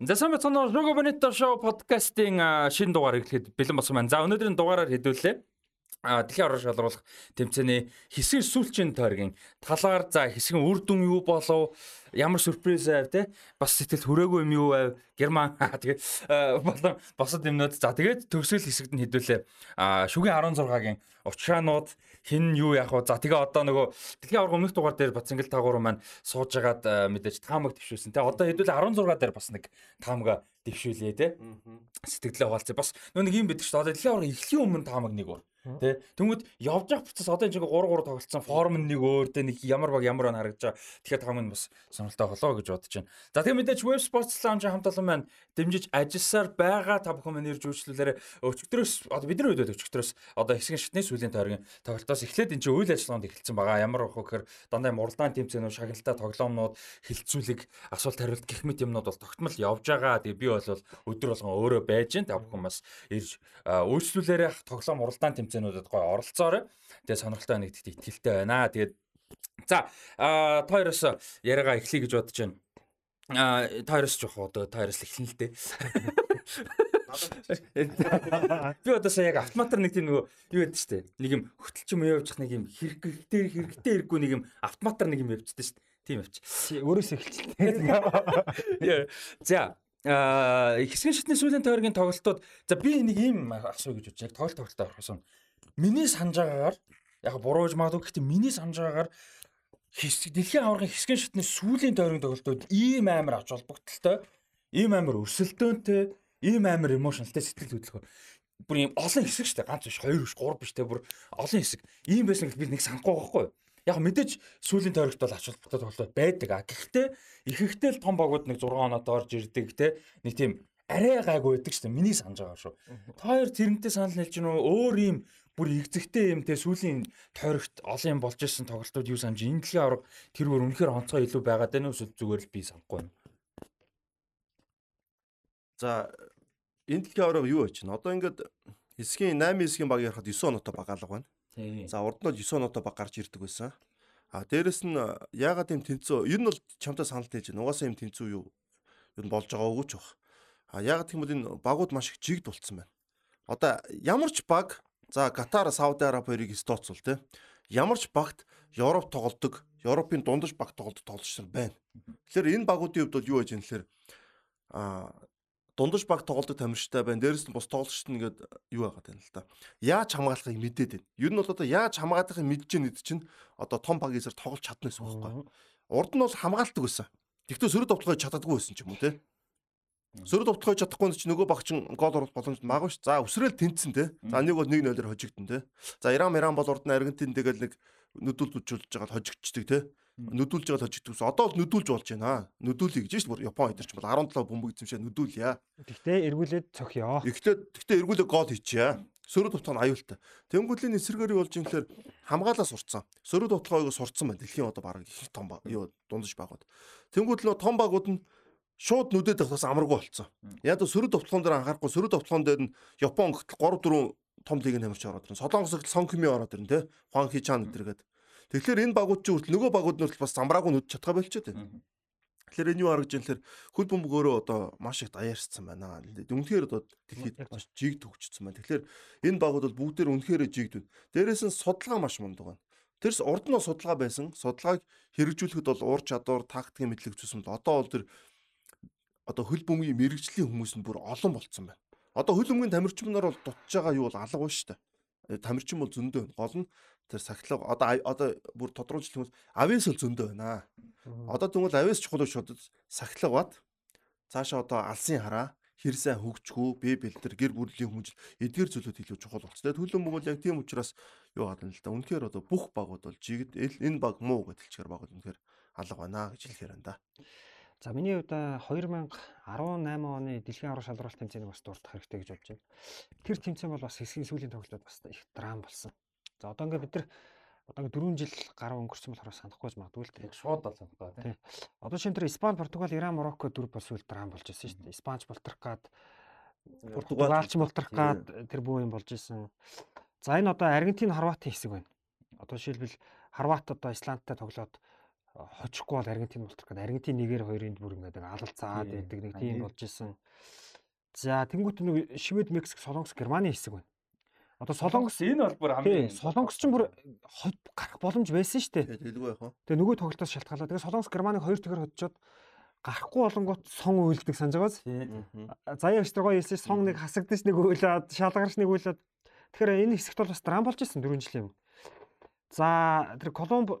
За сайн бацхан Шого Бонито шоу подкастын шинэ дугаар эхлэхэд бэлэн болсон байна. За өнөөдрийн дугаараар хэдүүлээ. Дэлхийн орон шалруулах тэмцээний хэсэг сүүлчийн тойргийн талаар за хэсгийн үр дүн юу болов ямар сюрприз байв те бас сэтгэл хүрээгүй юм юу байв герман тэгээд болон босод юмнууд за тэгээд төгсгөл хэсэгт нь хэдүүлээ шүгийн 16-гийн учраанууд хин юу яах вэ? За тэгээ одоо нөгөө дэлхийн аварга өмнөх дугаар дээр Бацангил таагуур маань сууж агаад мэдээж таамаг төвшүүлсэн. Тэ одоо хэдүүл 16 дээр бас нэг таамага дэвшүүлээ те. Сэтгэлээ хуваалцъя. Бас нөө нэг юм бид шүү дээ. Одоо дэлхийн аварга эхлэхийн өмнө таамаг нэг өөр. Тэ. Тэнгүүд явж явах процесс одоо энэ 3 3 тоглолцсон форм нэг өөр тэ нэг ямар баг ямар байна харагдаж байгаа. Тэгэхээр таамаг нь бас сонирхолтой болоо гэж бодож байна. За тэгээ мэдээж Web Sports Lounge хамт олон маань дэмжиж ажилласаар байгаа та бүхэн маань ирж үйлчлүүлээрэ өчигдрөөс одоо бидний үед өчигдрөөс одоо хэсгийн шатны сүлийн тойргийн тоглолтоос эхлээд энэ чинь үйл ажиллагаанд эхэлсэн байгаа. Ямар вэ гэхээр дандаа муралдаан тэмцээнүүд, шагналтай тоглоомнууд, хилцүүлэг, асуулт хариулт гэх мэт юмнууд бол тогтмол явж байгаа. Тэгээ би бол өдөр болгон өөрөө байж гэн та бүхэн бас ирж үйлчлүүлээрэ тоглоом муралдаан тэмцээнүүдэд гой оролцоорой. Тэгээ сонирхолтой байна гэдэгт итгэлтэй байна. Тэгээд за та хоёроос яриагаа эхлэе гэж бодож байна. А та хоёроос жоох одоо та хоёроос эхлэн л дээ. Би одоо сая яг автоматар нэг тийм нөгөө юу яддаг штэ. Нэг юм хөтөлч юм явуучих нэг юм хэрэгтэй хэрэгтэй хэрэггүй нэг юм автоматар нэг юм явчихдаг штэ. Тийм явч. Өөрөөс эхэлчихлээ. За хэсгийн шатны сүүлийн тойргийн тоглолтууд за би нэг юм асуу гэж бодож яг тоглолт тоглолтоо орохсон. Миний санаж байгаагаар яг бурууж магадгүй гэхдээ миний санаж байгаагаар хэсэг дэлхийн аваргын хэсгийн шатны сүүлийн тойргийн тоглолтууд ийм амар ач холбогдолтой, ийм амар өрсөлдөөнтэй, ийм амар эмошнлтай сэтгэл хөдлөлгөө бүр ийм олон хэсэг штэ ганц биш хоёр биш гурав биш те бүр олон хэсэг. Ийм байсан гэж би нэг санахгүй байхгүй. Яг мэдээж сүүлийн тойрогт бол ач холбогдол тоглолт байдаг. А гэхдээ ихэнхдээ л том багууд нэг 6 оноод орж ирдэг те нэг тийм арай гайгүй байдаг дээ. Миний санаж байгаа шүү. Та хоёр тэрнтэй санал хэлж гинөө өөр юм бүр игзэгтэй юм те сүүлийн тойрогт олон юм болж исэн тоглолтууд юу санаж энэ дэлхийн авраг тэр бүр үнэхээр онцгой илүү байгаад байна уу зүгээр л би санахгүй байна. За энэ дэлхийн авраг юу вэ чинь? Одоо ингээд хэсгийн 8 хэсгийн баг ярахад 9 оноотой баг алга байна. За урд нь бол 9 оноотой баг гарч ирдэг байсан. А дээрэс нь яагаад юм тэнцүү? Ер нь бол чамтай санал хийж байна. Угаасаа юм тэнцүү юу? Ер нь болж байгаа үгүй ч баг. А яагаад гэвэл энэ багууд маш их жигд болцсон байна. Одоо ямар ч баг за Катар, Сауди Араби хоёрыг стооцвол те. Ямар ч багт Европ тоглодог, Европын дундаж баг тоглодог тоглогч нар байна. Тэгэхээр энэ багуудын хувьд бол юу гэж юм тэгэхээр а дундаж баг тоглолтод тамирчтай байна. Дээрэс нь бус тоглолчт нь ингээд юу байгаад байна л да. Яаж хамгаалахыг мэдээд байна. Ер нь бол одоо яаж хамгаалахыг мэдж байнэд чинь одоо том баг эсрэг тоглож чадна гэсэн үг байхгүй. Урд нь бол хамгаалдаг байсан. Гэхдээ сөрөг товтлогоо чаддаггүй байсан ч юм уу те. Сөрөг товтлогоо чадахгүй ч нөгөө багч гол оруулах боломж магав ш. За өсрөөл тэнцсэн те. За нэг бол 1-0-оор хожигдсон те. За Иран Иран бол урд нь Аргентин тэгэл нэг нүдүүлж байгаа хожигдчихдаг те нүдүүлж байгаа тожигдвс одоо л нүдүүлж болж байна. Нүдүүлье гэж шүү дээ. Япон эдэрч бол 17 бөмбөг эзэмшээ нүдүүлье. Гэхдээ эргүүлээд цохиё. Гэхдээ гэхдээ эргүүлээ гол хийчихье. Сөрөг тутгаан аюултай. Тэнгүүлийн эсэргээр юу болж юм гэхээр хамгаалаа сурцсан. Сөрөг тутгаагаа сурцсан байна. Дэлхийн одоо баг их том юу дундаж багууд. Тэнгүүд л том багууд нь шууд нүдэд тахлаас амаргүй болцсон. Яг сөрөг товтлогон дээр анхаарахгүй сөрөг товтлогон дээр нь Япон гэтэл 3 4 том лигийн тамирч ороод ирнэ. Солонгос гэтэл Сонкими ороод ирнэ те. Хуан Хичан гэдэргээд. Тэгэхээр энэ багууд чинь хүртэл нөгөө багууд нь хүртэл бас замбраагүй нүд чадхаа болчиход байна. Тэгэхээр энэ юу харагдж байна гэхээр хөл бөмбөг өөрөө одоо маш их даяарсан байна. Үнэхээр одоо дэлхийд маш жиг төгжчихсэн байна. Тэгэхээр энэ багууд бол бүгдээр үнэхээр жигд байна. Дээрээс нь судалгаа маш мундаг байна. Тэрс урд нь судалгаа байсан. Судалгааг хэрэгжүүлэхэд бол уур чадвар, тактикийн мэдлэг бол одоо бол тэр одоо хөл бөмбөгийн мэрэгжлийн хүмүүс нь бүр олон болцсон байна. Одоо хөл бөмбөгийн тамирчин нар бол дутж байгаа юу бол алга байна шүү дээ тамирчин бол зөндөө. Гол нь тэр сахилга одоо одоо бүр тодруулж бол авиас л зөндөө байна. Одоо тэгвэл авиас чухал биш одоо сахилга бат цаашаа одоо алсын хараа хэрсээ хөгжгөө бие бэлтэр гэр бүлийн хүмүүжил эдгээр зүйлүүд илүү чухал болчихсон. Тэгээд хөлөн мөгөл яг тийм учраас юу гадна л да. Үнэхээр одоо бүх багууд бол жигд энэ баг муу гэдэлчээр багууд үнэхээр алга байна гэж хэлэхээр байна да. За миний хувьд 2018 оны дэлхийн аврал шалралт тэмцээнийг бас дурдах хэрэгтэй гэж бодож байна. Тэр тэмцээн бол бас хэсгийн сүүлийн тоглолтод бас их драм болсон. За одоо ингээд бид нар одоо 4 жил гаруй өнгөрсөн болохоор санахгүй магадгүй л тийм шууд бол санахгүй тийм. Одоо шинэ тэр Испани, Португал, Иран, Марокко дөрв бас үйл драм болж ирсэн шүү дээ. Испанч болтрох гад Португалч болтрох гад тэр бүх юм болж исэн. За энэ одоо Аргентин, Хорватын хэсэг байна. Одоо жишээлбэл Хорват одоо Исландтай тоглоод хожихгүй бол Аргентин мултрах гэдэг. Аргентин нэгээр хоёрын бүр ингээд алалцаад байдаг нэг тийм болж исэн. За тэнгуут нэг Швед, Мексик, Солонгос, Германы хэсэг байна. Одоо Солонгос энэ бол бүр хамгийн Солонгос ч бүр ход гарах боломж байсан шүү дээ. Тэгээд хэлгүй яах вэ? Тэгээ нөгөө тоглолтоос шалтгаалаад тэгээ Солонгос Германыг хоёр тэгэр хоцчоод гарахгүй болонгууд сон уйлдаг санаж байгаас. Заяа өчтөр гоё хэлсэн сон нэг хасагдаж нэг уйлаад шалгарч нэг уйлаад тэгэхээр энэ хэсэгт бол бас драм болж исэн 4 жилийн өмнө. За тэр Колумб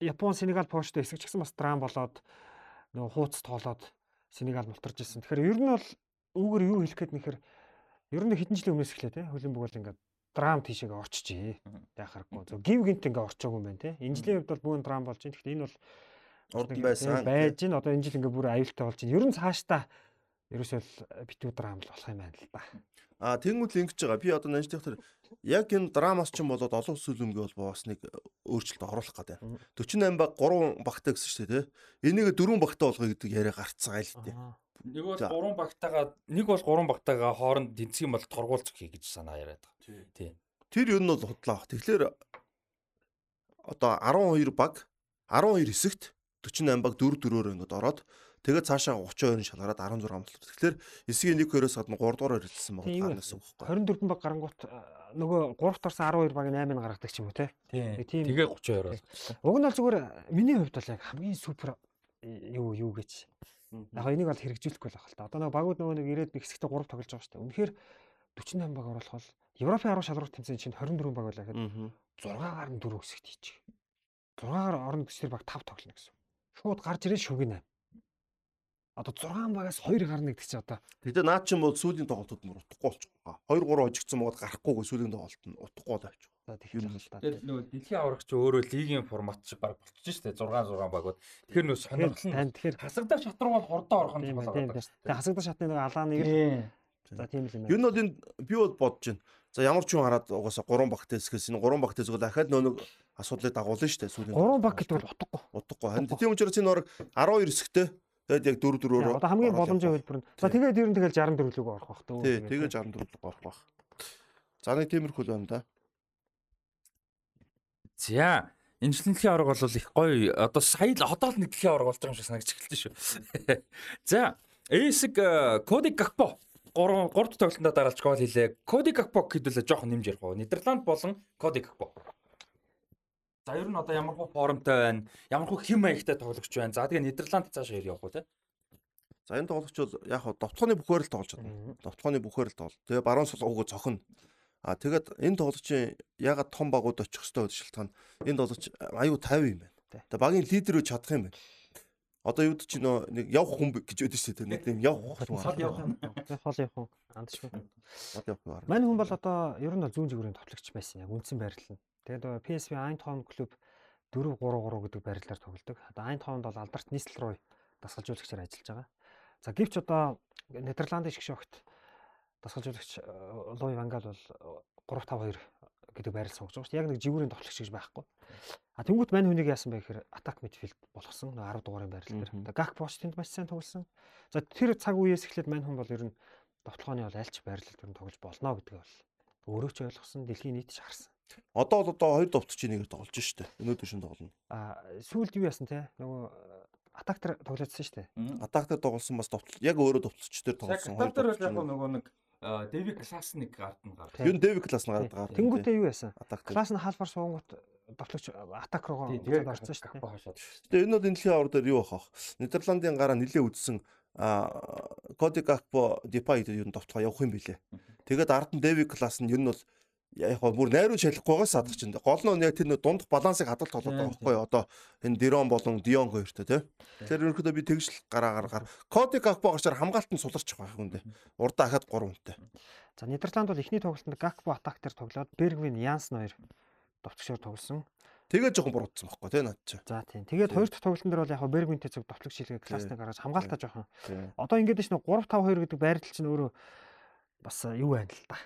Япон Сенегал Польштой хэсэг ч гэсэн бас драм болоод нөгөө хууц тоолоод Сенегал мултарч исэн. Тэгэхээр ер нь бол үүгээр юу хэлэх гээд нэхэр ер нь хэдэн жилийн өмнөөс эхлэв те хөлийн бүгэл ингээд драм тийшээгээ орчижээ. Яхахгүй. Зөв гів гинт ингээ орчоогүй юм байна те. Энэ жилийн хувьд бол бүүн драм болж байна. Гэхдээ энэ бол Урд байсан. байж гин одоо энэ жил ингээ бүр аюултай болж байна. Ер нь цаашдаа ерөөсөө л битүү драм л болох юм байна л да. А тэнгуүл ингэж байгаа. Би одоо нанждах тэр яг энэ драмаас ч юм болоод олон улсын үлэмгээ бол бас нэг өөрчлөлт оруулах гэдэг. Мгм. 48 баг 3 багтаа гэсэн шүү дээ, тий. Энийг 4 багтаа болгоё гэдэг яриа гарцсан айл тээ. Аа. Нэг бол За. 3 багтаага нэг бол 3 багтаага хооронд тэнцэх юм бол торгуулцах хий гэж санаа яриад байгаа. Тий. Тэр юу нь бол худлаа. Тэгэхээр одоо 12 баг 12 хэсэгт 48 баг 4 4-өөр ингээд ороод тэгээд цаашаа 32-ын шалгараад 16 амлалт. Тэгэхээр эсгийн нэг хоёроос гадна 3 дугаар ирэлсэн Тийм таанаас үг байхгүй. 24 баг гарангуут нөгөө 3 тарсан 12 баг 8-ыг гаргадаг ч юм уу те. Тий. тийм. Тэгээ 32 бол. Уг нь бол зүгээр миний хувьд бол яг хамгийн супер юу юу гэж. Яг энийг бол хэрэгжүүлэхгүй л байх л та. Одоо нөгөө багууд нөгөө нэг ирээд нэг хэсэгтээ 3 тоглож байгаа шүү дээ. Үнэхээр 48 баг оруулах бол Европын 10 шалралт тэмцээн чинь 24 баг байлаа гэхэд Аа. 6-гаар нь 4 хэсэгт хийчих. 6-гаар орно гэж тэр баг 5 тоглоно гэсэн. Шууд гарч ирээ шүгэн 8 одоо 6 багаас 2 гарна гэдэг чинь одоо тэгээд наад чинь бол сүүлийн тоглолтууд мөр утахгүй болчихгоо. 2 3 хожигдсан байгаад гарахгүйгээ сүүлийн тоглолт нь утахгүй болчих. Тэгэхээр нөгөө дэлхийн аврагч өөрөө лигийн формат чи баг болчихж штэ 6 6 багууд. Тэгэхээр нөгөө сонирхол нь тэгэхээр хасагдаа шат руу бол хурдан орох нь тохиолдож байгаа. Тэгээ хасагдаа шатны нөгөө алааны За тийм л юм байна. Юу нь бол энд би бол бодож байна. За ямар ч юм хараад угаасаа 3 багт хэсгээс энэ 3 багт хэсгэл дахиад нөө нэг асуудлыг дагуулна шүү дээ сүүлийн. 3 баг гэдэг бол утгагүй. Утгагүй. Харин тийм учраас энэ орог 12 хэсэгтэй Тэгээд яг 4 4-өөр. Одоо хамгийн боломжийн хувьд бүр. За тэгээд ер нь тэгэл 64 лүг орох бах төө. Тий, тэгээ 64 рүү орох байх. За нэг тиймэрхүү л байна да. За энэ жилийн дэлхийн авраг бол их гоё. Одоо сая л одоо л нэг дэлхийн авраг болж байгаа юм шиг санагдаж эхэлж шүү. За эсэг Коди Гакпо 3 3 тоглолтонд дараалж гол хийлээ. Коди Гакпо хэдүүлээ жоохон нэмж ярих уу. Нидерланд болон Коди Гакпо. За ер нь одоо ямар хуу формтой байна? Ямар хуу хэм маягтай тоглогч байна? За тэгээ Нидерланд цаашаа явах уу те? За энэ тоглогч бол яг хаа довтгооны бүхээр л тоглож байна. Довтгооны бүхээр л тоглол. Тэгээ баруун сулгууг цохно. А тэгээд энэ тоглогчийн ягаад том багууд очих хөстэй байдаг шалтгаан энэ тоглогч аюу 50 юм байна. Тэгээ багийн лидер үе чадах юм байна. Одоо юуд чи нөө нэг явах хүн гэж шүү дээ. Нэг юм явах хүн. Сал явах хол явах уу? Андшгүй. Сал явах хүн. Мань хүн бол одоо ер нь бол зүүн жигүүрийн товлогч байсан яг үндсэн байрлал нь. Тэгээд PSV Eindhoven клуб 4-3-3 гэдэг байрлалаар тоглодог. Одоо Eindhoven бол Алдарт Нислрой дасгалжуулагчаар ажиллаж байгаа. За гэвч одоо Нидерландын шиг шогт дасгалжуулагч Луи Вангал бол 3-5-2 гэдэг байрал сонгож байгаа шүү дээ. Яг нэг жигүүрийн товлогч гэж байхгүй. А тэнгуут мань хүнийг яасан бэ гэхээр атак мидфилд болгосон. Нэг 10 дугаарын байрал дээр. Одоо Гак Бош тэнд маш сайн тоглосон. За тэр цаг үеэс эхлээд мань хүн бол ер нь довтлооны бол альч байрлал дээр нь тоглож болно гэдгийг бол өөрөө ч ойлгосон, дэлхийн нийт ч харсан. Одоо бол одоо хоёр довтчийн нэгээр тоглож штэ. Өнөөдөр шин тоглоно. А сүүлд юу яасан те? Нөгөө атактер тоглоодсон шүү дээ. Атактер тоглосон бас довтол яг өөрөө довтолч дээр тоглосон. Дээр бол яг нөгөө нэг Дэви класс нэг гард нь гар. Юу н Дэвид класс нь гараад байгаа. Тэнгүүтээ юу яасан? Атактер. Класс нь хаалбар суугууд довтлогч атак руу орсон шүү дээ. Тэгээ энэ бол энэ дэлхийн авар дээр юу бах вэ? Нидерландын гараа нилээ үдсэн а Коди Гакпо Дипай гэдэг юу довтлоо явах юм билэ. Тэгээд ард нь Дэвид класс нь ер нь бол яг хоо бүр найруулж шалахгүйгаас садах чинь. Гол нь яг тэр нэг дундх балансыг хадгалт толоод байгаа байхгүй юу? Одоо энэ Дирон болон Дион хоёртой тий. Тэр ерөнхийдөө би тэгж л гараагаар гар. Коди Гакпо гарчаар хамгаалтанд суларч байгаа хүндээ. Урдаа хахад 3 хүнтэй. За Нидерланд бол эхний тоглолтод Гакпо атактер тоглоод Бергвин Янсен хоёр довтлогчоор тоглосон. Тэгээ жоохон буруудсан байхгүй тий над чи. За тийм. Тэгээд хоёр дахь тоглолтын дээр бол яг Бергвинтэй зөв довтлогч шилгээ классны гаргаж хамгаалтаа жоохон. Одоо ингээд ш нь 3 5 2 гэдэг байрлал чинь өөрөө бас юу байна л да.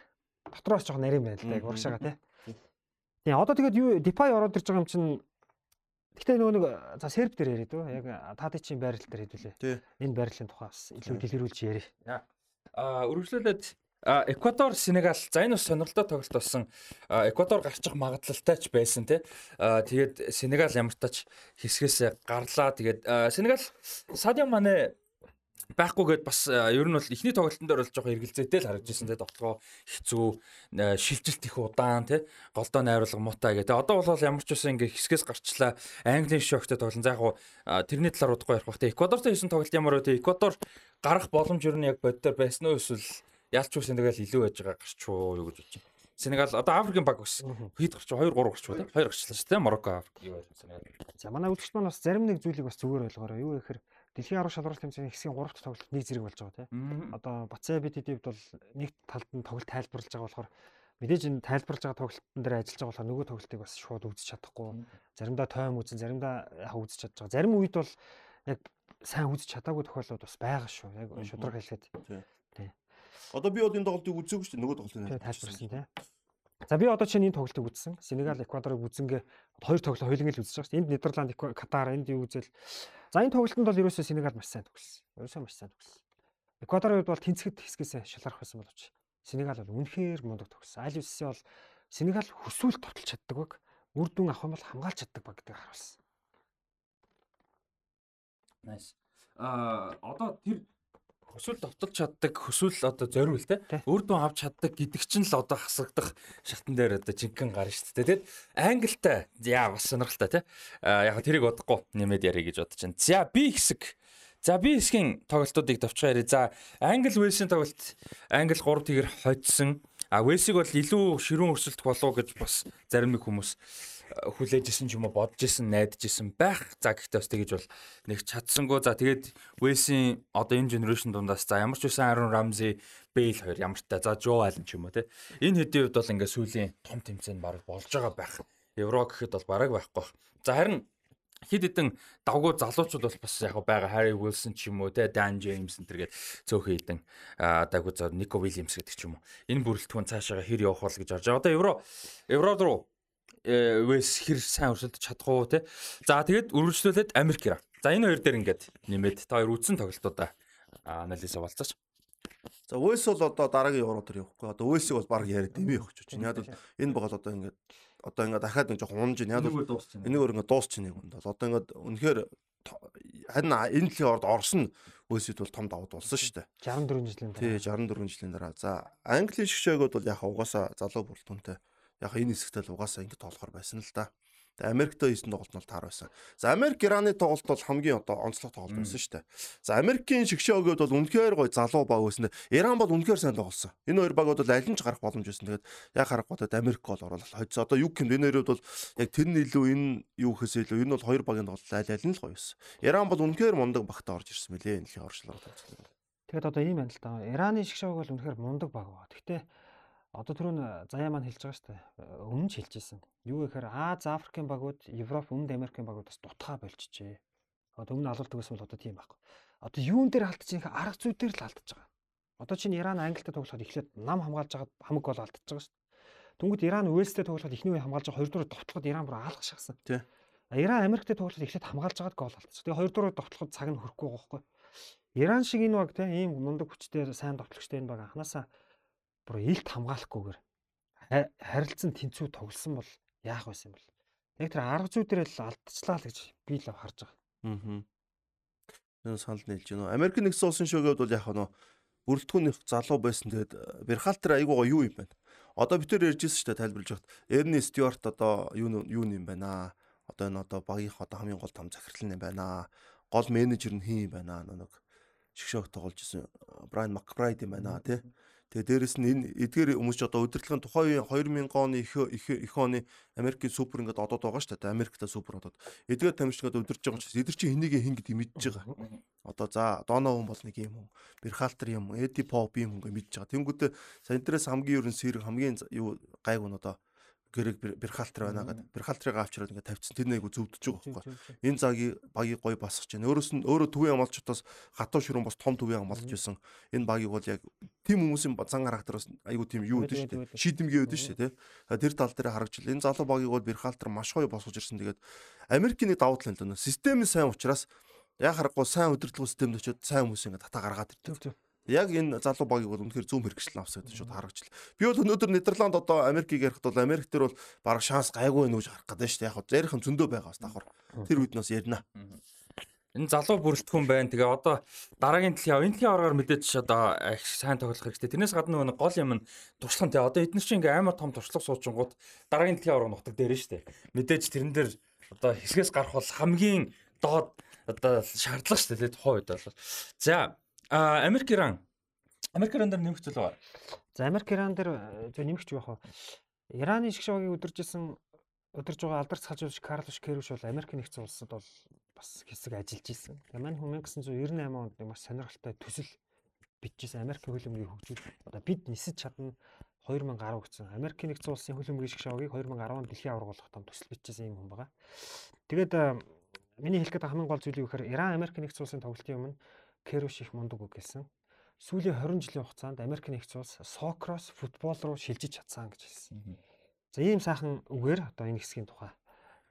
Дотроос жоохон нарийн байна л да. Яг урагшаага тий. Тийм одоо тэгээд юу Depay ороод ирж байгаа юм чинь Гэтэ нөгөө нэг за серб дээр яриад үү? Яг Тадичийн байрлал дээр хэдүүлээ. Энэ байрлалын тухай бас илүү дэлгэрүүлж ярив. А үргэлжлүүлээд Эквадор, Сенегал за энэ бас сонирхолтой тоглолт болсон. Эквадор гарчих магадлалтай ч байсан тий. Тэгээд Сенегал ямар ч тач хэсгээс гарлаа. Тэгээд Сенегал Садио Мане байхгүйгээд бас ер нь бол эхний тоглолтын дээр бол жоохон эргэлзээтэй л харагдажсэн тий. Тоглоо хэцүү, шилжилт их удаан тий. Голдоо найруулга муутай гэдэг. Одоо бол ямар ч байсан ингээ хэсгээс гарчлаа. Английн шоктой тоглон. За яг хуу тэрний талаар удахгүй ярих бах тий. Эквадортой хийсэн тоглолт ямар вэ тий. Эквадор гарах боломж ер нь яг боддоор байсан уу эсвэл ялч уу Сенегал илүү байж байгаа гарч уу юу гэж байна. Сенегал одоо Африкийн баг ус хэд гарч 2 3 гарч те 2 гарчлаа шүү те Марокко Африк юу байв Сенегал. За манай үзэгч маань бас зарим нэг зүйлийг бас зүгээр ойлгоорой. Юу гэхээр дэлхийн арга шалралт тэмцээний хэсгийн 3 дахь тоглолт нэг зэрэг болж байгаа тийм. Одоо Бацаа бид хэдийд бол нэг талд нь тоглолт тайлбарлаж байгаа болохоор мэдээж энэ тайлбарлаж байгаа тоглолтын дээр ажиллаж байгаа болохоор нөгөө тоглолтыг бас шууд үзэж чадахгүй. Заримдаа тойм үзэн, заримдаа яг үзэж чадж байгаа. Зарим үед бол яг сайн үзэж чадаагүй тохиолдлууд бас байгаа шүү. Яг шудраг хэлэхэд. Одоо би бол энэ тоглолтыг үзээгүй шүү дээ. Нөгөө тоглолтыг тайлбарласан тийм. За би одоо чинь энэ тоглолтыг үзсэн. Сенегал, Эквадорыг үзэнгээ хоёр тоглолт хоёуланг л үзэж байгаа шүү. Энд Нидерланд, Катар, энд юу үзэл. За энэ тоглолтод бол ерөөсөө Сенегал маш сайн тоглосон. Ерөөсөө маш сайн тоглосон. Эквадорын хувьд бол тэнцэхэд хэсгээс шалгарах байсан боловч Сенегал бол үнэхээр мундаг тоглосон. Аль үсээ бол Сенегал хөсөөл товтолж чаддаг баг. Үр дүн авах юм бол хамгаалж чаддаг баг гэдгийг харуулсан. Nice. А одоо тэр хөсөөл довтолж чаддаг хөсөөл одоо зориул те Тий. үр дүн авч чаддаг гэдэг чинь л одоо хасагдах шатн дээр одоо жинхэнэ гарна шүү дээ. Тэгэд англитай яа бас сонирхолтой те. Яг тэрийг удахгүй нэмээд ярих гэж бодож байна. За би хэсэг За би хэсгийн тоглолтуудыг давчгаа ярив. За Англи Уэлсийн тоглолт Англи 3 тэгэр хоцсон. А Уэлсийг бол илүү ширүүн өрсөлдөх болов гэж бас зарим нэг хүмүүс э, хүлээжсэн ч юм уу бодож исэн, найдаж исэн байх. За гэхдээ бас тэгэж бол нэг чадсангүй. За тэгээд Уэлсийн одоо энэ генерашн дундаас за ямар ч үсэн Aaron Ramsey, Bale хоёр ямар ч та за Joe Allen ч юм уу те. Энэ хэдийн үед бол ингээ сүүлийн том тэмцээн баг болж байгаа байх. Евро гэхэд бол бараг байхгүй байх. За харин хид хідэн давгуу залуучууд бол бас яг байгаа Harry Wilson ч юм уу те Dan James энэ төргээд цөөхөн хідэн дагуу за Nico Williams гэдэг ч юм уу. Энэ бүрэлдэхүүн цаашаа хэр явах бол гэж харж байгаа. Одоо евро евро руу вэс хэр сайн өрсөлдөж чадах уу те. За тэгээд үргэлжлүүлээд Америк ирээ. За энэ хоёр дээр ингээд нэмээд та хоёр үдсэн тоглолтуудаа анализ болцооч. За Уэлс бол одоо дараагийн евро төр явахгүй. Одоо Уэлсийг бол баг яриад дэмий явах гэж байна. Яг бол энэ бол одоо ингээд одоо ингээд дахиад нэг жоохон унж байна. Яг бол энийг өөр ингээд дуусчихна юм бол одоо ингээд үнэхээр харин энэ дэлхийн орд орсон Уэлсид бол том давуу болсон шүү дээ. 64 жилийн Тий 64 жилийн дараа. За Английн шгшээгүүд бол яг угаасаа залуу бүрэлдэхүүнтэй. Яг энэ хэсэгт л угаасаа ингэ тоглохоор байсан л да. Тэгээ Америктэй хийсэн тоглолт нь бол таар байсан. За Америк Ираны тоглолт бол хамгийн одоо онцлог тоглолт байсан шүү дээ. За Америкийн шгшээгүүд бол үнэхээр гоё залуу баг байсан. Иран бол үнэхээр сайн тоглосон. Энэ хоёр багууд бол аль нь ч гарах боломж байсан. Тэгээд яг харахгүй бол Америк гол оруулах. Хойц одоо юу гэмд энэ хоёрууд бол яг тэр нь илүү энэ юу гэхээс илүү энэ бол хоёр багийн тоглолт аль аль нь л гоё байсан. Иран бол үнэхээр мундаг багтаа орж ирсэн мөлий энэ дэлхийн орчлогоо тоглосон. Тэгэд одоо ийм байна л да. Ираны шгшээг бол үнэхээр мундаг баг ба. Гэхдээ одоо түрүүн заяа маань хэлж байгаа шүү дээ. Өмнө ч хэлжсэн. Юу гэхээр Аз, Африкийн багууд, Европ, Өмнөд Америкийн багуудаас дутгаа болчихжээ. Одоо өмнө алуулдаг гэсэн бол одоо тийм байхгүй. Одоо юун дээр алдчих юм арга зүй дээр л алдчих байгаа. Одоо чинь Иран Англитай тоглоход эхлээд нам хамгаалж хагаад хамаг гол алдчих байгаа шүү дээ. Тэнгүүд Иран Уэльстэй тоглоход эхний үе хамгаалж байгаа хоёрдугаар довтлоход Иран бүр алгах шахсан. Тий. А Иран Америктэй тоглоход эхлээд хамгаалж хагаад гол алдчих. Тэгээ хоёрдугаар довтлоход цаг нь хөрөхгүй байгаа байхгүй. Иран шиг энэ баг те ийм мундаг хүчтэй сайн довтлогчтой энэ баг анханасаа бүр илт хамгаалахгүйгээр ха- харилцан тэнцүү тоглосон бол яах байсан юм бол. Яг тэр арга зүй дээр л алдчихлаа л гэж би л харж байгаа. Аа. Энэ санал нийлж байна. Америк нэгдсэн улсын шөөгөөд бол яг нөө бүрэлдэхүүнийх залуу байсан. Тэгээд Берхалтер айгуугаа юу юм байна? Одоо бид тээр ярьжсэн шүү дээ тайлбарлаж байхад. Эрни Стюарт одоо юу юу юм байна? Одоо энэ одоо багийнх одоо хамгийн гол том захирал юм байна. Гол менежер нь хин юм байна? Нэг шгшөөх тоглож исэн Брайан Макбрайд юм байна тий. Тэгээ дээрэс нь энэ эдгээр хүмүүс ч одоо удирдлагын тухайн үеийн 2000 оны их их оны Америкийн супер ингээд одоод байгаа шүү дээ. Америкта супер одоод. Эдгээр тамирч ингээд удирж байгаа учраас эдгээр чинь хэнийг хин гэдэг мэдж байгаа. Одоо за Дона хүн бол нэг юм хүн. Берхалтер юм, Эди Поп юм хүн мэдж байгаа. Тэнгүүтээ сантрээс хамгийн ерөн сэрэг хамгийн юу гайг нь одоо гэрэг Берхалтер байна гэдэг. Берхалтерыг авчраад ингээд тавьчихсан. Тэр нэг зөвдөж байгаа байхгүй. Энэ цагийг багийг гоё басгаж байна. Өөрөөс нь өөрөө төвийн амлалчдаас хатуу ширүүн бас том төвийн амлалч байсан. Энэ багийг бол яг тим хүмүүсийн ба- зан характераас айгуу тийм юу гэдэг шүү дээ. Шийдэмгий байдаг шүү дээ. тий. Тэр тал дээр харагдчихлаа. Энэ залуу багийг бол Берхалтер маш гоё босгож ирсэн. Тэгээд Америкийн нэг давуу тал нь л систем нь сайн учраас яг харахгүй сайн удирдлагын системд очиод сайн хүмүүс ингээд татаа гаргаад ирдэг. Яг энэ залуу багийг бол үнэхээр зүүн мэрэгчлэн авсан гэдэг шууд харагчлаа. Би бол өнөөдөр Нидерланд одоо Америкийг ярихад бол Америк дээр бол баг шанс гайгүй нүүж харах гэдэг шүү дээ. Яг хөө юм зөндөө байгаа бас давхар. Тэр үед нас ярина. Энэ залуу бүрэлдэхүүн байна. Тэгээ одоо дараагийн дэлхийн энэ дэлхийн аваргаар мэдээж одоо их сайн тоглох хэрэгтэй. Тэрнээс гадна нөгөө гол юм нь туршлага тий. Одоо эдгээр чинь ингээ амар том туршлага суучингууд дараагийн дэлхийн аварга нутаг дээр нь штэ. Мэдээж тэрэн дээр одоо хэсгээс гарах бол хамгийн доод одоо шаардлага штэ тий тухайн үед бол. За Америк Иран Америк Иран дээр нэмэх зүйл байна. За Америк Иран дээр зөв нэмэх юу яах вэ? Ираны шиг шогийг өдөржсэн өдөрж байгаа алдарч хажуулагч Карлош Кервиш бол Америк нэгдсэн улсад бол бас хэсэг ажиллаж исэн. Тэгээ маань 1998 онд нэг маш сонирхолтой төсөл бичижсэн Америкийн хөлбөмбөгийг хөгжүүл одоо бид нисэж чадна 2010 гэсэн Америкийн нэгдсэн улсын хөлбөмбөгийн шиг шогийг 2010 онд дэлхийн аварга болох том төсөл бичижсэн юм хүн байгаа. Тэгээд миний хэлэх гээд хамгийн гол зүйл юу гэхээр Иран Америкийн нэгдсэн улсын тоглолтын өмнө Керуш их мундаг үг гэсэн. Сүүлийн 20 жилийн хугацаанд Америк нэгдсэн улс сокрос футбол руу шилжиж чадсан гэж хэлсэн. За ийм сайхан үгээр одоо энэ хэсгийн тухай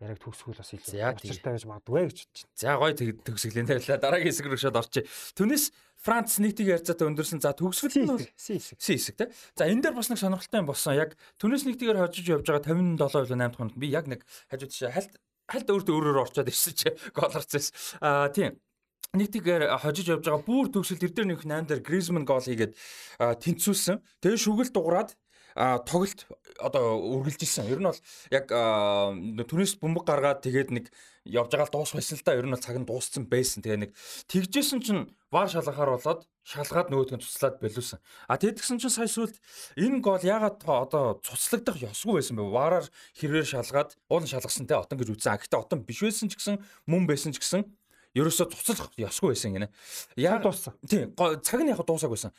яриг төгсгөл бас илүү учиртай байж магадгүй гэж байна. За гоё төгсгөлийн тавилаа дараагийн хэсэг рүү шууд орчих. Түүнээс Франц нийтийг ярьцаатай өндөрсөн. За төгсгөл нь бол си хэсэг. Си хэсэг те. За энэ дээр бас нэг сонирхолтой юм болсон. Яг түүнээс нийтгээр хожиж явж байгаа 57 8 хоног би яг нэг хажууд тийш хальт хальт өөртөө өөрөөр орчоод ирсэн чи гол харцээс. Аа тийм нийтгээр хожиж явж байгаа бүр төгсөл тэр дээр нэг 8 дээр Гризман гол хийгээд тэнцүүлсэн. Тэгээ шүгэл дуграад тоглолт одоо үргэлж исэн. Ер нь бол яг түрээс бөмбөг гаргаад тэгээд нэг явж байгаа л дуус байсан л да. Ер нь бол цаг нь дууссан байсан. Тэгээ нэг тэгжсэн чинь вар шалгахаар болоод шалгаад нөгөөдгөө туслаад болиулсан. А тэгдгсэн чинь сая сүлд энэ гол ягаад одоо цуцлагдах ёсгүй байсан бэ? Вараар хэрвээр шалгаад уул шалгасан те отон гэж үзсэн. А гэхдээ отон биш байсан ч гэсэн мөн байсан ч гэсэн ерөөсө туцалах ёсгүй байсан гинэ. Яг дууссан. Тийм. Цаг нь яг дуусааг байсан.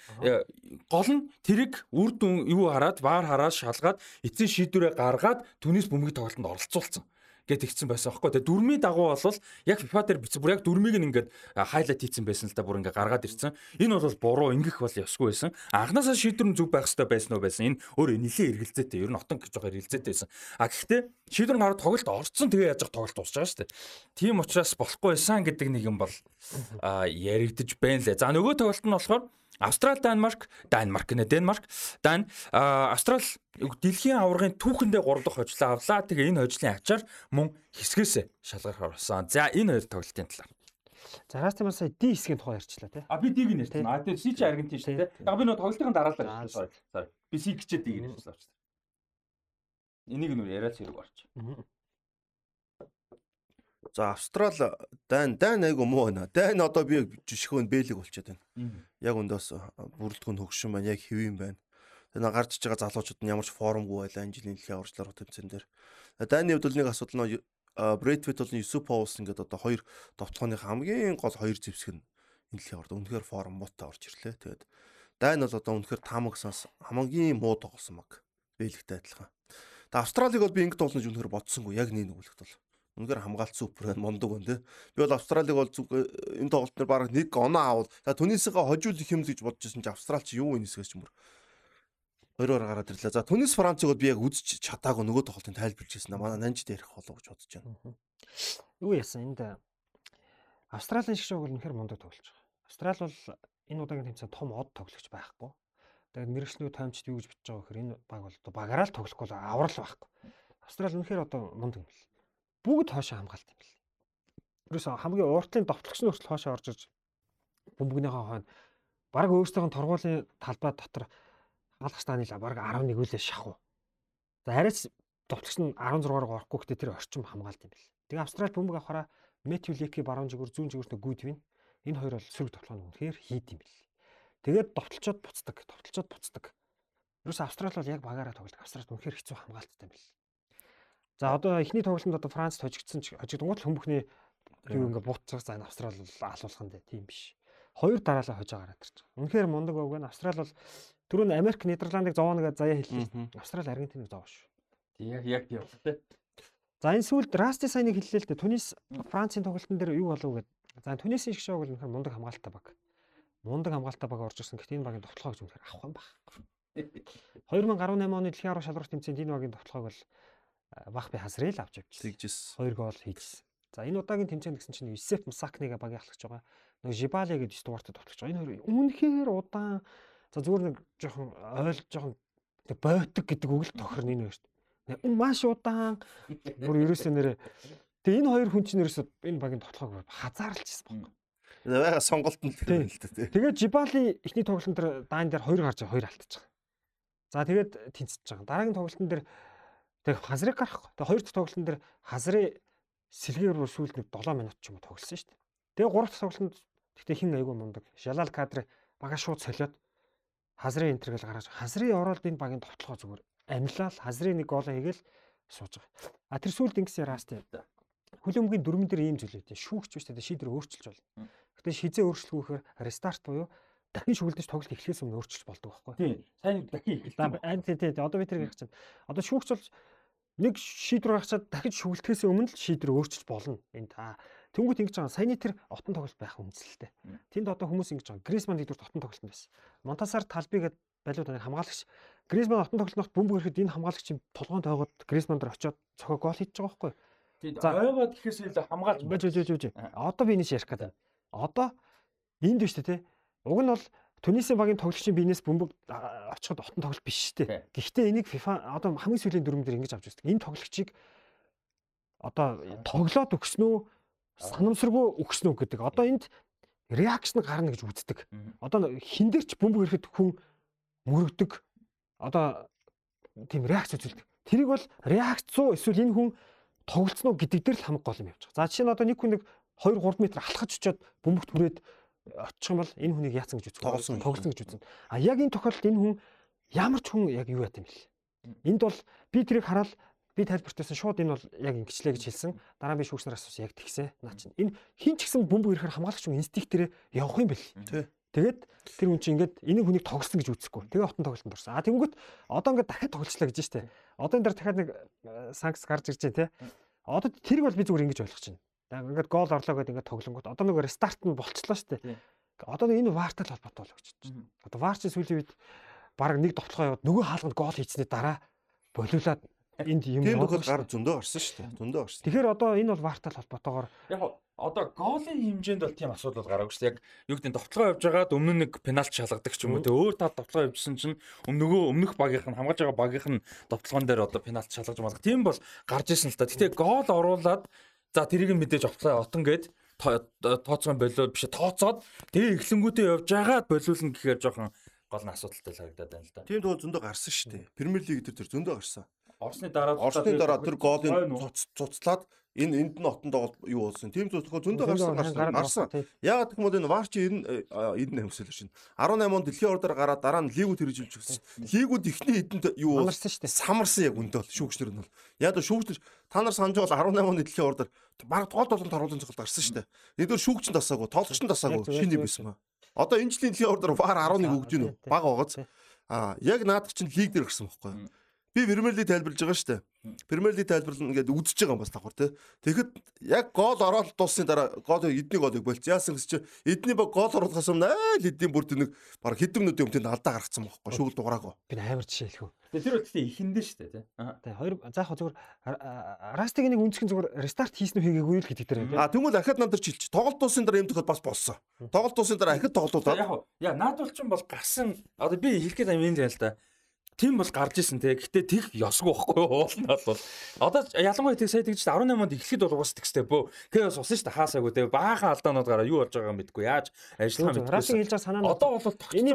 Гол нь тэрэг үр дүн юу хараад, ваар хараад шалгаад эцсийн шийдвэрээ гаргаад түүнээс бөмбөг тоглолтод оролцуулсан гэд игдсэн байсан байхгүй. Тэгээ дөрмийн дагуу бол яг FIFA дээр. Бүр яг дөрмийг нь ингээд хайлайт хийсэн байсан л да бүр ингээд гаргаад ирсэн. Энэ бол буруу ингэх бол ёсгүй байсан. Анхнаасаа шийдвэр нь зүг байх хэрэгтэй байсан уу байсан. Энэ өөр нэлээд эргэлзээтэй. Ер нь отон гэж байгаа эргэлзээтэй байсан. А гэхдээ шийдвэр нь хараад тоглолт орцсон тэгээ яаж тоглолт дуусч байгаа шүү дээ. Тийм учраас болохгүй байсан гэдэг нэг юм бол яригдж байна лээ. За нөгөө тоглолт нь болохоор Австрал, Данмарк, Данмарк нэ Денмарк, Дан Австрал дэлхийн аваргын түүхэндээ 3 дахь хожлоо авлаа. Тэгээ энэ хожлын ачаар мөн хэсгээс шалгарахаар болсон. За энэ хоёр тоглолтын талаар. За Растиман сая D хэсгийн тухай ярьчлаа тий. А би D-г нэрсэн. А тэгээ C чи Аргентин шүү дээ. Яг би нөө тоглолтын дараалал ярьсан. Sorry. Би C гэчээд D-г нэрсэн авчихсан. Энийг нөр яриач хэрэг орч. За Австрал дайн дайн айгу муу байна. Дайн одоо би жишгөө бэлэг болчиход байна. Яг өндөөс бүрэлдэхүүн хөгшин байна. Яг хэвэн байна. Тэгээ гарч иж байгаа залуучууд нь ямар ч форумгүй байлаа энэ жилийн дэлхийн аварчлаар тэмцэн дээр. Дайны хувьд бол нэг асуудал нь Брэдфит бол Юсуп Паулс ингээд одоо хоёр товтгооны хамгийн гол хоёр зэвсэг нь энэ дэлхийн аварт үнэхээр форум муутай орж ирлээ. Тэгээд Дайн бол одоо үнэхээр тамагсаас хамгийн муу тоглосон маг. Бэлэгтэй адилхан. Тэгээ Австралиг бол би ингэ тоглоно гэж үнэхээр бодсонгүй. Яг нэг нүгэлт бол. Үнэхээр хамгаалт супер мундаг байна тий. Би бол Австралиг бол энэ тоглолт дээр баг нэг оноо аавал. За түүнээсээ хожуулах юм гэж бодож ирсэн чи Австрал чи юу вэ нэсгээс ч мөр. Хоёроор гараад ирлээ. За Түнис Францыг бол би яг үзэж чадаагүй нөгөө тоглолтын тайлбарлаж ирсэн. Манай нанж дээрх болов гэж бодож байна. Юу яасан энд Австралийн шиг шоуг үнэхээр мундаг тоглож байгаа. Австрал бол энэ удаагийн тэмцээн том од тоглогч байхгүй. Тэгээд мэрэгчлүү таймчд юу гэж бичиж байгаа гэхээр энэ баг бол багаараа л тоглохгүй аврал байхгүй. Австрал үнэхээр одоо мундаг юм бэл бүгд хоошоо хамгаалт юм бэл. Ерөөсө хамгийн уртлын довтлогч нь хүртэл хоошоо орж иж бөмбөгнийхөө хойно баг өөрсдийнх нь торгуулийн талбай дотор хаалгач тааны л баг 11 үлээ шахав. За арайч довтлогч нь 16-аар орохгүй гэхдээ тэр орчим хамгаалт юм бэл. Тэгээ Австрали бөмбөг авахаараа Мэтью Леки баруун зүгүр зүүн зүгүртөө Гудвин энэ хоёр бол сөрөг тоглоом үнэхээр хийд юм бэл. Тэгээд довтлцоод буцдаг, довтлцоод буцдаг. Ерөөс Австрали бол яг багаараа тоглодог. Австрали үнэхээр хэцүү хамгаалттай юм бэл. За одоо эхний тоглолтод одоо Франц хожигдсон ч хожигдгоот л хүмүүхний юу ингээ буутцах за энэ Австрал алуулхан дээ тийм биш. Хоёр дараалал хожоо гараад байгаа. Үнэхээр мундаг байна. Австрал бол түрүүн Америк Нидерландыг зовооно гэж заяа хэллээ. Австрал Аргентиныг зовоо шүү. Тийм яг яг байна. За энэ сүүлд Расти сайныг хэллээ л дээ. Түнис Францын тоглолтын дээр юу болов гэд. За Түнисийн шиг шоуг бол үнэхээр мундаг хамгаалалттай баг. Мундаг хамгаалалттай баг орж ирсэн. Гэхдээ энэ багийн тоглохоо гэж үнэхээр авах юм баг. 2018 оны дэлхийн аврах шалралт тэмцээнд энэ багийн тоглохоог бол бах би хасрыг авч явчихсан. Тэгжсэн. Хоёр гол хийжсэн. За энэ удаагийн тэмцээн гэсэн чинь Юсеф Мусакныг багийн ахлагч байгаа. нэг Жибали гэдэг дугаартай тоглож байгаа. Энэ хоёр үнэхээр удаан за зүгээр нэг жоохон ойл жоохон нэг бойтог гэдэг үг л тохирно энэ хоёрт. Маш удаан бүр ерөөсөө нэрээ Тэгээ энэ хоёр хүн чинь ерөөсөө энэ багийн тоглохоог хазаарлажсэн байна. Яга сонголтод л л дээ. Тэгээд Жибали эхний тоглолтын дээр даан дээр 2 гарч 2 алдчихсан. За тэгээд тэнцэж байгаа. Дараагийн тоглолтын дээр тэг хазрыг гарах. Тэг хоёр дахь тоглолтын дээр хазрын сэлгээр рүү сүүлд нэг 7 минут ч юм уу тоглосон шүү дээ. Тэгээ гурав дахь тоглолтод гэхдээ хин айгүй мундаг. Шалал кадр бага шууд солиод хазрын интергэл гаргаж хазрын оролт энэ багийн товтлогоо зүгээр амлаад хазрын нэг гол хийгээл сууж байгаа. А тэр сүүлд ингэсэн яраас тээ. Хүлэмгийн дөрмөн дээр ийм зүйл өгдөө. Шүүгч биш тэгээ шийдвэр өөрчилж болно. Гэхдээ шизээ өөрчлөхгүйхээр рестарт буюу дахин шүглдэж тоглолт эхлэхээс өмнө өөрчилж болдог байхгүй. Тийм. Сайн дахин эхэлсэн. Аа тий тий одоо би тэр гэх чинь. Одоо шүүгч бол нэг шийдвэр гаргачаад дахиж шүглдэхээс өмнө л шийдвэр өөрчилж болно. Энд та Тэнгүүт ингэж байгаа. Саяны тэр отон тоглолт байх үнэлэлтэй. Тэнд одоо хүмүүс ингэж байгаа. Грисман нэгдүгээр отон тоглолт байсан. Монтасар талби гээд балиуд нэг хамгаалагч Грисман отон тоглолтод бөмбөг ирэхэд энэ хамгаалагч толгойн тоогоод Грисман дээр очиод цохоо гол хийж байгаа байхгүй. За ойгоод гэхээс илүү хамгаалж бэж бэж бэж. Одоо би энэ ярих гэдэг. Одоо энд биш үү те. Уг нь бол Тунисийн багийн тоглогчийн биенээс бөмбөг очиход отон тоглолт биш шүү дээ. Гэхдээ энийг FIFA одоо хамгийн сүүлийн дүрмээр ингэж авч үздэг. Энэ тоглогчийг одоо тоглоод өгснөө санамсаргүй өгснөө гэдэг. Одоо энд реакшн гарна гэж үздэг. Одоо хиндэрч бөмбөг ирэхэд хүн мөрөгдөг. Одоо тийм реакц үзүүлдэг. Тэрийг бол реакц 100 эсвэл энэ хүн тоглолцсон уу гэдэг дээр л хамаг гол юм явж байгаа. За жишээ нь одоо нэг хүн нэг 2 3 м алхаж очиод бөмбөгт хүрээд очих юм бол энэ хүнийг яатсан гэж үздэг. Тоглосон гэж үзнэ. А яг энэ тохиолдолд энэ хүн ямар ч хүн яг юу яат юм бэл. Энд бол би тэрийг хараад би тайлбартайсан шууд энэ бол яг ингэчлээ гэж хэлсэн. Дараа нь би шүүгчнэр асуусан яг тэгсэ. Наа чинь энэ хин ч гэсэн бөмбөг ирэхээр хамгаалагч хүн инстинктээрээ явах юм бэл. Тэгээд тэр хүн чинь ингээд энэ хүнийг тоглосон гэж үзэхгүй. Тэгээ хотон тоглолтод орсон. А тэнгүүт одоо ингээд дахиад тоглолцлаа гэж штэ. Одоо энэ дээр дахиад нэг санкц гарч ирж байна те. Одоо тэрийг бол би зүгээр ингэж ойлгож байна. Ингээд гол орлоо гэдэг ингээд тоглонгууд одоо нэг рестарт нь болчихлоо штэ. Одоо энэ вартал холбоотой болоо гэж байна. Одоо вар чи сүүлийн үед баг нэг довтлогоо яваад нөгөө хаалганд гол хийцний дараа болиулаад энд юм тийм тохиол гар зөндөө орсон шүү дээ. Зөндөө орсон. Тэгэхээр одоо энэ бол вартал холбоотойгоор яг одоо голын хэмжээнд бол тийм асуудал гараагүй шүү дээ. Яг юу гэдэг нь товтлогоо явж байгаад өмнө нэг пенальт шалгадаг ч юм уу. Тэгээ өөр тал товтлогоо явжсэн чинь өмнөгөө өмнөх багийнх нь хамгаалж байгаа багийнх нь товтлогоон дээр одоо пенальт шалгаж малгах. Тийм бол гарч ирсэн л та. Гэтэ гол оруулаад за тэрийг мэдээж офлоо отон гээд тооцоон болоод биш тооцоод тэгээ эхлэнгүүтээ явж байгаад болиулна гэхээр жоохон гол нь асуудалтай харагдаад байна л да. Тийм тул зөндөө гарсан шүү дээ. Премьер лиг дээр зөндөө гарсан. Орсны дараа Орсны дараа тэр голын цуцлаад энэ энд нь отонд байгаа юу болсон. Тим зөвхөн зөндөө гарсан гарсан. Ягаад гэх юм бол энэ вар чи энэ эдэн амьсгал шин. 18 он дэлхийн ордоор гараад дараа нь лигүүд хэрэгжилж өгсөн. Лигүүд ихний эдэнд юу самарсан шүү дээ. Самарсан яг үндэ бол шүүгчнэр нь бол. Яг шүүгчнэр та нар санаж байгаа 18 оны дэлхийн ордоор баг гол болон торуулын цогт гарсан шүү дээ. Эдгээр шүүгчин тасаагүй, тоолгоч нь тасаагүй шиний байсан ба. Одоо энэ жилийн дэлхийн ордоор вар 11 өгж гинөө. Баг байгааз. А яг наад чинь лиг дээр гэрсэн байхгүй юу? Би Премьер лиг тайлбарлаж байгаа шүү дээ. Премьер лиг тайлбарлана гэдэг үзэж байгаа юм бас давхар тий. Тэгэхэд яг гол ороод дуусны дараа гол эдний голыг болчих. Яасан гэж чи эдний баг гол оруулахаас өмнө айл эдний бүр тэнэг баг хэдэн минутын өмнө тэнд алдаа гаргацсан байхгүй шүүл дугаараагүй. Би амар жишээ хэлэх үү. Тэр бол гэхдээ ихэндээ шүү дээ тий. Тий хоёр заах зүгээр растыг нэг үнцгэн зүгээр рестарт хийсэн үү хийгээгүй л гэдэг дээр тий. А тэгвэл ахад над чилч. Тоглолт дуусны дараа юм төхөд бас болсон. Тоглолт дуусны дараа ахад тоглолтууд. Яг яа наадвал ч бол гарсан одоо би хэлэх гээд юм юм л да. Тийм бол гарч исэн те. Гэтэ тех ёсгүй байхгүй уулна бол. Одоо ялангуяа тэг сая тэгж 18 онд эхлэхэд бол бас тэгстэй бөө. Кээс усан шүү дээ хаасаагүй те. Баахан алдаанууд гараа юу болж байгааг мэдгүй. Яаж ажиллах мэдгүй. Рашин хэлж байгаа санаа нь одоо бол энэ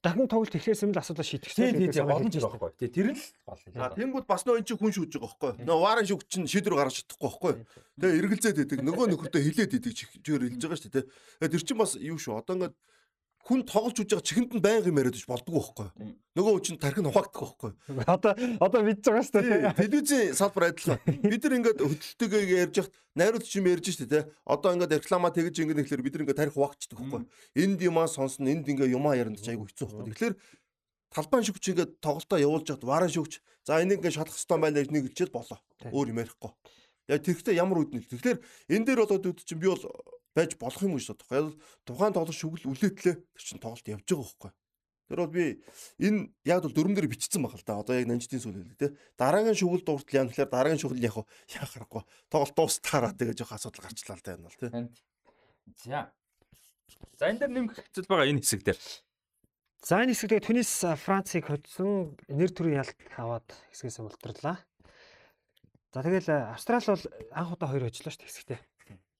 дахин тоглолт эхлээс өмнө асуудал шийтгэсэн. Тийм тийм олон жил байхгүй. Тий тэр л гол. Тэнгүүд бас нөө эн чинь хүн шүүж байгаа байхгүй. Нөө варан шүүгч чинь шийдвэр гаргаж чадахгүй байхгүй. Тэгээ эргэлзээд идэг. Нөгөө нөхөртөө хилээд идэг чигээр хэлж байгаа шүү дээ. Тэгээ тэр чинь бас юу шүү. Одоо ингээд хүн тоглож үж байгаа чихэнд нь байнга яриад иж болдгоо байхгүй. Нөгөө хүн чинь тархин ухаагдах байхгүй. Одоо одоо мэдж байгаа шүү дээ. Телевизийн салбар адилхан. Бид нар ингээд хөдөлтөйгээ ярьж хахад найруулагч юм ярьж штэ тий. Одоо ингээд реклама тэгж ингээд ихлээр бид нар ингээд тарих ухаагчдаг байхгүй. Энд юмаа сонсно, энд ингээд юмаа ярина ч айгу хэцүү байхгүй. Тэгэхээр талбайн шүгч ингээд тоглолтоо явуулж хад варан шүгч за энийг ингээд шалах хэрэгтэй байна гэж нэг хэлчихэл болоо. Өөр юм ярихгүй. Яг тэрхтээ ямар үднэл. Тэгэхээр энэ дээр болоод үд чинь би бол байж болох юм гэж бодох. Яг тухайн тоглолт шүгэл үлээтлээ тэр чинь тоглолт явж байгаа байхгүй. Тэр бол би энэ яг бол дөрөв дээр бичсэн баг л да. Одоо яг нанжтын сүл хэлээ те. Дараагийн шүгэл дууртал яам тэгэхээр дараагийн шүгэл яг яах харахгүй. Тоглолт дуустаараа тэгээ жоох асуудал гарчлаа л да энэ бол те. За. За энэ дээр нэмэх зүйл байгаа энэ хэсэг дээр. За энэ хэсэгтээ Түнис Францыг хоцсон нэр төрийн ялт аваад хэсгээс мултралаа. За тэгэл Австрал бол анх удаа хоёр хожлоо шүү дээ хэсэгтээ.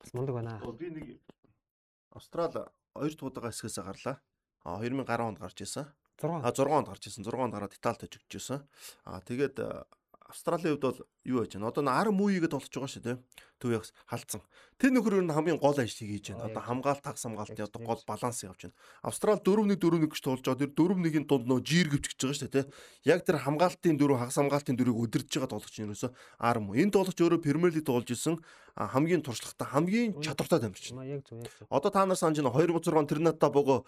Бас мундаг байна. Би нэг Австрал хоёр дахь удаага хэсгээс гарлаа. А 2010 онд гарч ирсэн. 6. А 6 онд гарч ирсэн. 6 онд гараад Италид хожигдож ирсэн. А тэгээд Австралийн хувьд бол юу яаж байна? Одоо ар мууигээд болж байгаа шүү дээ. Төв ягс халдсан. Тэр нөхөр нь хамгийн гол ажлыг хийж байна. Одоо хамгаалт тагс хамгаалтын одоо гол баланс явж байна. Австрал 4-1 4-1 гэж туулж байгаа. Тэр 4-1-ийн дунд нөө жир гэвч гэж байгаа шүү дээ. Яг тэр хамгаалтын дөрөв хагас хамгаалтын дөрөв өдөрж байгаа тоглогч нь ерөөсөө ар муу. Энэ тоглогч өөрөө Премьер лиг тоглож исэн хамгийн туршлагатай хамгийн чадвартай тамирчин. Одоо та нар санаж байна 2006 Тэрната бого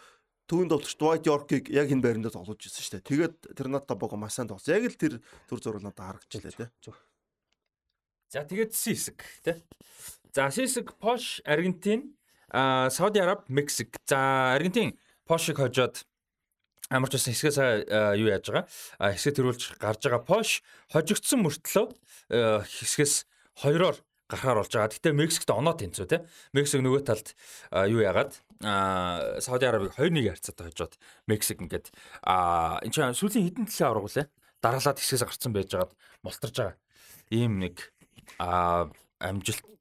түүнд тоглогч Dwight York-ыг яг энэ байранд тоглож ирсэн шүү дээ. Тэгээд Тэрната бого маш сайн тоглосон. Яг л тэр төр зураг надад харагдчихлаа тий. Зөв. За тэгээд C хэсэг тий. За хэсэг Posh Аргентин, а Сауди Араб, Мексик. За Аргентин Posh-ыг хожоод амарч байсан хэсгээс а, юу яаж байгаа? А хэсэг төрүүлж гарч байгаа Posh хожигдсон мөртлөө хэсгээс хоёроор гарахаар болж байгаа. Гэтэ Мексикт оноо тэнцүү те. Мексик нөгөө талд юу яагаад Сауди Арабыг 2-1 харьцаатай хожоод Мексик ингээд энэ чинь сүүлийн хэдэн төлөө авраг үлээ. Дараалаад хэсгээс гарцсан байж байгаад мултарж байгаа. Ийм нэг амжилт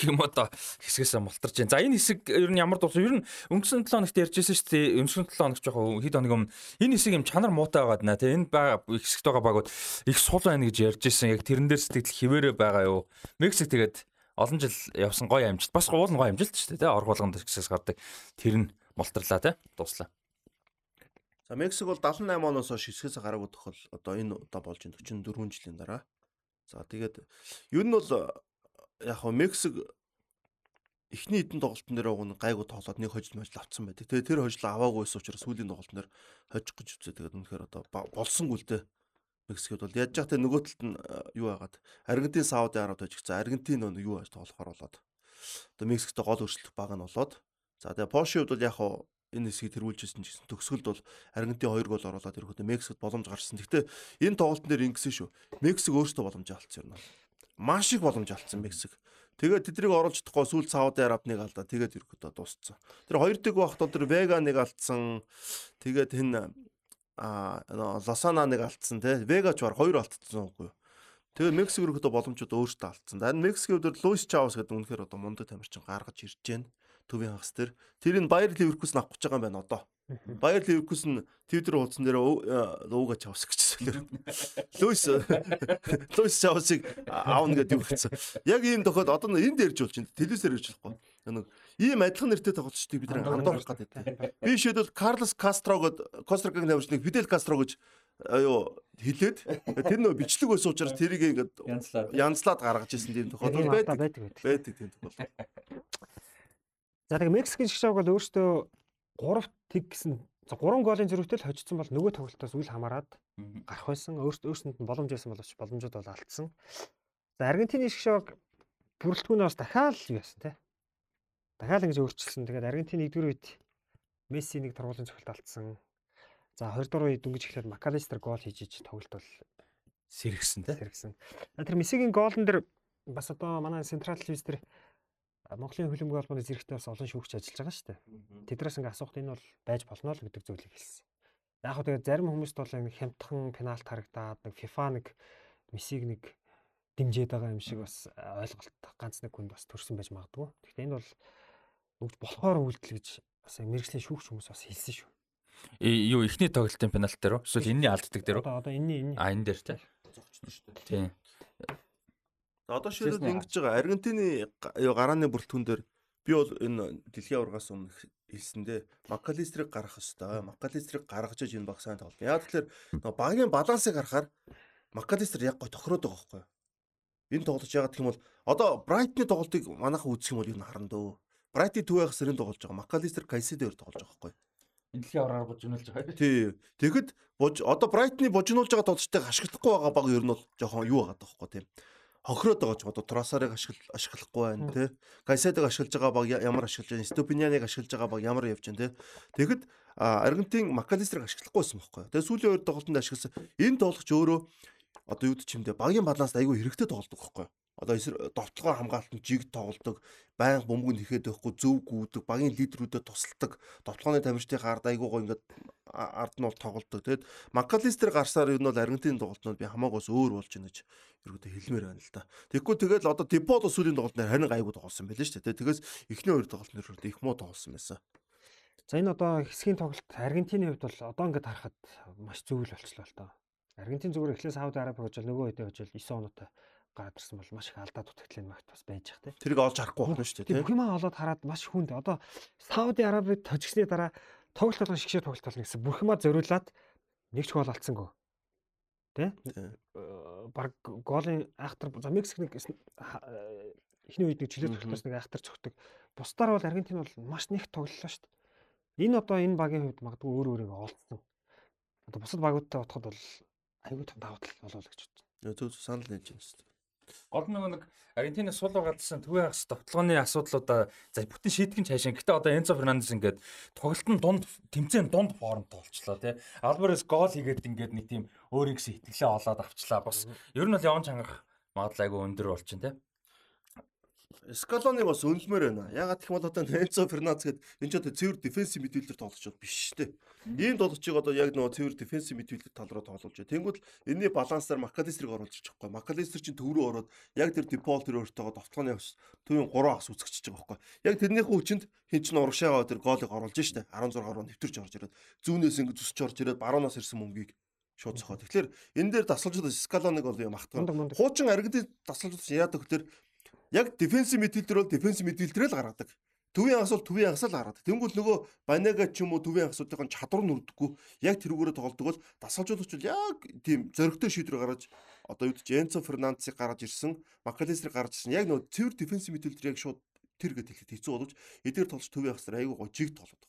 гэх юм одоо хэсгээс мултарч байна. За энэ хэсэг ер нь ямар дуусах ер нь өнгөрсөн 7 хоногт ярьжсэн шүү дээ. Өнгөрсөн 7 хоног жоохон хэд хоног өмнө энэ хэсэг юм чанар муутай байгаад наа. Тэгээ энэ байгаа хэсэгт байгаа багууд их сул байна гэж ярьжсэн. Яг тэрэн дээр сэтгэл хിവэрэ байгаа юу? Мексик тэгээд олон жил явсан гоё амжилт. Бас уул нь гоё амжилт шүү дээ. Орг болгонд хэсгээс гардаг. Тэр нь мултарлаа те. Дуслаа. За Мексик бол 78 оноос хойш хэсгээс гараагүй тохиол одоо энэ удаа болж байна 44 жилийн дараа. За тэгээд ер нь бол яг хөө Мексик эхний хэдэн тоглолтын дээр уг нь гайгүй тоглоод нэг хожил можил авцсан байдаг. Тэгээ тэр хожил аваагүйс учраас сүүлийн тоглолтын дээр хожих гэж үзээ. Тэгээд үнэхээр одоо болсонгүй л дээ. Мексикд бол яаж яхтай нөгөө талд нь юу байгаад Аргентин Сауди Арабид хожигдсан. Аргентин нөө юу яаж тоглохоор болоод одоо Мексикт гол өрсөлдөх баг нь болоод за тэгээ Поши хувьд бол яг хөө энэ хэсгийг тэргүүлжсэн ч гэсэн төгсгөлд бол Аргентин 2 гол оруулаад ирэхэд Мексикт боломж гарсан. Гэхдээ энэ тоглолтын дээр ингэсэн шүү. Мексик өөртөө боломж алдсан юм. Маш их боломж алдсан Мексик. Тэгээд тэднийг оруулж чадахгүй сүүл Сауди Арабныг алдаа. Тэгээд ирэхэд дууссан. Тэр хоёр дэг багт тэр Вега нэг алдсан. Тэгээд энэ а Лосана нэг алдсан тий. Вега ч бар хоёр алдсан үгүй юу. Тэгээд Мексик өргөдөө боломжууд өөртөө алдсан. Харин Мексикийн өдөр Луис Чаус гэдэг үнэхээр одоо мундаг тамирчин гаргаж ирж байна. Төвийн хагас дээр. Тэрийг Баер Ливеркус авах гэж байгаа юм байна одоо. Баер Ливеркус нь Твиттер хуудсан дээр ууга Чаус гэжсэн. Луис Луис Чаусыг аавна гэдэг юу гэсэн. Яг ийм тохиол одоо энэ дээрж болж байна. Телевизээр ирж болохгүй. Нэг ийм адилхан нэртэй тоглолчдыг бид андуурах гэдэг. Би шийдвэл Карлос Кастро гэдэг Кострокыг навчныг Фидел Кастро гэж аюу хилээд тэр нөө бичлэг байсан учраас тэрийг ингээд янзлаад гаргаж ирсэн тийм тохиолдол байдаг. Байдаг тийм тохиолдол. За тэгээ Мексикийн шгшааг бол өөртөө 3 тэг гэсэн 3 голын зэрэгтэл хожигдсон бол нөгөө тоглолтоос үл хамааран гарах байсан. Өөрт өөрсөнд нь боломж байсан боловч боломжууд бол алдсан. За Аргентины шгшааг бүрэлдэхүүнээс дахиад юу яасан те. Дахиад ингэж өөрчилсөн. Тэгээд Аргентин 1-р үед Месси нэг тургуулын цогт алдсан. За 2 дугаар үед дөнгөж эхлээд Макалистер гол хийж иж тоглолт бол сэргсэн те. сэргсэн. Тэр Мессигийн гоолн дээр бас одоо манай Central Televis дээр Монголын хөлбөмбөг холбооны зэрэгтэй бас олон шүүгч ажиллаж байгаа шүү дээ. Тэдрээс ингээ асуухт энэ бол байж болно л гэдэг зүйлийг хэлсэн. Яг хөө тэгээд зарим хүмүүст бол нэг хямдхан пеналт харагдаад нэг FIFA нэг Мессиг нэг дэмжиж байгаа юм шиг бас ойлголт ганц нэг хүнд бас төрсэн байж магадгүй. Гэхдээ энэ бол бүгд болохоор үйлдэл гэж бас мэрэгжлийн шүүгч хүмүүс бас хэлсэн шүү. Юу ихний тоглолтын пенальт дээр үү? Эсвэл энэний алддаг дээр үү? Одоо энэний энэний А энэ дээр те. Зогчдоо шүү дээ. Тийм. Одоо шийдэл ингэж байгаа. Аргентины гарааны бүрэлдэхүүн дээр би бол энэ дэлхийн аваргаас өмнө хэлсэндээ Макалистрийг гаргах ёстой. Макалистрийг гаргаж иж энэ баг сайн тоглоно. Яг тэгэхээр нөгөө багийн балансыг харахаар Макалистр яг гой тохироод байгаа байхгүй юу? Энэ тоглож байгаа гэх юм бол одоо Брайтны тоглолтыг манайхан үзэх юм бол юу харна дөө. Брайтны төвөөх сэрэн тоглож байгаа. Макалистр Кайседо өөр тоглож байгаа байхгүй юу? Дэлхийн авраар бужигнуулж байгаа. Тий. Тэгэхэд одоо Брайтны бужигнуулж байгаа тоглолтыг ашиглахгүй байгаа баг ер нь бол жоохон юу байгаа даахгүй тийм. Хохироод байгаа ч одоо Тросарыг ашигла ашиглахгүй байна тий. Кайседог ашиглаж байгаа баг ямар ашиглаж байна? Ступиняныг ашиглаж байгаа баг ямар явж байна тий. Тэгэхэд Аргентин Макалистрыг ашиглахгүй байсан байхгүй. Тэгээ сүүлийн хоёр тоглолтод ашигласан. Энэ тоглогч өөрөө одоо юу ч юм дэ багийн баланс айгүй хэрэгтэй тоглодог байхгүй. Одоо довтлогоо хамгаалтанд жиг тоглодог, байнга бөмбөг нэхэд байхгүй зөв гүйдэг, багийн лидерүүдэд тусалдаг, довтлооны тамирчдын ард айгуугаа ингээд ард нь бол тоглодог. Тэгэд Макалистер гарсаар юу нь бол Аргентин тоглолтнод би хамаагаас өөр болж байна гэж ерөөдөө хэлмээр байна л да. Тэгэхгүй тэгэл одоо Диподо сүүлийн тоглолтноор харин гайгүй тоглосон байл шүү дээ. Тэгээс эхний хоёр тоглолтноор их муу тоглосон байсан. За энэ одоо хэсгийн тоглолт Аргентины хувьд бол одоо ингээд харахад маш зөв л болчихлоо л доо. Аргентин зүгээр эхлээс Сауди Араби гэж нөгөө хэдэ гэж 9 оноотой гараад ирсэн бол маш их алдаа дутагдлын магт бас байж байгаа те. Тэрийг олж харахгүй байна шүү дээ. Бүх юмаа олоод хараад маш хүнд. Одоо Сауди Арабид тожигсны дараа тоглолт болгон шигшээ тоглолт болно гэсэн бүх юмаа зориулаад нэг ч гол алдсангүй. Тэ? Баг голын айхтар за Мексик нэг эхний үед нэг чөлөөт тоглолтоос нэг айхтар цогтөг. Бусдаар бол Аргентин бол маш нэг тоглолоо шүү дээ. Энэ одоо энэ багийн хувьд магадгүй өөр өөрийгөө олцсон. Одоо бусад багуудтай бодоход бол аюул том давуу тал болов л гэж бодсон. Зөв зөв санал нээж байна шүү дээ. Гол нэг нэг Аргентинаас сул байгаадсан төвийн хагас товтлооны асуудлуудаа за бүтэн шийтгэн цаашаа. Гэтэ одоо Энцо Фернандес ингээд тоглолтын дунд тэмцээн дунд формт болчлоо тий. Альварес гол хийгээд ингээд нэг тийм өөрийнхөө итгэлээ олоод авчлаа. Бас ер нь бол явж хангах магадлал айгүй өндөр болчихно тий. Скалоныг бас өнлмөр байна. Ягаад гэх юм бол одоо Энцо Фернандес гээд энэ ч одоо цэвэр дефенсив мидфилдер тоглож байгаа биш шүү дээ. Ийм тоглогчийг одоо яг нөгөө цэвэр дефенсив мидфилдер тал руу тоглуулж байна. Тэнгүүд энэний балансаар Макалистрийг оруулж ирчих байхгүй. Макалистер чинь төв рүү ороод яг тэр Депол тэр өөртөөгөө довтлооны төвийн 3 ас үзэгчиж байгаа байхгүй. Яг тэрнийхээ хүчинд хин чин урагшаага тэр голыг оруулж штэ 16 руу нэвтэрч орж ирээд зүүнээс ингэ зүсч орж ирээд баруунаас ирсэн мөнгийг шууд цохоо. Тэгэхээр энэ дээр дасгалжууд скалоныг бол юм ахтгаа. Хуучин аргидын дасгалжууд яадаг гэхээр яг дефенсив мидфилдер бол дефенсив мидфилдерээ л гаргадаг. Төвийн хагас бол төвийн хагасаа л гаргадаг. Тэнгүүл нөгөө Банега ч юм уу төвийн хагасуудын чадвар нь үрдэггүй. Яг тэрүүгээрээ тоглодог бол дасгалжуулагч бол яг тийм зөрөгтэй шийдвэр гаргаж одоо юу гэж Энцо Фернандесыг гаргаж ирсэн, Макалестрийг гаргаж ирсэн. Яг нөгөө цэвэр дефенсив мидфилдер яг шууд тэр гэдэг хэлэхэд хэцүү боловч эдгээр тоглож төвийн хагасаар айгүй гоо жиг тоглоод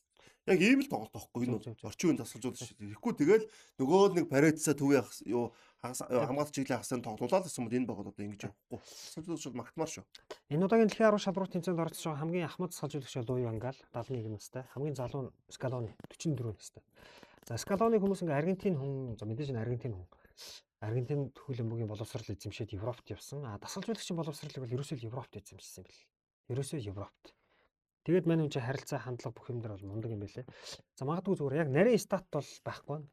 Яг ийм л тоглолт байхгүй энэ орчин үеийн тасалжуулж тэгэхгүй тэгэл нөгөө нэг парадсаа төвийн юу хамгаалалт чиглэлийн хасанд тоглуулаад гэсэн мэт энэ баг одоо ингэж явахгүй. Тасалжуулагч бол магтмаар шүү. Энэ удаагийн дэлхийн арга шалралт тэмцээнд оролцсон хамгийн ахмад тасалжуулагч бол Луи Вангал 71 настай, хамгийн залуу нь Скалони 44 настай. За Скалоны хүмүүс ингээ Аргентин хүн за мэдээж энэ Аргентин хүн. Аргентин төхөөлөн бүгийн боловсрал эзэмшээд Европт явсан. А тасалжуулагчийн боловсралыг бол ерөөсөө Европт эзэмшсэн бэл. Ерөөсөө Европт. Тэгээд мань хүн чи харилцаа хандлага бүх юм дээр бол мундаг юм байлээ. За магадгүй зүгээр яг нарийн стат бол байхгүй.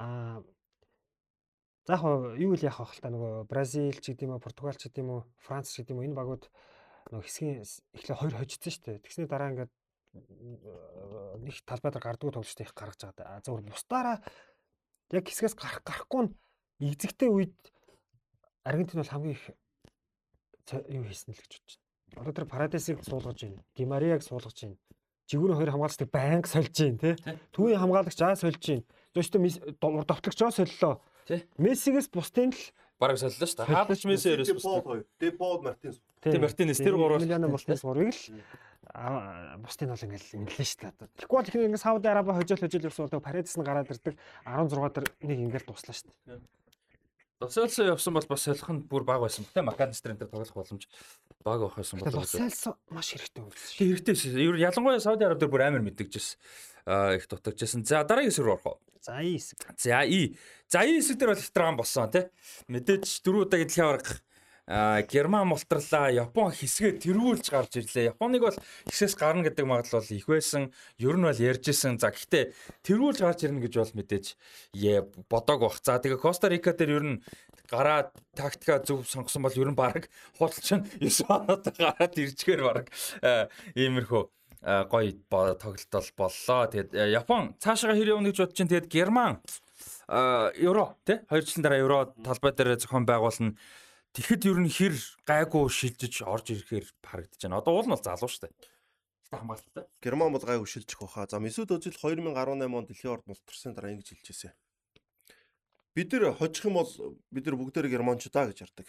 Аа За яг юу л яах вэ хэл та нөгөө Бразил ч гэдэм үү, Португал ч гэдэм үү, Франц ч гэдэм үү энэ багууд нөгөө хэсгийн эхлээ хоёр хожицсон шүү дээ. Тэгсний дараа ингээд нэг талбай дээр гардгүй тоглолттой их гаргаж байгаа. Зөвхөн бусдаараа яг хэсгээс гарах гарахгүй нь эзэгтэй үед Аргентин бол хамгийн их юу хийсэн л гэж бодож. Одоо тэр Парадесыг суулгаж байна. Димариаг суулгаж байна. Жигүүрийн хоёр хамгаалагчдыг байнга сольж байна, тий. Түүний хамгаалагч аа сольж байна. Зөвхөн урд давтлагч аа солилоо. Тий. Мессигээс бусдын л бараг солилоо шүү дээ. Хаалгач Месси ерөөс бусдын. Депод Мартинес. Тий, Мартинес тэр гурав. Милано бусдын гурвыг л бусдын бол ингээл инглээ шүү дээ. Тэгэхгүй бол ихний ингээ Сауди Араби хожил хожил ерөөс бол Парадес нь гараад ирдэг 16 дээр нэг ингээл дуслаа шүү дээ. Досэлсо явсан бол бас солих нь бүр баг байсан. Тэ Макалистрын дээр тоглох боломж баг байх байсан болов. Досэлсо маш хэрэгтэй юм биш. Тэ хэрэгтэй шээ. Ер ялангуяа Сауди Арабид бүр амар мэддэгжсэн. Аа их дутагжсэн. За дараагийн хэсэг рүү орох уу? За И хэсэг. За И. За И хэсэг дээр бол драм болсон тий. Мэдээж дөрөв удаагийн дэлхийн аварга Герман мултралаа Япон хэсгээ тэргүүлж гарч ирлээ. Японыг бол хэсгээс гарна гэдэг магадлал их байсан. Ер нь бол ярьжсэн. За гэхдээ тэргүүлж гарч ирнэ гэж бол мэдээж бодог бах. За тэгээ Коста Рика дээр ер нь гараа тактика зөв сонгосон бол ер нь баг худалч нь 9 оноод гараад иржгээр баг иймэрхүү гоё тоглолт боллоо. Тэгээд Япон цаашаа хэр явна гэж бодож чинь тэгээд Герман евро тий 2 жилийн дараа евро талбай дээр зохион байгуулна Тэгэхэд ер нь хэр гайгүй шилжиж орж ирэхээр харагдаж байна. Одоо уул нь бол залуу шүү дээ. Гэтэ хамгаалалттай. Герман бол гайгүй шилжих баха. За Месут Özil 2018 онд дэлхийн орд мултарсан дараа ингэж хэлжээсэ. Бид нэр хожих юм бол бид нар бүгдээр германч даа гэж ярддаг.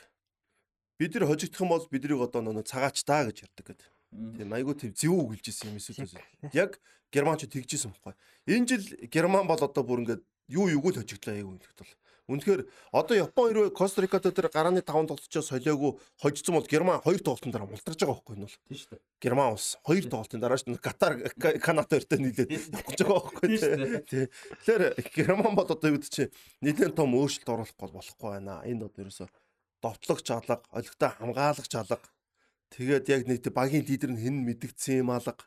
Бид нар хожигдох юм бол биднийг одоо нөө цагаач даа гэж ярддаг гэдэг. Тийм айгүй тийм зөв үг хэлжсэн юм Месут Özil. Яг германч тэгжсэн байхгүй. Энэ жил герман бол одоо бүр ингээд юу юуг л хожигдлаа яг үнэхээр бол Үнэхээр одоо Япон хэрвээ Костарика дээр гарааны 5 тоглолтчоо солиогүй хожицсон бол Герман 2 тоглолтын дараа мултарж байгаа байхгүй нь бол. Тийм шүү дээ. Герман ус 2 тоглолтын дараа дээ. Катар Канада хоёртой нийлээд гэж байгаа байхгүй тий. Тэгэхээр Герман бол одоо юу гэдэг чи нэлээд том өөрчлөлт оруулах болохгүй байна. Энэ бол ерөөсө довтлогч алга, олигтой хамгаалагч алга. Тэгээд яг нэг багийн лидер нь хэн мэдгдсэн юм алга.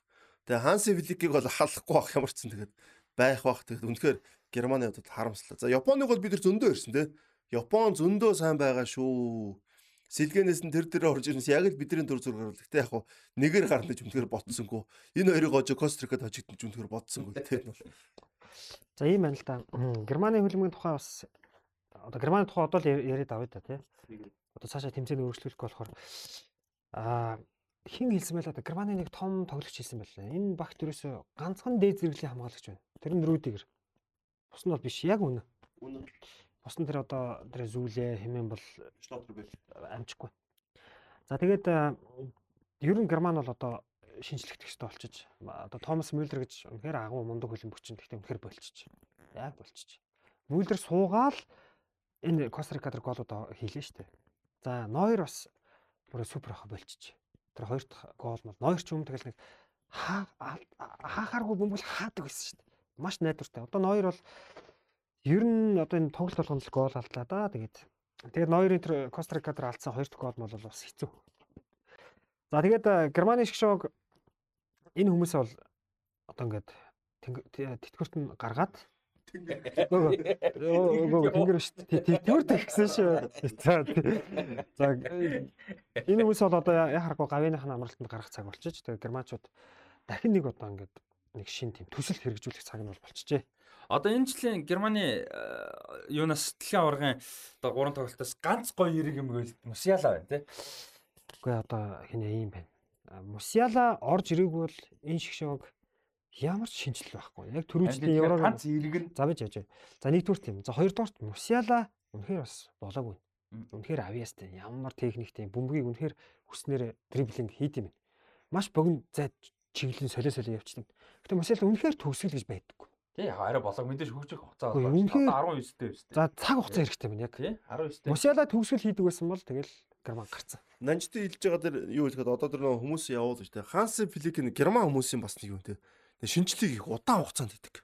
Тэгээ Ханси Фликийг бол халахгүй ямар ч зэн тэгээд байх бах. Тэгээд үнэхээр Германы удаад харамслаа. За Японыг бол бид нар зөндөө ирсэн те. Япон зөндөө сайн байгаа шүү. Сэлгэнээс нь тэр дээр орж ирнэс яг л бидний төр зур гарвал. Гэтэ яг нэгээр гарна гэж үнэхээр бодсонгүй. Энэ хоёрыг гож Кострикад хожигдсон үнэхээр бодсонгүй. Тэр нь бол. За ийм байна л да. Германы хөлбөмбөгийн тухай бас одоо Германы тухай одоо л яриад авъя да тий. Одоо цаашаа тэмцээний өөрчлөлт болохоор аа хин хэлсэн байл одоо Германы нэг том тоглогч хэлсэн байлаа. Энэ багт ерөөсө ганцхан дээд зэрэглэлийн хамгаалагч байна. Тэр нь Рүдигер. Бус нь бол биш. Яг үнэ. Үнэ. Бус нь тэр одоо тэр зүйлээ хэмээн бол Штотер байл. амжихгүй. За тэгээд а, ер нь Герман бол одоо шинжлэхдэгчтэй болчихж одоо Томас Мюллер гэж үнэхээр агуу мундаг хөлбөмбөгч нь гэхдээ үнэхээр болчихж. Яг болчихж. Мюллер суугаал энэ Кострикадэр голууд хийлээ шүү дээ. За Нойер бас бүр супер ах болчихж. Тэр хоёр дахь гол бол Нойер ч юм тэгэл нэг хаа хаахааргүй бөмбөл хаадаг байсан шүү дээ. Маш найдвартай. Одоо Нойер бол ер нь одоо энэ тоглолт болгоно л гол алдлаа да. Тэгээд тэгээд Нойрын тэр Кострикадэр алдсан хоёр дахь гол бол бас хэцүү. За тэгээд а, Германы шиг шог энэ хүмүүсээ бол одоо ингээд тэтгэврт нь гаргаад Гөө тэнгэр шүү дээ. Тэтгэвэр тэгсэн шүү. За за энэ хүмүүс бол одоо яхахгүй гавьяаныхын амралтанд гарах цаг болчихж тэгээ германчууд дахин нэг одоо ингээд нэг шин тийм төсөл хэрэгжүүлэх цаг нь бол болчихжээ. Одоо энэ жилийн Германы э, юунаас дэлхийн аваргын одоо гурван тоглолтоос ганц гоё хэрэг юм гээл Мусиала байна тий. Үгүй одоо хинэ юм байна. Мусиала орж ирээгүй бол энэ шиг шог ямар ч шинжил байхгүй. Яг түрүүчний еврог ганц хэрэг нь за бич яж. За нэгдүгээр тийм. За хоёрдугаар Мусиала үнэхээр бас болоогүй. Үнэхээр авьяастай. Ямар техниктэй бөмбөгийг үнэхээр хүснээр дриблинг хийд юм. Маш богино зай чиглэн солио солио явчихдаг. Гэтэ Мусиала үнэхээр төгсгөл гэж байдаггүй. тий хараа болог мэдээж хөгжих хугацаа болоо. Одоо 19 дэх өстэй. За цаг хугацаа хэрэгтэй байна яг. тий 19 дэх. Мусиала төгсгөл хийдэг байсан бол тэгэл герман гарцсан. Нанжтын хэлж байгаа дэр юу хэлэхэд одоо тэр нөгөө хүмүүс явуул гэж те. Ханси Флик нь Герман хүмүүсийн бас нэг юм те. Тэгээ шинжлэх их удаан хугацаанд хийдэг.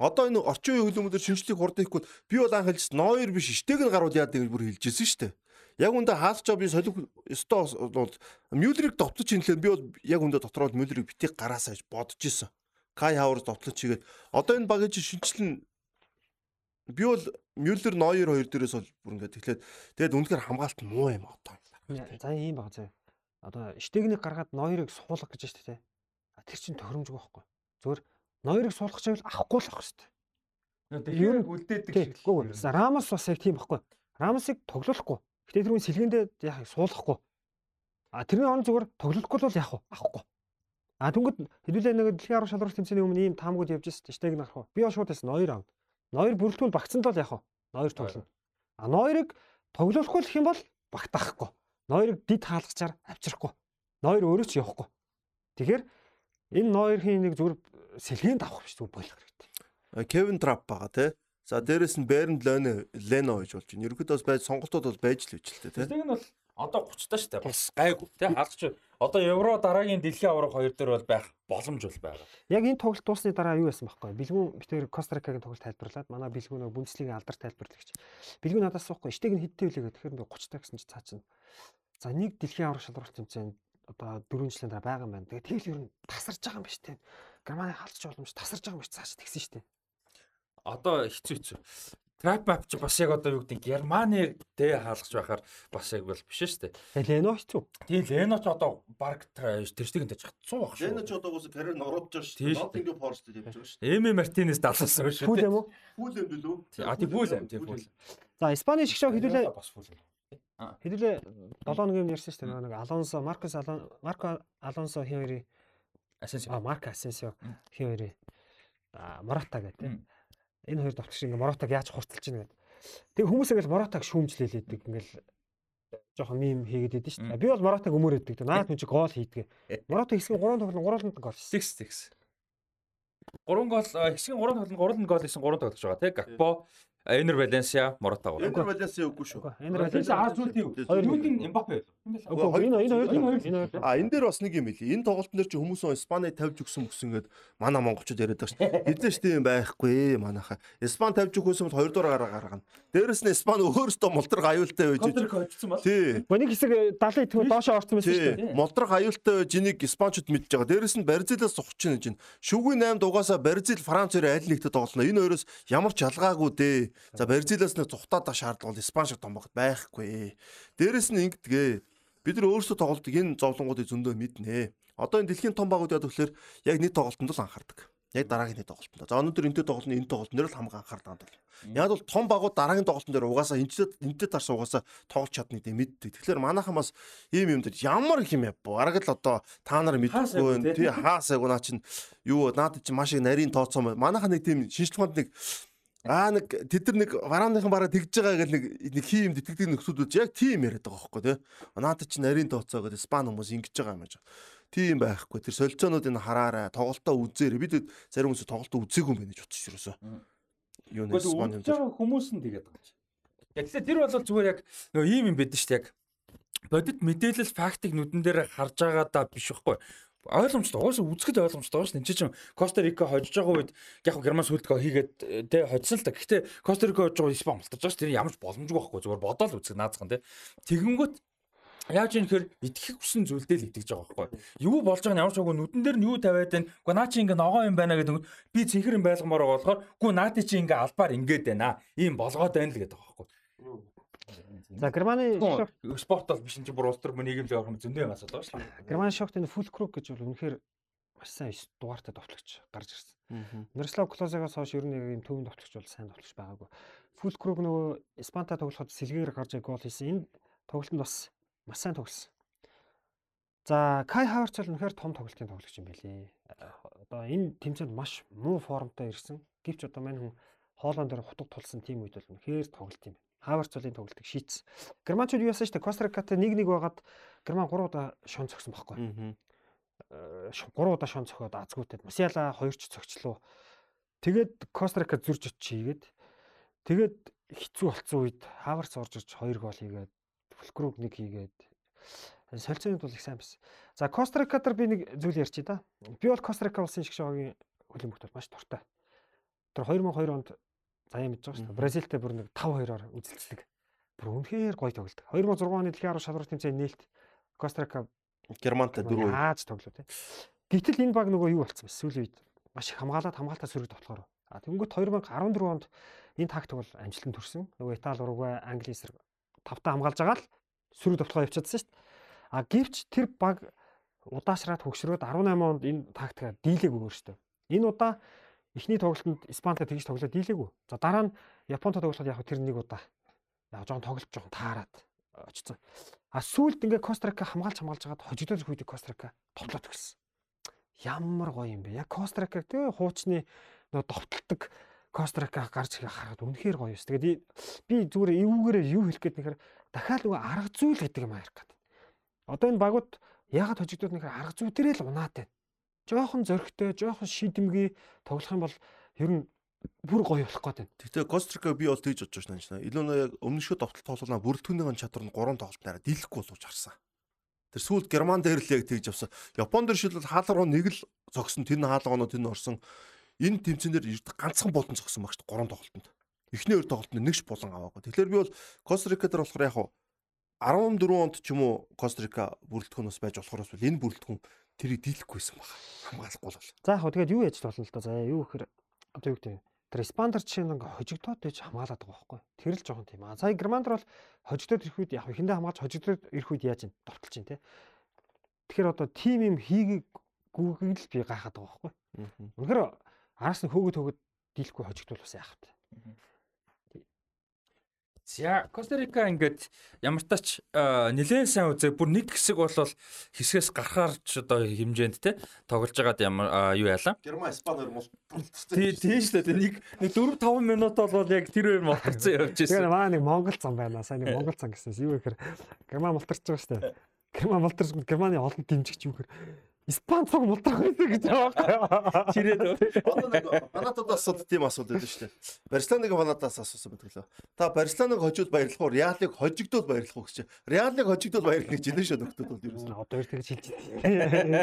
Одоо энэ орчин үеийн хөлбөмбөдөр шинжлэх хурд ихгүй би бол анх хэлж ноёр биш штег нь гарууд яа гэж бүр хэлжсэн шүү дээ. Яг үндэ хаалт жобын солих өстой бол Мюллерийг довтлож чинлээ би бол яг үндэ дотроо Мюллерийг битгий гараасаа гэж бодож исэн. Кай Хавар довтлож чигээд одоо энэ багийн чинь шинжлэн би бол Мюллер ноёр хоёр дээрээс бол бүр ингээд тэгэхээр тэгээд үнэхээр хамгаалт муу юм одоо. За ийм баг заа. Одоо штегнийг гаргаад ноёрыг суулгах гэж байна шүү дээ. Тэр чинь тохиромжгүй байхгүй. Зүгээр ноёрыг суулгах чивэл авахгүй л байх шүү дээ. Тэгэхээр үлдээдэг Тий. шиг л. Рамос бас яг тийм байхгүй. Рамосыг тоглохгүй. Гэтэ тэрүүн сэлгэндээ яах суулгахгүй. А тэрний он зүгээр тоглохгүй л яах вэ? Авахгүй. А тэнгууд хэдүүлээ нэг дэлхийн арга шалралт тэмцээний өмнө ийм таамгууд явж байсан. Штег нарах уу? Би бол шууд байсан ноёр аав. Ноёр бүрэлдэхүүн багцсан л яах вэ? Ноёр тоглоно. А ноёрыг тоглохгүй л юм бол багтаахгүй. Ноёрыг дид хаалгачаар авчрахгүй. Ноёр өөрөө ч явахгүй. Тэгэхээр энэ ноёрын нэг зүгээр сэлгээнд авах биш зүгээр болох хэрэгтэй. Кевин Трап байгаа тий. За дээрэс нь Берн Лено Лено гэж болж байна. Ерөнхийдөө бас байж сонголтууд бол байж л үжилтэй тий. Тэг нь бол одоо 30 таа штэ. Бас гайгүй. Тий хаалгач одоо евро дараагийн дэлхийн аварга хоёр дээр бол байх боломж бол байгаа. Яг энэ тоглолт дуусны дараа юу байсан байхгүй бэлгүүн битэр Костарикагийн тоглолт тайлбарлаад манай бэлгүүн нэг Бундслигийн алдар тайлбарлагч. Бэлгүүн надаас суухгүй штег нь хэдтэй үлээ гэхээр би 30 таа гэсэн чи цаа чинь за нэг дэлхийн аврах шалралт тэмцээнд одоо 4 жилийн дараа байгаа юм байна. Тэгээ тэгэл ер нь тасарч байгаа юм биш үү Германы халдч боломж тасарч байгаа юм биш цааш тэгсэн штэ Одоо хэцүү хэцүү. Трап мап чи бас яг одоо юу гэдэг Германы дэ хаалгач байхаар бас яг бол биш шүү дээ. тэгээ Лено хэцүү Тийм Лено ч одоо баг тэрстигийн дэж 100 баг шүү. Лено ч одоо уус карьер нь ороод байгаа шүү шүү дээ. Ноттинг Форст явж байгаа шүү Эми Мартинес далаас шүү. фул юм уу Фул юм билүү? А тийм фул юм тийм фул. за Испани шиг шоу хэдүүлээ бас фул юм. хэдүүлээ 7 нэг юм ярьсан штэ нэг Алонсо Маркос Алон Марко Алонсо хин хоёрын Асенсио. А Марк Асенсио хин хоёрын а Мората гэдэг. Энэ хоёр довтлогч ингээ Моратаг яаж хурцлж ийн гэдэг. Тэг хүмүүс ингээл Моратаг шүүмжлээлээдэг ингээл жоохон мим хийгээд идэв шүү дээ. Би бол Моратаг өмөрөөдөг. Наад хүн чи гол хийдэг. Мората хэсгийн 3 тоглолт 3 гол хийсэн. 6 6. 3 гол хэсгийн 3 тоглолт 3 гол хийсэн 3 тоглож байгаа тийм Гакпо Энер Валенсиа, Мората гоо. Эндер Валенсиа үгүй шүү. Энер Валенсиа тийм. Хоёр Юудын Эмбапе байлаа. Үгүй энэ энэ хоёр Энэ хоёр. энэ хоёр. А энэ дээр бас нэг юм хэлий. Энэ тоглолтын дээр чи хүмүүс Испани тавьж өгсөн мөксөн гээд манай монголчууд яриад байгаа шүү. Эднээс тийм байхгүй манайха. Испани тавьж өгсөн бол хоёр дугаар гараа гаргана. Дээрэс нь Испани өөрөөсөө молдрог аюултай байж Контрик хоцсон бол. Тий. Нэг хэсэг 70 тэгвэл доошоо орсон байсан шүү дээ. Молдрог аюултай байж энийг испанчууд мэдж байгаа. Дээрэс нь Бразилаас сухч чинь гэж. Шүгүү 8 дугаасаа Бразил Франц хоёр аль нэгтэй тоглоно. Энэ хоёроос ямар ч ялгаагүй дээ. За Бразилаас нэг зүхтаад шаардлага Испани шиг том байхгүй. Дээрэс нь ингэдгээ. Бид нар өөрсдөө тоглолтыг энэ зовлонгуудыг зөндөө мэднэ. Одоо энэ дэлхийн том багууд яд тэгэхээр яг нэг тоглолтонд л анхаардаг. Яг дараагийн нэг тоглолтонд. За өнөөдөр энэтэй тоглолт нь энэ тоглолтын дээр л хамгаан анхаардаг бол. Яг бол том багууд дараагийн тоглолтын дээр угаасаа энэтэй энэтэй тарс угаасаа тоглож чадна гэдэг мэддэг. Тэгэхээр манайхан бас ийм юм дээр ямар их юм яв. Араг л одоо та нар Хаасаагүй, мэдхгүй тий хаасаагүй наа чин юу наад чи маш их нарийн тооцоо манайхан нэг тийм шинжлэхүүнд нэг Аа нэг тэд нар нэг варааныхан бараа тэгж байгаа гэл нэг нэг хий юм тэтгэдэг нөхцөлүүд яг тийм яриад байгаа байхгүй тий. Наад чи нарийн тооцоо гэдэг спан хүмүүс ингэж байгаа юм аа. Тийм байхгүй. Тэр солилцоонуудыг хараарай. Тоглолтоо үзээрэй. Бид зарим хүмүүс тоглолтоо үзээгүй юм байна гэж бодчих юусоо. Юу нэг Гэхдээ спан юм хүмүүс нь тэгээд байгаа чи. Тэгэхээр тэр бол зүгээр яг нөгөө ийм юм байдэн шүү дээ яг. Бодит мэдээлэл фактыг нүдэн дээр харж байгаа да биш байхгүй. Ойлгомжтой. Уусаа үзэхэд ойлгомжтой дээ. Энд чинь Коста Рика хожиж байгаа үед яг Герман сүлдгөө хийгээд тэ хоцсон л та. Гэхдээ Коста Рика хожиж байгаа Испани болтож байгаа шүү. Тэр ямар ч боломжгүй байхгүй. Зүгээр бодоол үзэх наацхан тэ. Тэгэнгүүт Яаж юм хэр итгэх хүссэн зүйлдээ л итгэж байгаа байхгүй. Юу болж байгааг ямар ч үгүй нүдэн дээр нь юу тавиад байна. Уу наа чи ингээ ногоо юм байна гэдэг би цэнхэр юм байлгамаар болохоор үгүй наати чи ингээ албаар ингээд байна. Ийм болгоод байна л гэдэг байгаа байхгүй. За Германы шок Спорт бол биш энэ чи бүр улс төр нийгэмлэг авах юм зөндөө юм асуудал шүү дээ. Германы шокт энэ фул круг гэж бол үнэхээр маш сайн 9 дугаартай товтлогч гарч ирсэн. Мирослав Клозегоос хойш ер нь яг юм төвөнд товтлогч бол сайн товтлогч байгаагүй. Фул круг нөгөө Испанта тоглоход сэлгээр гарч гол хийсэн. Энэ тоглолтод бас маш сайн тоглосон. За Кай Хаварч бол үнэхээр том тоглолтын тоглогч юм билий. Одоо энэ тэмцээнд маш муу формтой ирсэн. Гэвч одоо мань хүн хоолоон дээр хутаг тулсан тим үед бол үнэхээр тоглолт юм байна. Хаварч бол энэ тоглолтыг шийдсэн. Германчууд юу яасан дээ. Кострикатай 1-1 байгаад Герман 3 удаа шон цогсон байхгүй. Э, 3 удаа шон цохоод азгүйтэй. Масяла 2 ч цогчлоо. Тэгээд Кострика зурж очигээд тэгээд хэцүү болцсон үед Хаварц орж ирж 2 гол хийгээд Фулкруг нэг хийгээд солилцоонд бол их сайн байсан. За Кострикатар би нэг зүйл ярьчих да. Би бол Кострика улсын шиг шогийн хөлбөмбөгт бол маш дуртай. Тэр 2002 онд заяа мэдж байгаа шүү дээ. Бразилтай бүр нэг 5-2-оор үзэлцдэг. Бүр үнэхээр гоё тоглолт. 2006 оны дэлхийн арга шалралт тэмцээний нээлт Кострика Германтай дөрөв. Яаж тоглоо те. Гэтэл энэ баг нөгөө юу болцсон бэ? Сүүлийн үед маш их хамгаалаад хамгаалтаа сөрөг тоглохоор. А тэнгүүт 2014 онд энэ тактик бол амжилтанд төрсөн. Нөгөө Итали, Уругвай, Англи эсрэг тавтаа хамгаалж байгаа л сөрөг тоглохоо явчихсан шүү дээ. А гэвч тэр баг удаашраад хөгшрөөд 18 онд энэ тактикаар дийлээгүй өөртөө. Энэ удаа эхний тоглолтод Испантай тэгж тоглоод дийлээгүй. За дараа нь Японтой тоглоход яг тэр нэг удаа яг жоохон тоглолт жоохон таарад очсон. А сүүлд ингээ Кострика хамгаалж хамгаалж хагаад хожигдоод ирэх үед Кострика тоглоод өгсөн. Ямар гоё юм бэ? Яг Кострика тэгээ хуучны нөө довтлдог Кострика гарч ирэх харахад үнэхээр гоё юус. Тэгээд би зүгээр эвүүгээрээ юу хэлэх гээд нэхэр дахиад нөгөө арга зүй л гэдэг юм аа ярих гээд. Одоо энэ багууд ягаад хожигдоод нэхэр арга зүй дээрээ л унаад байна. Жохон зөрөгтэй, жохон шидэмгий тоглох юм бол ер нь бүр гоё болох гээд байна. Гэхдээ Кострика би бол тэгж бодож байна чинь. Илүү нэг яг өмнөшөө товтлол тоглолоо бүрэлдэхүүнийн чадвар нь 3 тоглолтнаараа дийлэхгүй боловч харсан. Тэр сүүлд Герман дээр л яг тэгж авсан. Япон дээр шилбэл хаалгаруу нэг л зогсон. Тэр нь хаалгаануу тэр нь орсон. Энэ тэмцээн дээр ерд ганцхан болон зогсон багш 3 тоглолтод. Эхний хоёр тоглолтод нэгш болон аваагүй. Тэгэхээр би бол Кострика дээр болохоор яг 14 онд ч юм уу Кострика бүрэлдэхүүнээс байж болохоос бол энэ бүрэлдэхүүн тэрийг дийлэхгүйсэн баг. Хамгаалахгүй бол. За яг тэгээд юу яаж болно л да. За юу гэхээр одоо юу гэдэг вэ? Тэр Испандер чинь ингээ хожигдоод байж хамгаалаад байгаа байхгүй. Тэр л жоохон тийм аа. Сая Германдэр бол хожигдоод ирэх үед яг ихэндээ хамгаалж хожигдоод ирэх үед яаж юм довтолж чинь те. Тэгэхээр одоо тим юм хийгээгүйг л би гайхаад байгаа байхгүй. Үнэхээр араас нь хөөгд хөөгд дийлэхгүй хожигдвол бас яах вэ? За Костарика ингээд ямар тач нэлээд сайн үзээ. Бүр нэг хэсэг бол хэсгээс гарахаар ч одоо хэмжээнд те тоглож байгаад ямар юу яалаа. Герман Испани хоёр мол Тий, тийм шүү дээ. Нэг нэг 4 5 минут бол яг тэр хоёр молторцсон явж ирсэн. маа нэг Монгол зам байна. Сайн нэг Монгол зам гэсэн. Юу гэхээр Герман мултарч байгаа шүү дээ. Герман мултарч Германы олон дэмжигч юу гэхээр Испани цуг мултрах байсан гэж байгаа. Чирээд Одоо нэг фанатуудаас асуудаг тийм асуудал байдаг шүү дээ. Барселоныг фанатаас асуусан байдаг лөө. Та Барселоныг хожууд баярлах уу, Реалыг хожигдоод баярлах уу гэж. Реалыг хожигдоод баярлах гэж хэлсэн шүү нөхдүүд бол юу гэсэн. Одоо их тэгж хэлж байна.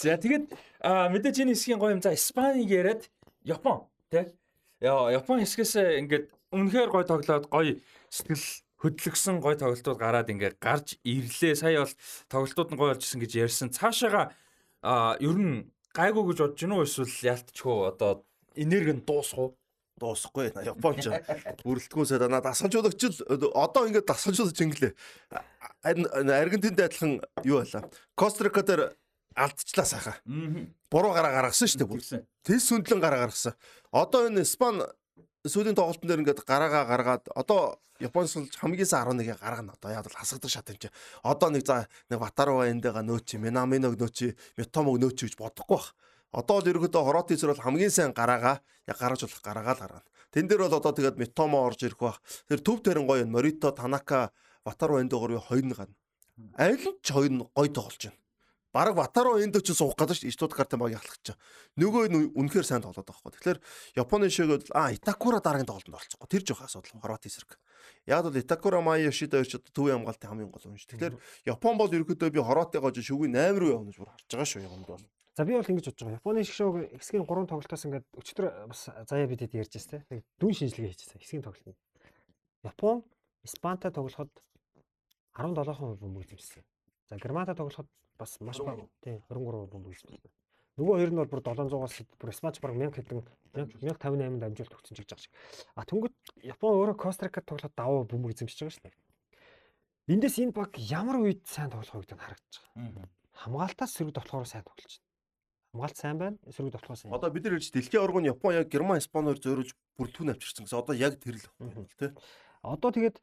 За тэгээд мэдээж энэ хэсгийн гоё юм. За Испанийг яриад Япон тий. Яа Япон хэсгээс ингээд үнэхээр гоё тоглоод гоё сэтгэл хөдлөгсөн гоё тоглолтууд гараад ингээд гарч ирлээ. Сая бол тоглолтууд нь гоё болж исэн гэж ярьсан. Цаашаага ер нь гайгүй гэж бодож гинөө эсвэл яалтчгүй одоо энерги нь дуусах уу? дуусахгүй Японч бүрэлдэхүүнсээ дана дасгалжуулагч л одоо ингээд дасгалжуулж инглээ. Аргентинд адилхан юу байлаа. Кострика дээр алдчихлаа сайхан. Буруу гараа гаргасан шүү дээ бүр. Тэс сүндлэн гараа гаргасан. Одоо энэ Испани сүүлийн тоглолтын дээр ингээд гараагаа гаргаад одоо Японоос хамгийн сайн 11-ийг гаргана. Одоо яг л хасагдах шат юм чи. Одоо нэг за нэг Ватарова эндээга нөөч, Минаминог нөөч, Митомог нөөч гэж бодохгүй бах. Одоо л ерөөдөө Хоротисэр бол хамгийн сайн гараагаа яг гаргаж болох гараагаа л гаргана. Тэн дээр бол одоо тэгээд Митомо орж ирэх бах. Тэр төв тэрэн гоё Морито, Танака, Ватарова эндээгээр хоёр нь гарна. Аль нь ч хоёр нь гоё тоглож байна. Бараг Ватаро энд ч суух гэдэг шүү дээ. Штутгарт баг гэж. Нөгөө нь үнэхээр сайн тоглоод байгаа байхгүй. Тэгэхээр Японы шиг бол а Итакура дараагийн тоглолтод орцохгүй. Тэр жоох асуудал. Хорват эсрэг. Яг бол Итакура Мая Йошида хоёр ч төвийн хамгаалтын хамгийн гол шүү. Тэгэхээр Япон бол ерөөдөө би Хорватыгаа жоо шүгний 8 руу явна гэж бүр харж байгаа шүү юмд бол. За би бол ингэж бодож байгаа. Японы шиг шоуг хэсгийн 3 тоглолтоос ингээд өчтөр бас заяа бидэд ярьж тийм. Нэг дүн шинжилгээ хийчихсэн хэсгийн тоглолтын. Япон Испантай тоглоход 17% бөмбөг эзэмшсэн. За Германтай тоглоход бас маш бага тийм 23% бөмбөг эзэмшсэн. Нөгөө хоёр нь бол бүр 700-аас бүр Испанч баг 1000 хэдэн 1058-д амжилт өгсөн ч гэж байгаа шиг. А түнгөт Япон өөрөө Кострикад тоглоход даваа бөмбөг эзэмшиж байгаа шүү дээ. Эндээс энэ баг ямар үед сайн тоглох вэ гэдэг нь харагдаж байгаа. Хамгаалтаас сэрэг тоглохоор сайн тоглож байна. Хамгаалт сайн байна, сэрэг тоглохоор сайн. Одоо бид нар хэлж дэлхийн аваргын Япон яг Герман, Испаниор зөөрөж бүрэлдэхүүн авчирсан гэсэн. Одоо яг тэр л байна тий. Одоо тэгээд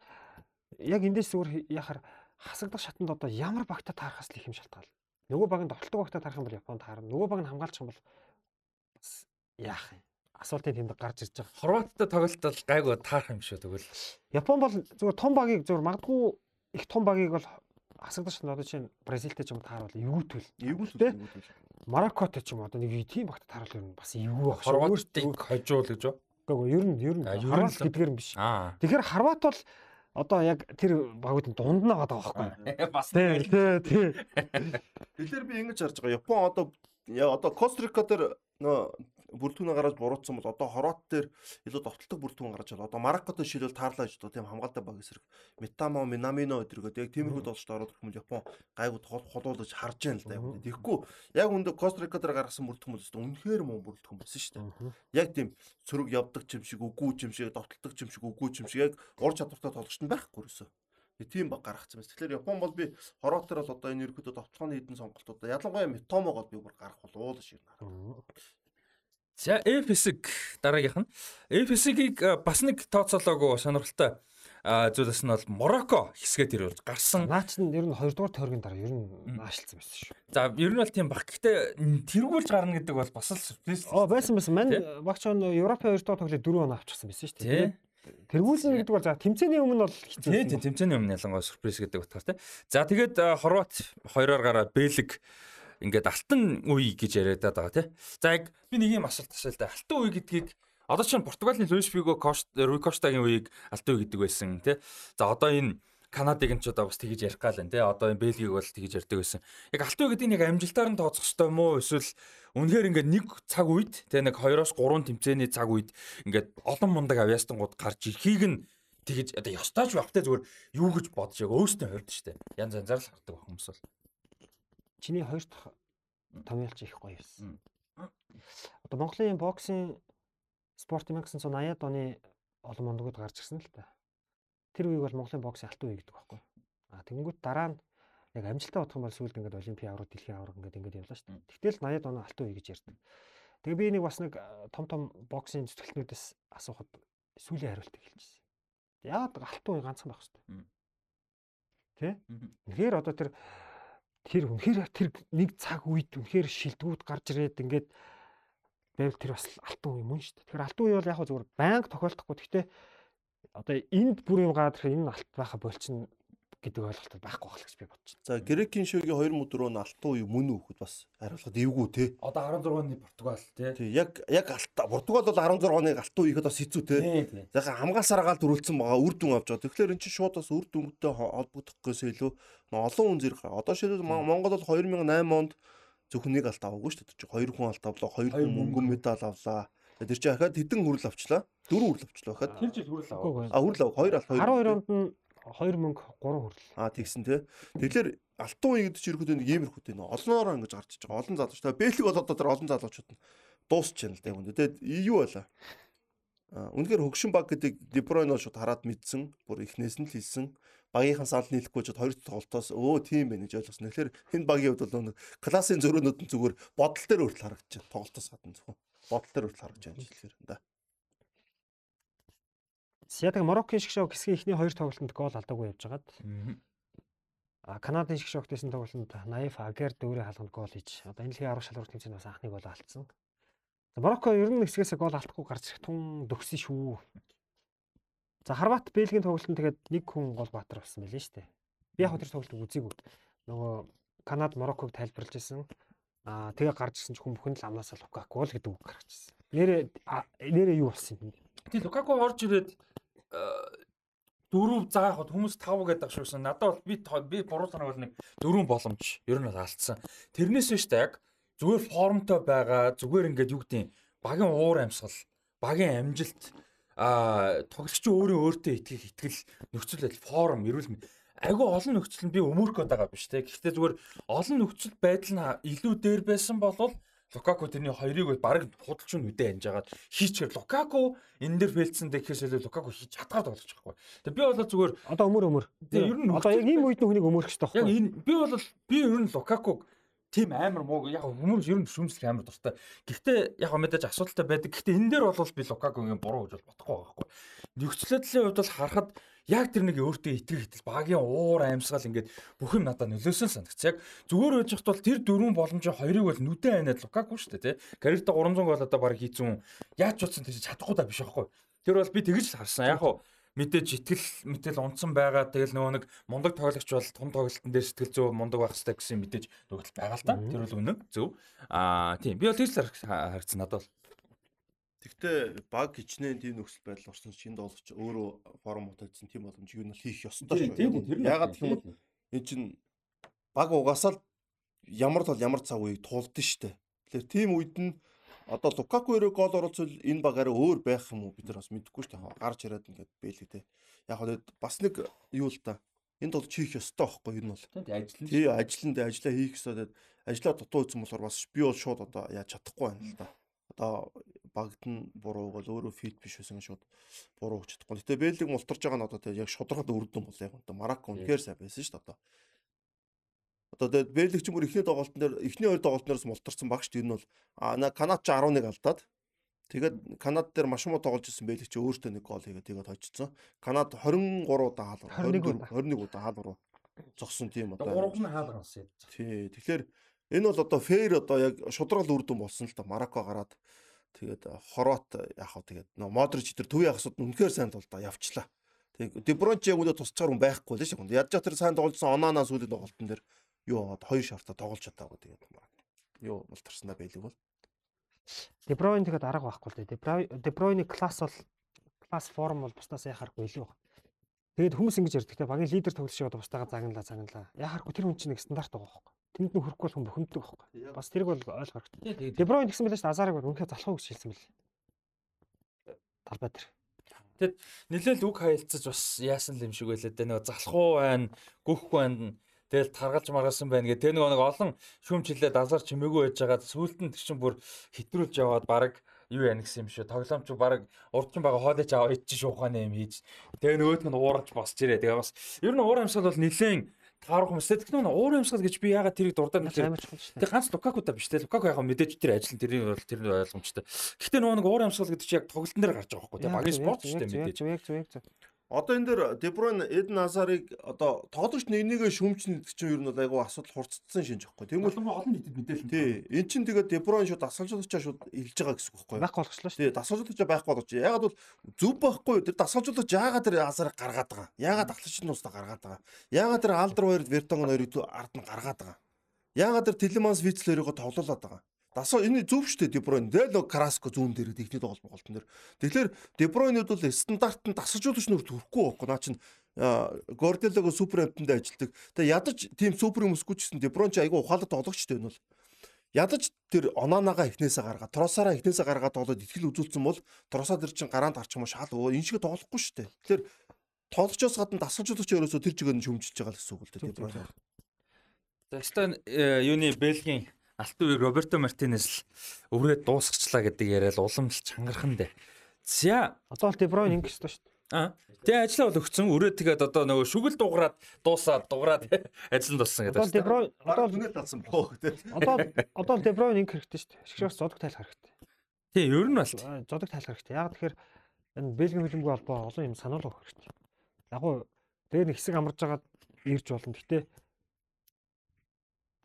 яг эндээс зүгээр яхаар хасагдах шатанд одоо ямар багтаа таарахаас л их юм шалтгаална. Нөгөө баг нь довтлог багтаа таарах юм бол Японд таарна. Нөгөө баг нь хамгаалчих юм бол бас яах юм? Асуултын тэмдэг гарч ирж байгаа. Хорваттай тоглолтол гайгүй таарах юм шүү тэгвэл. Япон бол зүгээр том багийг зүгээр магадгүй их том багийг бол хасагдах шатанд одоо чинь Бразилтэй ч юм тааруул эвгүүтэл. Эвгүүтэл. Мароккотой ч юм одоо нэг тийм багтаа тааруул ер нь бас эвгүй баг. Хорватыг хожуул гэж юу? Гэхдээ ер нь ер нь Хорват гэдгээр юм биш. Тэгэхээр Хорват бол одоо яг тэр багуудын дунд нь байгаа байхгүй. Бас тий, тий, тий. Тэгэхээр би ингэж харж байгаа. Япон одоо яа одоо Кострика дээр нөө бүрэлдэхүүнээ гаргаж буруутсан бол одоо Хорват дээр илүү довтлог бүрэлдэхүүн гаргаж байна. Одоо Мароккотой шилэл таарлаа гэж одоо тийм хамгаалтай баг эсрэг Метамо, Минамино өдрөгөө яг тиймэрхүү тоглолтод ороод юм Япон гайгүй холуулж харж байна л да. Тэгэхгүй яг үндэ Кострика дээр гаргасан бүрэлдэхүүн бол үнэхээр муу бүрэлдэхүүн байсан шүү дээ. Яг тийм сөрөг явдаг юм шиг, үгүй юм шиг, довтлог юм шиг, үгүй юм шиг яг ур чадвартай тоглогч нь байхгүй ерөөсөө тийм баг гаргацсан байна. Тэгэхээр Япон бол би Хорватер бол одоо энэ ерөөдөө товтлооны хэдэн сонголтуудаа ялангуяа Метомогод би бүр гарах болов уу гэж байна. За хэсэг дараагийнх нь F хэсгийг бас нэг тооцоолоогүй сонирхолтой зүйлс нь бол Мороко хэсгээ тэр болж гарсан. Наач нь ер нь 2 дугаар тойргийн дараа ер нь наашилсан байсан шүү. За ер нь бол тийм баг. Гэхдээ тэргүүлж гарна гэдэг бол бас л сюрприз. Оо байсан байсан. Мань багч он Европын 2 дугаар тоглолт 4 оноо авчихсан байсан шүү дээ. Тэргүүлнэ гэдэг бол за тэмцээний өмнө бол хэцүү. Тийм тэмцээний өмнө ялангуяа сюрприз гэдэг утгаар тийм. За тэгээд Хорват хоёроор гараа Бэлэг ингээд алтан үе гэж яриад байгаа тий. За яг би нэг юм асуулт асуул та. Алтан үе гэдгийг одоо чинь Португалийн Фиго Руй Коштагийн үеийг алтан үе гэдэг байсан тий. За одоо энэ Канадыг нь ч одоо бас тэгж ярих гал энэ тий. Одоо энэ Бельгийг бол тэгж ярьдаг байсан. Яг алтан үе гэдэг нэг амжилтаар нь тооцох юм уу? Эсвэл үнэхээр ингээд нэг цаг үед тий нэг 2-оос 3 тэмцээний цаг үед ингээд олон мундаг авьяастангууд гарч ирэхийг нь тэгэж одоо ёстойч багтай зүгээр юу гэж бодож яг өөрсдөө хувьд штэ. Янз янзаар л хардаг хүмүүс бол. Чиний хоёр дахь томьёолч их гоё байсан. Одоо Монголын боксын спорт 1980-ад оны олон мондгууд гарч ирсэн л та. Тэр үеиг бол Монголын боксын алтан үе гэдэг байхгүй. А тэгэнгүүт дараа нь яг амжилтаа бодох юм бол сүүлд ингээд олимпийн авраг, дэлхийн авраг ингээд ингээд явлаа шүү дээ. Тэгтэл 80-ад оны алтан үе гэж ярьдаг. Тэгээ би нэг бас нэг том том боксын зүтгэлтнүүдээс асуухад сүүлийн хариултыг хэлчихсэн. Яагаад алтан үе ганцхан байх хэвээр. Тэ? Тэгэхээр одоо тэр тэр үнэхээр тэр нэг цаг үед үнэхээр шилдэгүүд гарч ирээд ингээд байвал тэр бас алтан үе мөн шүү дээ. Тэгэхээр алтан үе бол яг зүгээр байнга тохиолдохгүй. Гэхдээ одоо энд бүр юм гад тэр энэ алт байха болчихно гэдэг ойлголтод байхгүй байх л гэж би бодож байна. За Грекийн шогийн 2 мөдрөө нь алтан уу мөн үү гэхэд бас хариулахад эвгүй те. Одоо 16-ны Португал тий. Тий яг яг алта Португал бол 16-ны алтан уу ихэд бас хэцүү те. Тий, тий. За хамгаалсараагаал дөрүүлсэн байгаа үр дүн авч байгаа. Тэгэхээр эн чинь шууд бас үр дүнтэй холбогдохгүйс илүү олон хүн зэрэг одоо шилбэл Монгол бол 2008 онд зөвхөн нэг алт аваагүй шүү дээ. Хоёр хүн алт авлаа, хоёр хүн мөнгөн медаль авлаа. Тэр чинь ахаад хэдэн хүрэл авчлаа? Дөрвөн хүрэл авчлаа ахаад. Тэр жил хүрэл аваа. А хүрэл ав хоёр алт хоёр. 12 онд нь 2 мөнгө 3 хүрэл. А тэгсэн те. Тэгэхээр алтан уу гэдэг чинь ерөөдөө нэг иймэрхүү те. Олноороо ингэж гарч иж байгаа. Олон залууч. Тэгээ бэлэг бол одоо тэр олон залуучууд нь дуусч байна л да юм. Тэгээд юу байлаа? А үнэхээр хөгшин баг гэдэг Дебройн бол шууд хараад мэдсэн. Бүр эхнээс нь л хэлсэн. Багийнхаа санал нийлэхгүй ч хоёр тоглолтоос өө тийм байх гэж ойлгосон. Тэгэхээр энэ багийн хувьд бол нэг классын зөрөөнүүд нь зүгээр бодол дээр хүртэл харагдаж байна. Тоглолтоос гадна зөвхөн бодол дээр хүртэл харагдаж байна гэхээр да. Яг Мароккийн шиг шог хэсгийн эхний хоёр тоглолтод гол алдаагүй явж байгаад а Канадын шогт байсан тоглолтод Наиф Агер дөрөв хаалганд гол хийж одоо энэ лигийн арга шалралт тэмцээнд бас анхныг гол алдсан. За Марокко ер нь хэсгээс гол алдахгүй гарч ирэх тун дөгсөн шүү. За Хорват Бельгийн тоглолтод тэгээд нэг хүн гол баатар болсон байлээ шүү дээ. Би яг тэр тоглолтыг үзээгүй. Нөгөө Канад Марокког тайлбарлаж ирсэн. Аа тэгээ гарч ирсэн ч хүн бүхэн л амнасаа Лукаку л гэдэг үг гарч ирсэн. Нэрээ нэрээ юу болсон юм бэ? Тий Лукаку орж ирээд дөрөв заахад хүмүүс 5 гэдэг агшуулсан. Надад бол би би буруу санааг бол нэг дөрөв боломж ер нь бол алдсан. Тэрнээс биш та яг зүгээр формтой байгаа зүгээр ингээд юу гэдэг багийн уур амьсгал, багийн амжилт а тоглогч өөрөө өөртөө итгэх итгэл нөхцөл байдал форм эрүүл мэнд айгүй олон нөхцөл нь би өмөрөх гээд байгаа биш те. Гэхдээ зүгээр олон нөхцөл байдал нь илүү дээр байсан бол Лукаку тэрний хоёрыг бол баг худалч нь үдэ анж агаад хийчихэр Лукаку энэ дэр фэлдсэн гэхээс илүү Лукаку хийж чадгаар тоглож байгаа байхгүй. Тэгээ би бол зүгээр Одоо өмөр өмөр. Тэгээ, ер нь одоо яг ийм үед нь хүнийг өмөрөх хэрэгтэй яг байхгүй. энэ би бол би ер нь Лукакуг тийм амар муу яг хүмүүс ер нь шүмслэх амар дуртай. Гэхдээ яг мэдээж асуудалтай байдаг. Гэхдээ энэ дээр бол би Лукакугийн буруу гэж бодохгүй байхгүй. Нөхцөлөдлийн хувьд бол харахад яг тэр нэг өөртөө итгэх итэл багийн уур амьсгал ингээд бүх юм надад нөлөөсөн санагц. Яг зүгээр байж хат бол тэр дөрвөн боломжийн хоёрыг бол нүдэн айнаад Лукаку шүү дээ тий. Карьертаа 300 гол одоо баг хийцэн яаж ч утсан тийч чадахгүй та биш байхгүй. Тэр бол би тэгж харсан. Яг хуу мэдээж итгэл мэтэл унтсан байгаа. Тэгэл нөгөө нэг мундаг тоглогч бол том тоглолтын дээр сэтгэл зүй мундаг байх хэрэгтэй гэсэн мэдээж нөгөөдөл байгаа л да. Тэр бол үнэн. Зөв. Аа тийм. Би бол л харагдсан надад бол. Тэгвэл баг хичнээн тийм нөхцөл байдал орсон чинь доолч өөрөө форум утагдсан тийм боломж юу нь хийх ёстой шүү. Ягаад гэх юм бол энэ чинь баг угаасаа л ямар тал ямар цаг үеийг туулдсан шүү дээ. Тэгэхээр тийм үед нь одоо Лукаку өөрөө гол оруулцвал энэ багаараа өөр байх юм уу бид нар бас мэдэхгүй шүү дээ. Гарч ирээд ингээд бэлээ те. Яг хоо бас нэг юу л та. Энд бол хийх ёстой байхгүй юу энэ бол. Тийм ажил нь. Тий ажланд ажиллаа хийх ёстой. Тэгээд ажлаа дутуу үзсэн болохоор бас би бол шууд одоо яаж чадахгүй байна л да. Одоо багт нь буруу бол өөрөө фит биш байсан шууд буруу өгч чадахгүй. Гэтэ Бэлэг мултарж байгаа нь одоо тий яг шударгад үрдэн бол яг одоо Марокко үнэхээр сайн байсан шүү дээ одоо. Одоо тэгээд Бэлэг ч юм уу эхний тоглолтын дээр эхний хоёр тоглолтноос мултарсан баг шүү дээ. Энэ бол а на Канад ч 11 алдаад Тэгээд Канад дээр маш муу тоглож ирсэн Бэлэг чи өөртөө нэг гол хийгээд тэгээд очсон. Канад 23 удаа хаалгаар 21 21 удаа хаалгаар зогсон тийм одоо. Гурав нь хаалга болсон. Тий. Тэгэхээр энэ бол одоо фэр одоо яг шудрал үрдэн болсон л та Марокко гараад тэгээд Хорват яг хаа тэгээд Модрич тэр төвийн ахсууд нь үнэхээр сайн тоглоо явчлаа. Тэгээд Дебронч яг үүнээ тусчаар хүн байхгүй л шүү. Ядж тэр сайн тоглосон Онана сүүлийн тоглолтын дээр юу аваад хоёр шартаа тоглож чадаагүй тэгээд юу мултарснаа байлиг бол. Дебройн тэгэхэд арга байхгүй л. Дебройны класс бол класс форм бол бусдаас яхахгүй илүү баг. Тэгээд хүмүүс ингэж ярьдаг те багийн лидер тоглож шиг бусдаагаа загналаа загналаа. Яхахгүй тэр хүн чинь нэг стандарт байгаа байхгүй. Тэнд нь хүрэхгүй бол хүн бухимддаг байхгүй. Бас тэрийг бол ойлгох хэрэгтэй. Дебройн гэсэн мэлээ шүү дээ Азарыг бол үнэхээр залхуу гэж хэлсэн мэл. Талбай дээр. Нилээл үг хаялцаж бас яасан л юм шиг байлаа дээ. Нөгөө залхуу байна, гүөх байна. Тэгэл таргалж маргасан байна гэх. Тэр нөгөө нэг олон шүүмчлээ дазар чимээгүй байж байгаа. Сүүлд нь тэр чинь бүр хитрүүлж яваад баг юу яана гэсэн юм шүү. Тоглоомч баг урдчин байгаа хоолойч аваа идчих шуухааны юм хийж. Тэгээ нөгөөдг нь уурж босч ирээ. Тэгээ бас ер нь уур амьсгал бол нилээн таарах юмстай. Тэгэхээр нөгөө уур амьсгал гэж би ягаад тэрийг дурдаад нэг. Тэг ганц Лукаку та биш те. Лукаку яг мэдээж тэр ажил нь тэрний бол тэрний ойлгомжтой. Гэхдээ нөгөө нэг уур амьсгал гэдэг чинь яг тоглолтын дээр гарч байгаа байхгүй те. Багийн спорт шүү дээ мэдээж. Одоо энэ дээр Дебройн Эден Азарыг одоо тоглогч нэгнийгээ шүмжнэ гэдэг чинь ер нь бол айгүй асуудал хурцсан шинж байхгүй. Тэгмэл Тэгмэл олон нийтэд мэдээлэл. тий эн чинь тэгээд Дебройн шууд дасгалжуулагчаа шууд илж байгаа гэсэн үг байхгүй. Байхгүй болгочлаа шүү. Тий дасгалжуулагчаа байхгүй болж. Ягаад бол зөв байхгүй тэр дасгалжуулагч яагаад тэр Азарыг гаргаад байгаа. Яагаад ахлагчны устаа гаргаад байгаа. Яагаад тэр Алдар хоёрд Вертонг хоёрыг ард нь гаргаад байгаа. Яагаад тэр Телеманс Вицлерийг тоглоулаад байгаа. Дасаа энэ зөв шүү дээ Дебройн. Дэл Краско зүүн дээр техник тоглолт голтон дээр. Тэгэхээр Дебройнуд бол стандарт нь дасгалжуулагч нүрт хүрэхгүй байхгүй. Наа чин Горделого Суперэмптэнд ажилладаг. Тэгээ ядаж тийм супер хүмүүсгүй ч гэсэн Дебройн ч айгүй ухаалаг тоглогч дээ энэ бол. Ядаж тэр Онанагаа эхнээсээ гаргаад, Тросараа эхнээсээ гаргаад тоглоод ихтгэл үзүүлсэн бол Тросаа тэр чин гараанд гарч юм шал өө энэ шиг тоглохгүй шүү дээ. Тэгэхээр тоглогчоос гадна дасгалжуулагч ерөөсөө тэр чигээр нь шүмжилж байгаа л гэсэн үг л дээ. За стан юуны Бельгийн алтан үеиг Роберто Мартинес л өврөөд дуусгачлаа гэдэг яриад уламжлж чангархан дээ. За Одоо бол Дебройн ингэх ёстой шүү дээ. аа тэгээ ажиллаа бол өгцөн өрөө тэгээд одоо нөгөө шүгэл дуграад дуусаад дуграад ажил нь туссан гэдэг. Одоо Дебройн одоо үнэт талсан боо гэдэг. одоо одоо Дебройн ингэх хэрэгтэй шүү дээ. Шгшээс зодог тайлах хэрэгтэй. Тий, ер нь бол Зодог тайлах хэрэгтэй. Яг тэгэхээр энэ Бэлгийн хөлбөмбөг холбоо олон юм сануулга өгөх хэрэгтэй. Яг гоо дээр нэг хэсэг амарж байгаад ирж болно. Гэтэ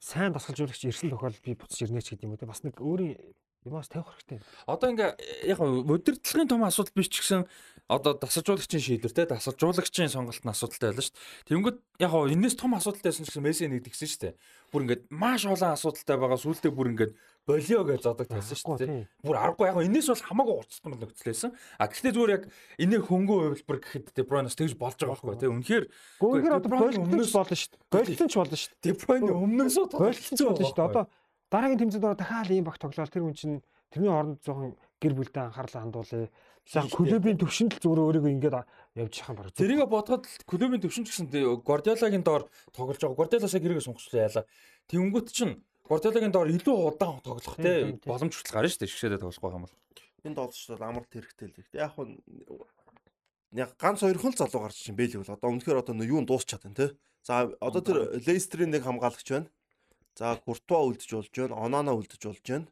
сайн дасгалжуулагч ирсэн тохиолдолд би буцаж ирнэ ч гэдэг юм уу те бас нэг өөрийн юмас тавих хэрэгтэй. одоо ингээ яг өдөртлөгийн том асуудал биш ч гэсэн одоо дасалжуулагчийн шийдвэр те дасалжуулагчийн сонголт нь асуудалтай байлаа шүү дээ. Тэнгүүд яг энэс том асуудалтай байсан ч гэсэн Месси нэгдгсэн шүү дээ. Бүр ингээд маш олон асуудалтай байгаа сүултээ бүр ингээд болио гэж зодог тавьсан шүү дээ. Бүр аргагүй яг энэс бол хамаагүй уртсан бол нөхцөлөөсөн. А гэхдээ зүгээр яг энийг хөнгөө хувилбар гэхэд Bruyne-с тэгж болж байгаа байхгүй те. Үнэхээр Гүүгээр одоо De Bruyne болтон ч өмнөөс- болно шүү дээ. Болтон ч болно шүү дээ. Bruyne өмнөөс Болтон ч болно шүү дээ. Одоо дараагийн тэмцээнд ороо дахиад ийм баг тоглоод тэр хүн чинь тэрний оронд жоохон гэр бүлдээ анхаарлаа хандуулъя. Сайхан клубын төвшөнд л зүгээр өөрийгөө ингээд явж яхан баг. Тэрийг бодоход л клубын төвшин ч гэсэн Гвардиолагийн доор тоглож байгаа. Гвардиоласаа гэрээ сонгочлоо яалаа. Тэнгүүт чинь Гвардиолагийн доор илүү удаан тоглох те боломж хүртэл гарна шүү дээ. Шгшээдээ тоглох байгаа юм бол. энэ тоглолчдод амралт хэрэгтэй л гэхдээ яг нь яг ганц хоёрхан л залуу гарч чинь бэлэг бол одоо өмнөхөр одоо юу нь дуусч чадсан те. За одоо тэр Лейстрийн нэг хамгаалагч байна. За Куртуа үлдэж болж байна. Онана үлдэж болж байна.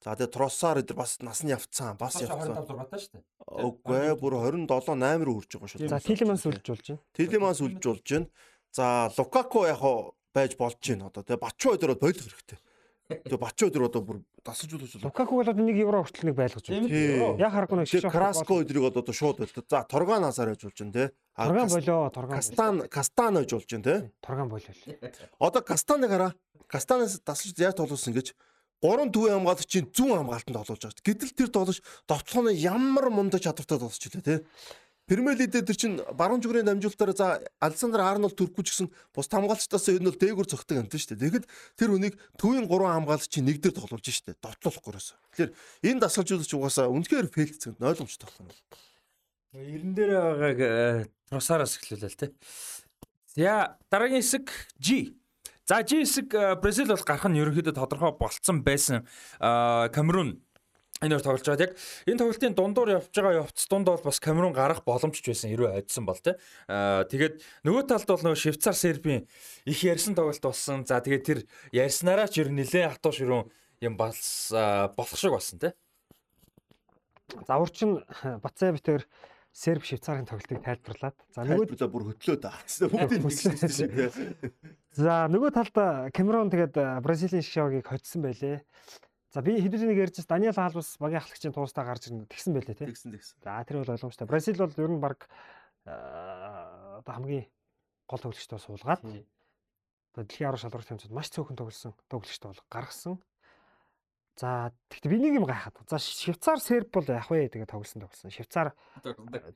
За тэгээ Троссаар эдэр бас нас нь явцсан. Бас явцсан. 25 6 таа шүү дээ. Үгүй ээ бүр 27 8 руу хүрч байгаа шүү. За Тилеманс үлж болж байна. Телеманс үлдэж болж байна. За Лукако яг хаа байж болж байна одоо. Тэгээ Бачуу бол болох хэрэгтэй. Тэгээ Бачуу өдөр одоо бүр дасаж үлдэж байна. Лукаку бол одоо 1 евро хүртэл нэг байлгаж байна. Яг харахгүй нэг Тэгээ Краско өдрийг одоо шууд байлт. За Торган Азар байж болж байна те. Торган болоо, торган. Кастан Кастан байж болж байна те. Торган болоо. Одоо Кастаныг хараа. Кастанаас дасалж яаж тоглуулсан гэж гурван төвийн хамгаалагчийн зүүн хамгаалтанд тоглуулж байгаа. Гэтэл тэр тоглож товтлооны ямар мундаг чадвартай тоглож илээ те. Премьер лигдээ тэр чин баруун зүгрийн дамжуулалтаар за Александр Арнольд төрөхгүй ч гэсэн бус хамгаалцтаас энэ бол дээгүр цогтөг юм шүү дээ. Тэгэхэд тэр хүнийг төвийн гурван хамгаалагчийн нэг дээр тоглуулж шүү дээ. Довтлуулахгүй ерөөсө. Тэгэхээр энэ дасгалжуулагч угаасаа үнэхээр фейлцсэн ойлгомжтой байна. Эрен дээр байгааг Тросараас эхлүүлээ л те. За дараагийн хэсэг G. За G хэсэг э, Бразил бол гарах нь ерөнхийдөө тодорхой болцсон байсан. Аа Камерун энэ хоёр тоглож байгаад яг энэ тоглолтын дундуур явж байгаа явц дунд бол бас Камерун гарах боломжч байсан хэрвээ айдсан бол те. Аа тэгээд нөгөө талд бол нөгөө Швейцар Сербийн их ярьсан тоглолт болсон. За тэгээд тэр ярьснараа ч ер нь нэлээд хатуу ширүүн юм бас болох шиг болсон те. За урчин Бацаа битэр Серб Швейцарын тоглолтыг тайлбарлаад. За нөгөө Нөгөө бүр хөтлөө да. Бүгдийг нэгсэн шиг те. За нөгөө талд Камерон тэгээд Бразилийн шавыг хоцсон байлээ. За би хэдүүлээ нэг ярьж Даниэл Алвас багийн ахлагчийн туустаа гарч ирнэ тэгсэн байлээ тий. Тэгсэн тэгсэн. За тэр бол ойлгомжтой. Бразил бол ер нь баг одоо хамгийн гол тоглогчтой суулгаад одоо дэлхийн арга шалралт тэмцээнд маш цөөхөн тоглосон тоглогчтой бол гаргасан. За тэгтээ би нэг юм гайхаад. За Швейцар Серб бол яг вэ тэгээ тоглосон тоглосон. Швейцар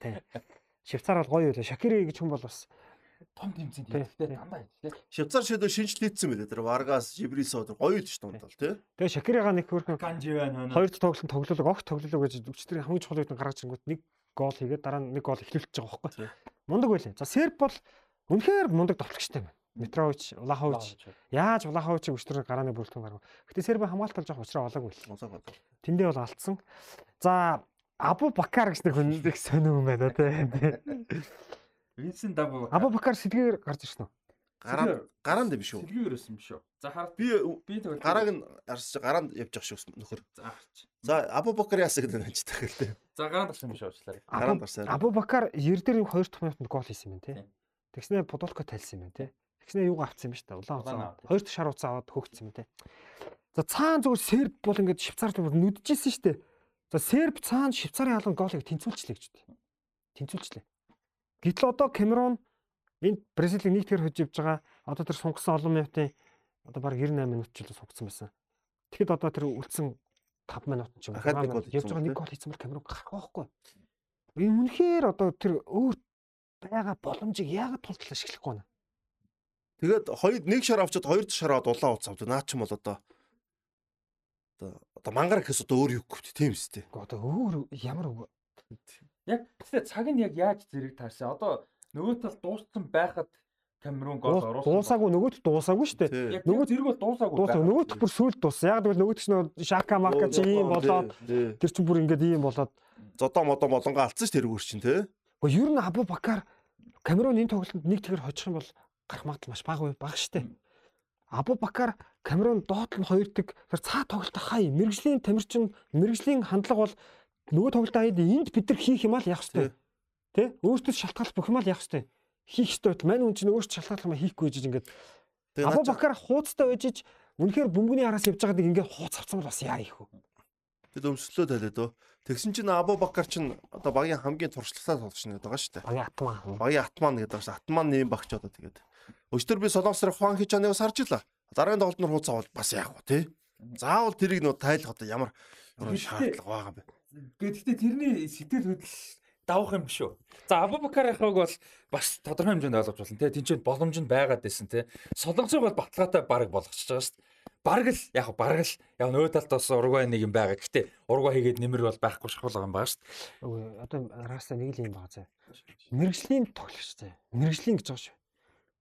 тий. Швейцар бол гоё байлаа. Шакири гэж хүн бол бас том тэмцээнд тий. дандаа хэлтэй. Швейцар шидөө шинжлэдсэн байлээ. Тэр Варгас, Жибрисо тэр гоё л ш дунд бол тий. тэгээ Шакирига нэг хөрхөн Канжи байна. Хоёр дахь тоглолт тоглолоо огт тоглолоо гэж өчтөр хамгийн чухал үед нь гаргаж ирэнгүүт нэг гол хийгээд дараа нь нэг гол эхлүүлчихэж байгаа байхгүй. Тийм. Мундаг байлаа. За Серб бол үнэхээр мундаг товтлогчтой байна. Митрович, Улахович яаж Улахович өчтөр гарааны бүрэлдэхүүн гаргав. Гэтэ Серб хамгаалт бол жоох уучраа олоогүй л. Тэндээ бол алдсан. За Абу Бакар гэж нэг хүн их сонир юм байна тий. Винсент Дабо. Абу Бакар сэлгээр гарч ирсэн үү? гараа гараанд юм шүү. Сэлгийн өрөөсөн биш үү? За хараад Би би тоглож гарааг нь арсч гараанд явж явах шүү нөхөр. За авч. За Абу Бакар яас гэдэг нь анчтай гэлтэй. За гараанд авсан биш уучлаарай. Гараанд гарсаар. Абу Бакар ер дээр 2 дахь минутанд гол хийсэн юм тий. Тийм. Тэгснээ Подолко тайлсан юм тий. Тэгснээ юугаа авцсан юм ба штэ. Улаан Улаан уцаа. аваад. Хоёр дахь шар уцаа аваад хөгцсөн юм тий. За цаан зүгээр серб бол ингээд швейцарт бүр нүдчихсэн штэ. За серб цаан швейцарын халуун голыг тэнцвүүлчлээ гэж үү. Тэнцвүүлчлээ. Гэтэл одоо Камерун энд Бразилийг нэг тэгэр хожиж явж байгаа. Одоо тэр сунгасан олон минутын одоо баг 98 минут ч л сунгасан байсан. Тэгэхэд одоо тэр үлдсэн 5 минут ч юм уу. Дахиад нэг 6 гол минут явж байгаа ба нэг гол хийсэн бол Камерун гарах байхгүй. Энэ үнэхээр одоо тэр өөр байгаа боломжийг яагаад тултал ашиглахгүй байна? Тэгээд хоёр нэг шар авчаад хоёр дахь шараа дулаан уц авдаг. Наа ч юм бол одоо одоо мангар гэхээс одоо өөр юу гэх тийм үстэй. Гэхдээ одоо өөр ямар үг Яг тэгтээ цаг нь яг яаж зэрэг таарсан? Одоо нөгөө тал дууссан байхад Камерун гол оруулсан. дуусаагүй нөгөөт дуусаагүй шүү дээ. Нөгөө зэрэг бол дуусаагүй. Дуусаа байхад нөгөөт бүр сүлд дууссан. Яг тэгвэл нөгөөт ч нөө шака марка чи ийм болоод тэр чинь бүр ингээд ийм болоод Зодоо модоо молонго алдсан ш тэрүүр чинь тий. Гэхдээ ер нь Абу Бакар Камерун энэ тоглолтод нэг тэгэр хожих юм бол гарах магадлал маш бага бай- бага штэ. Абу Бакар Камерун доотлол нь хоёр тэг тэр цаа тоглолт хай мэрэгжлийн тамирчин мэрэгжлийн хандлага бол нөгөө тоглолтын хаяад энд бид нар хийх юм аа л яах штэ. Тэ? Өөртөө шалтгаалж бүх юм аа л яах штэ. Хийх байтал мань үн чинь өөртөө шалтгаалах юм хийхгүй гэж ингээд Абу Бакар хууцтай байж үнэхээр бөмбөний араас явж байгаад ингээд хууц авсан бол бас яа их вэ? Тэд өмслөө талээд өө. Тэгсэн чинь Абу Бакар чинь одоо багийн хамгийн туршлагатай тоглогч нэг байгаа шүү дээ. Багийн атмаа. Багийн Атман гэдэг байгаа шүү. Атман нэм багч одоо тэгээд. Өчтөр би Солонгосоор Хуан Хичаныг сарж илаа. Дараагийн тоглолт нь хууц авал бас яах вэ тий? Заавал тэрийг нөө тайлах одоо ямар шаардлага байгаа юм бэ? Гэхдээ тэрний сэтгэл хөдлөл давах юм биш үү? За Абубакарыг бол бас тодорхой хэмжээнд ойлгож болно те. Тинчэнд боломж нь байгаад байсан те. Солонгосыг бол баталгаатай баг болгочихж байгаа шүү дээ. Бараг л яг бараг л яг нөгөө талд бас ургай нэг юм байгаа. Гэхдээ ургай хийгээд нэмэр бол байхгүй шахал байгаа юм байгаа шүү дээ. Одоо раста нэг л юм байгаа заа. Мэргэжлийн тоглогч заа. Мэргэжлийн гэж байгаа шүү.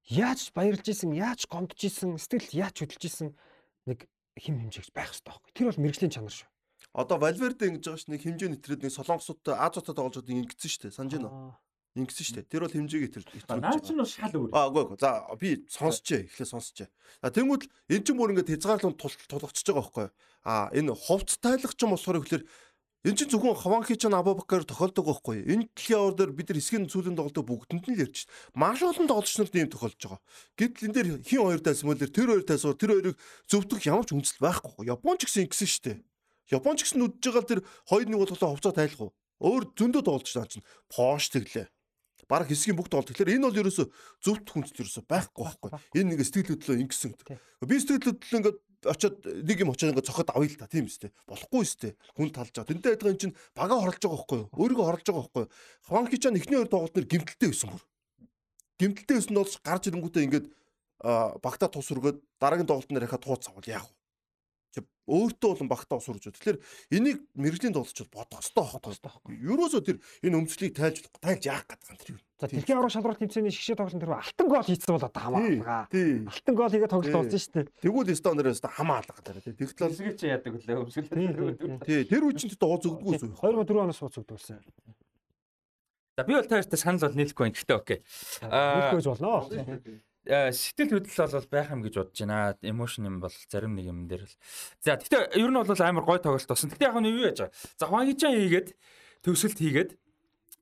Яаж баярлж исэн, яаж гомдож исэн, сэтгэл яаж хөдөлж исэн нэг хим хэмжээгч байх хэрэгтэй байхгүй. Тэр бол мэргэжлийн чанар шүү. Одоо Валверде ингэж байгаа ш нэг хэмжээ нэтрээд нэг Солонгосуудтай Азиутай тоглож байгаа ингэсэн шүү дээ. Санаж байна уу? Ингэсэн шүү дээ. Тэр бол хэмжээгээ тэр Наа ч нь бас шал өөр. Аа үгүй үгүй. За би сонсчээ. Эхлээ сонсчээ. За тэнгууд эн чинь бүр ингээд хязгаарлан тулгацж байгаа байхгүй юу? Аа энэ хувц тайлах ч юм болохоор ихлээр эн чинь зөвхөн Хаванхи ч Абубакар тохиолдог байхгүй? Энэ дэлхийн авар дээр бид нар хэсгийн сүүлийн тоглолтоо бүгдэнд нь л ярьж байна. Маш олон тоглогч нарт ийм тохиолдож байгаа. Гэтэл энэ дээр хин хоёр тайсан мөл тэр хоёр тайсаар тэр хоёрыг зөвтгөх ямар ч үндэслэл байхгүй. Япон ч гэсэн ингэсэн шүү дээ. Япон ч гэсэн үдж байгаа тэр хоёр нэг болголоо хувцаа тайлах уу? Өөр зөндөө тоглож байгаа чинь Пош тэглээ. Бараг хэсгийн бүх тоглолт. Тэгэхээр энэ бол ерөөсө зөвхт хүнст ерөөсө байхгүй байхгүй. Энэ нэг сэтгэл хөдлөө ингэсэн гэдэг. Би сэтгэл хөдлөө ингээд очиод нэг юм очиод ингээд цохоод авъя л та тийм үстэй. Болохгүй үстэй. Хүн талж байгаа. Тэнтэй адилхан чинь бага хорлож байгаа байхгүй юу? Өөрийгөө хорлож байгаа байхгүй юу? Хванки чан эхний хоёр тоглолтноор гимтэлтэй байсан бүр. Гимтэлтэй байсан нь бол гарч ирэнгүүтээ ингээд аа, багтаа тус өргөөд дараагийн тоглолтноор яхаа тууц авал яах вэ? Өөртөө болон багтаа ус урж. Тэгэхээр энийг мэрэгжлийн тоглолч бол бодох хэрэгтэй Бодох байхгүй. хэрэгтэй байхгүй. Ерөөсөө тэр энэ өмчлийг тайлж тайлж яах гэдэг юм тэр? За дэлхийн аврал шалралт тэмцээний шгшээ тоглолтын тэр алтан гол хийцсэн бол одоо хамаа. Тий. Алтан гол хийгээд тоглолт болсон шүү дээ. Тэгвэл стонерээс та хамаа алга дараа тий. Тэгтэл Хэсгээ чи яадаг үлээ Тий, өмсгөл. тий, тэр чинь доо зүгдгүүс үү. 2004 оноос сууц өгдөлсөн. За би бол таартай санал бол нийлэхгүй юм. Гэхдээ окей. Аа. Нийлхүйж болно. Э, сэтгэл хөдлөл бол байх юм гэж бодож байна. Эмошн юм бол зарим нэг юм дээр л. За гэхдээ ер нь бол амар гой тоглолт болсон. Гэхдээ яг нь юу яаж байгаа? За Хвангичан хийгээд төвсөлт хийгээд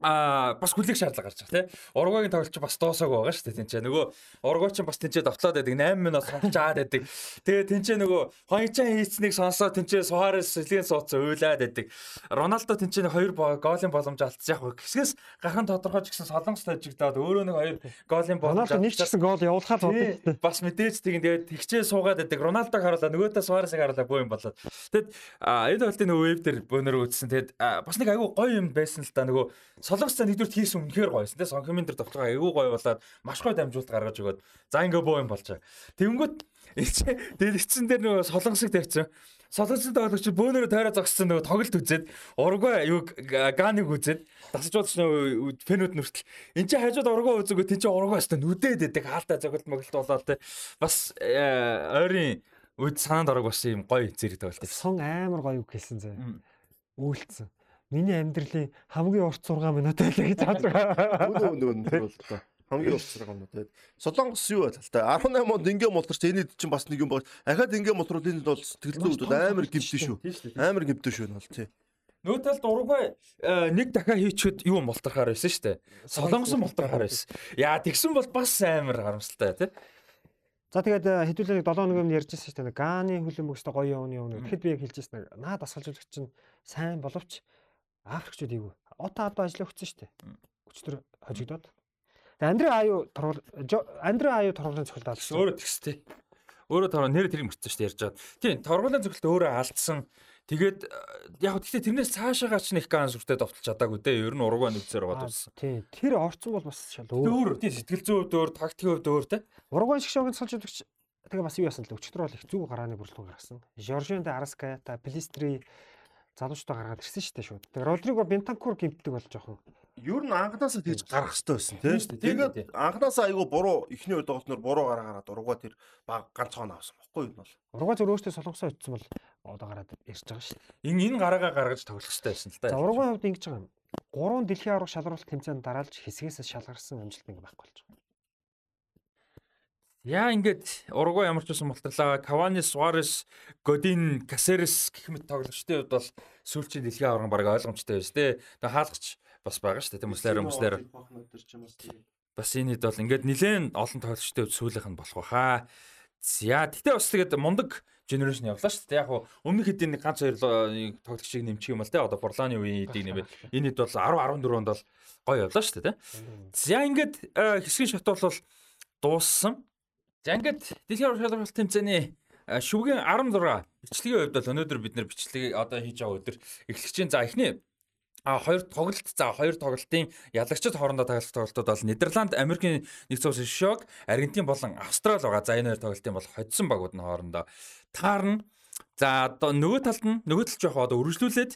а бас хүлээх шаардлага гарч байгаа тий. Ургойгийн тоглолч бас дуусаагүй байгаа шүү дээ тэнцээ. Нөгөө ургой ч бас тэнцээ довтлоод байдаг 8 минут сонсчаад байдаг. Тэгээ тэнцээ нөгөө Хвангичан хийцнийг сонсоод тэнцээ Суарес сэлгийн суудсан уйлаад байдаг. Роналдо тэнцээ хоёр голын боломж алдсан яг. Хэсгээс гархан тодорхой ч гэсэн солонгос тажигдаад өөрөө нэг хоёр голын боломж Роналдо нэг ч гэсэн гол явуулахад бодлоо. бас мэдээж тийм тэгээд тэгчээ суугаад байдаг. Роналдог харуулаа, нөгөөдөө Суаресыг харуулаа бөө юм болоод. Тэгэд энэ нөгөө веб дээр бөөнөр үзсэн. Тэгэд бас нэг айгүй гоё юм байсан л да нөгөө солонгос цаа нэгдүгээр хийсэн үнэхээр гоёсэн. Тэ сонхимын дээр тоглоо айгүй гоё болоод маш гоё дамжуулалт гаргаж өгөөд за ингээ бөө юм болж байгаа. Тэнгүүт тэгээд эцсэн дээр нөгөө солонгосыг тавьсан. Солонгосын тоглогч бөөнөрөө тойроо зогссон нөгөө тоглолт үзээд ургай юу ганыг үзээд дасаж бодож нөгөө фэнүүд нүртэл эн чинь хажууд ургай үзээгөө тэн чинь ургай өстө нүдээд идэг хаалта зөглөлт моглолт болоод те бас э, ойрын үед санаанд орог бас юм гоё зэрэг тоглолт. Сон амар гоё үг хэлсэн зэ. Үйлцсэн. Миний амьдралын хамгийн урт 6 минут байлаа гэж хаад байгаа. Нөгөө нөгөө нөгөө бол та. хамгийн улсраг юм уу тэгээд Солонгос юу байл та 18 онд ингээ мултарч энэд чинь бас нэг юм баг ахаад ингээ мултрууд энд бол сэтгэлзэн үүдүүд амар гимтэн шүү амар гимтэн шүү энэ бол тий Нөгөө талд Уругвай э, нэг дахиад хийчихэд юу мултрахаар байсан шүү дээ. Солонгос мултрахаар байсан. Яа тэгсэн бол бас амар харамсалтай тий. За тэгээд э, хэдүүлээ 7 хоног өмнө ярьжсэн шүү дээ. Гааны хөлбөмбөгчтэй гоё явна явна. Тэгэхэд би яг хэлжсэн нэг наа дасгалжуулагч чинь сайн боловч Африкчууд ийг ота одоо ажил өгсөн шүү дээ. Өчтөр хожигдоод. Тэгээд Андре Аю тургал Андре Аю тургалын цохилт алдсан. Өөрөө тэгс тий. Өөрөө тороо нэр тэр мөрцөн шүү дээ ярьж байгаа. Тийм торгуулийн зөвлөлт өөрөө алдсан. Тэгээд э, яг гэхдээ тэрнээс цаашаагаа ч нэг ган сүртэй довтолж чадаагүй дээ. Ер нь ураг нүцээр байгаа дурсан. Тийм. Тэр орцсон бол бас шал өөр. Тийм сэтгэл зүйн хувьд өөр, тактикийн хувьд өөр те. Урагвай шиг шогийн цолжуулагч тэгээ бас юу яасан л өчтөр бол их зүг гарааны бүрэлдэхүүн гаргасан. Жоржион де Араскаята, Залуучдаа гаргаад ирсэн шүү дээ шууд. Тэгээ Родриго Бентанкур гимтдэг бол жоохон Юу н анханасаа тэгж гарах хэрэгтэй байсан Тийм шүү дээ. Тэгээд анханасаа айгүй буруу эхний үед тоглолтноор буруу гараад урууга тэр баг ганцхан авсан бохгүй юу бол. Урагвай зөв өөртөө солонгосоо очсон бол одоо гараад ирж байгаа шүү дээ. Энэ энэ гараагаа гаргаж тоглох хэрэгтэй байсан л та. За урагвай хувьд ингэж байгаа юм. Гурван дэлхийн аврах шалралт тэмцээнд дараалж хэсгээс шалгарсан амжилт ингэ байхгүй болж байгаа. Яа ингээд урагвай ямар ч байсан мултарлаа. Кавани, Суарес, Годин, Касерес гэх мэт тоглогчдын хувьд бол сүүлчийн дэлхийн аврагын баг ойлгомжтой байсан тий. Тэгээ хаалгач бас байгаа шүү дээ. Мөслэр мөслэр бас энэ хэд бол ингээд нилээн олон тоглогчтой сүүлийнх нь болох баха. За тэгтээ бас тэгээд мундаг генерашн явлаа шүү дээ. Яг хуу өмнөх хэдийн нэг ганц хоёр л тоглогчийг нэмчих юм бол те одоо Бурлааны үеийн хэдийг нэмээд энэ хэд бол 10 14 онд бол гоё явлаа шүү дээ. За ингээд э, хэсгийн шат бол дууссан. За ингээд дэлхийн шалралт тэмцээний шүвгийн 16 бичлэгийн хувьд бол өнөөдөр бид нэр бичлэгийг одоо хийж байгаа өдөр эхлэж чинь за эхний А хоёр тоглолт за хоёр тоглолтын ялагчид хоорондоо тоглох тоглолтууд бол Нидерланд, Америкийн нэгдсэн улсын Шок, Аргентин болон Австрали байгаа. За энэ хоёр тоглолтын бол хоцсон багууд нь хоорондоо таарна. За одоо нөгөө талд нь нөгөө тал жоох одоо үргэлжлүүлээд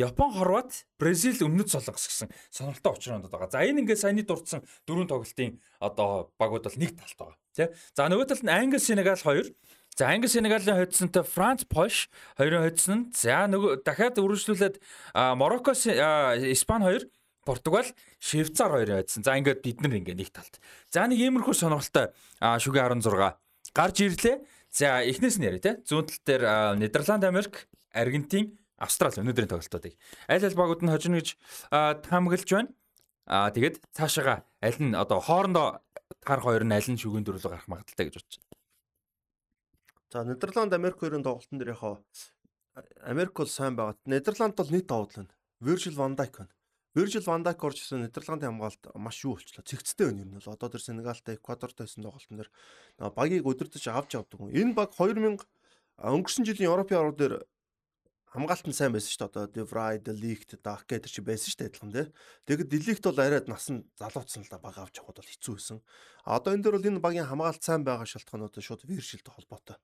Япон, Хорват, Бразил, Өмнөд Солонгос гэсэн сонирхолтой очроонд байгаа. За энэ ингээд саяны дурдсан дөрвөн тоглолтын одоо багууд бол нэг талд байгаа. Тэ? За нөгөө талд нь Англи, Сенегал 2 За Англи Сенегалийн хоцсонтой Франц, Польш хоёрын хоцсон. За нөгөө дахиад үргэлжлүүлээд Марокко, Испани 2, Португал, Швейцар хоёрын хоцсон. За ингээд бид нар ингээд нэг талд. За нэг иймэрхүү сонирхолтой шүгэ 16 гарч ирлээ. За эхнээс нь яриа те. Зүүн тал дээр Нидерланд, Америк, Аргентин, Австрали өнөөдрийн тоглолтуудыг аль аль багууд нь хожино гэж таамаглаж байна. Аа тэгээд цаашаага аль нь одоо хоорондоо таар хоёр нь аль нь шүгэн дөрвөлөг гарах магадaltaй гэж бодож байна. За Нидерланд Америк хоёрын тоглолтын дээр яхаа Америк бол сайн байгаа. Нидерланд бол нийт тоглол нь Virgil van Dijk байна. Van Dijk орж ирсэн Нидерландын хамгаалалт маш юу болчлоо. Цэгцтэй байна юм бол одоо тэр Сенегалтай Эквадортай байсан тоглолтын дээр багийг өдөртөж авч явдаг. Энэ баг 2000 а, өнгөрсөн жилийн Европын орууд дээр хамгаалалт нь сайн байсан шүү дээ. Одоо De Vrij, De Ligt, Dak гэдэг чи байсан шүү дээ адилхан тий. Тэгээд De Ligt бол арайд нас нь залууцсан л да баг авч явахд бол хэцүү байсан. А одоо энэ дээр бол энэ багийн хамгаалалт сайн байгаа шалтгаанууд шууд Virgilтэй холбоотой.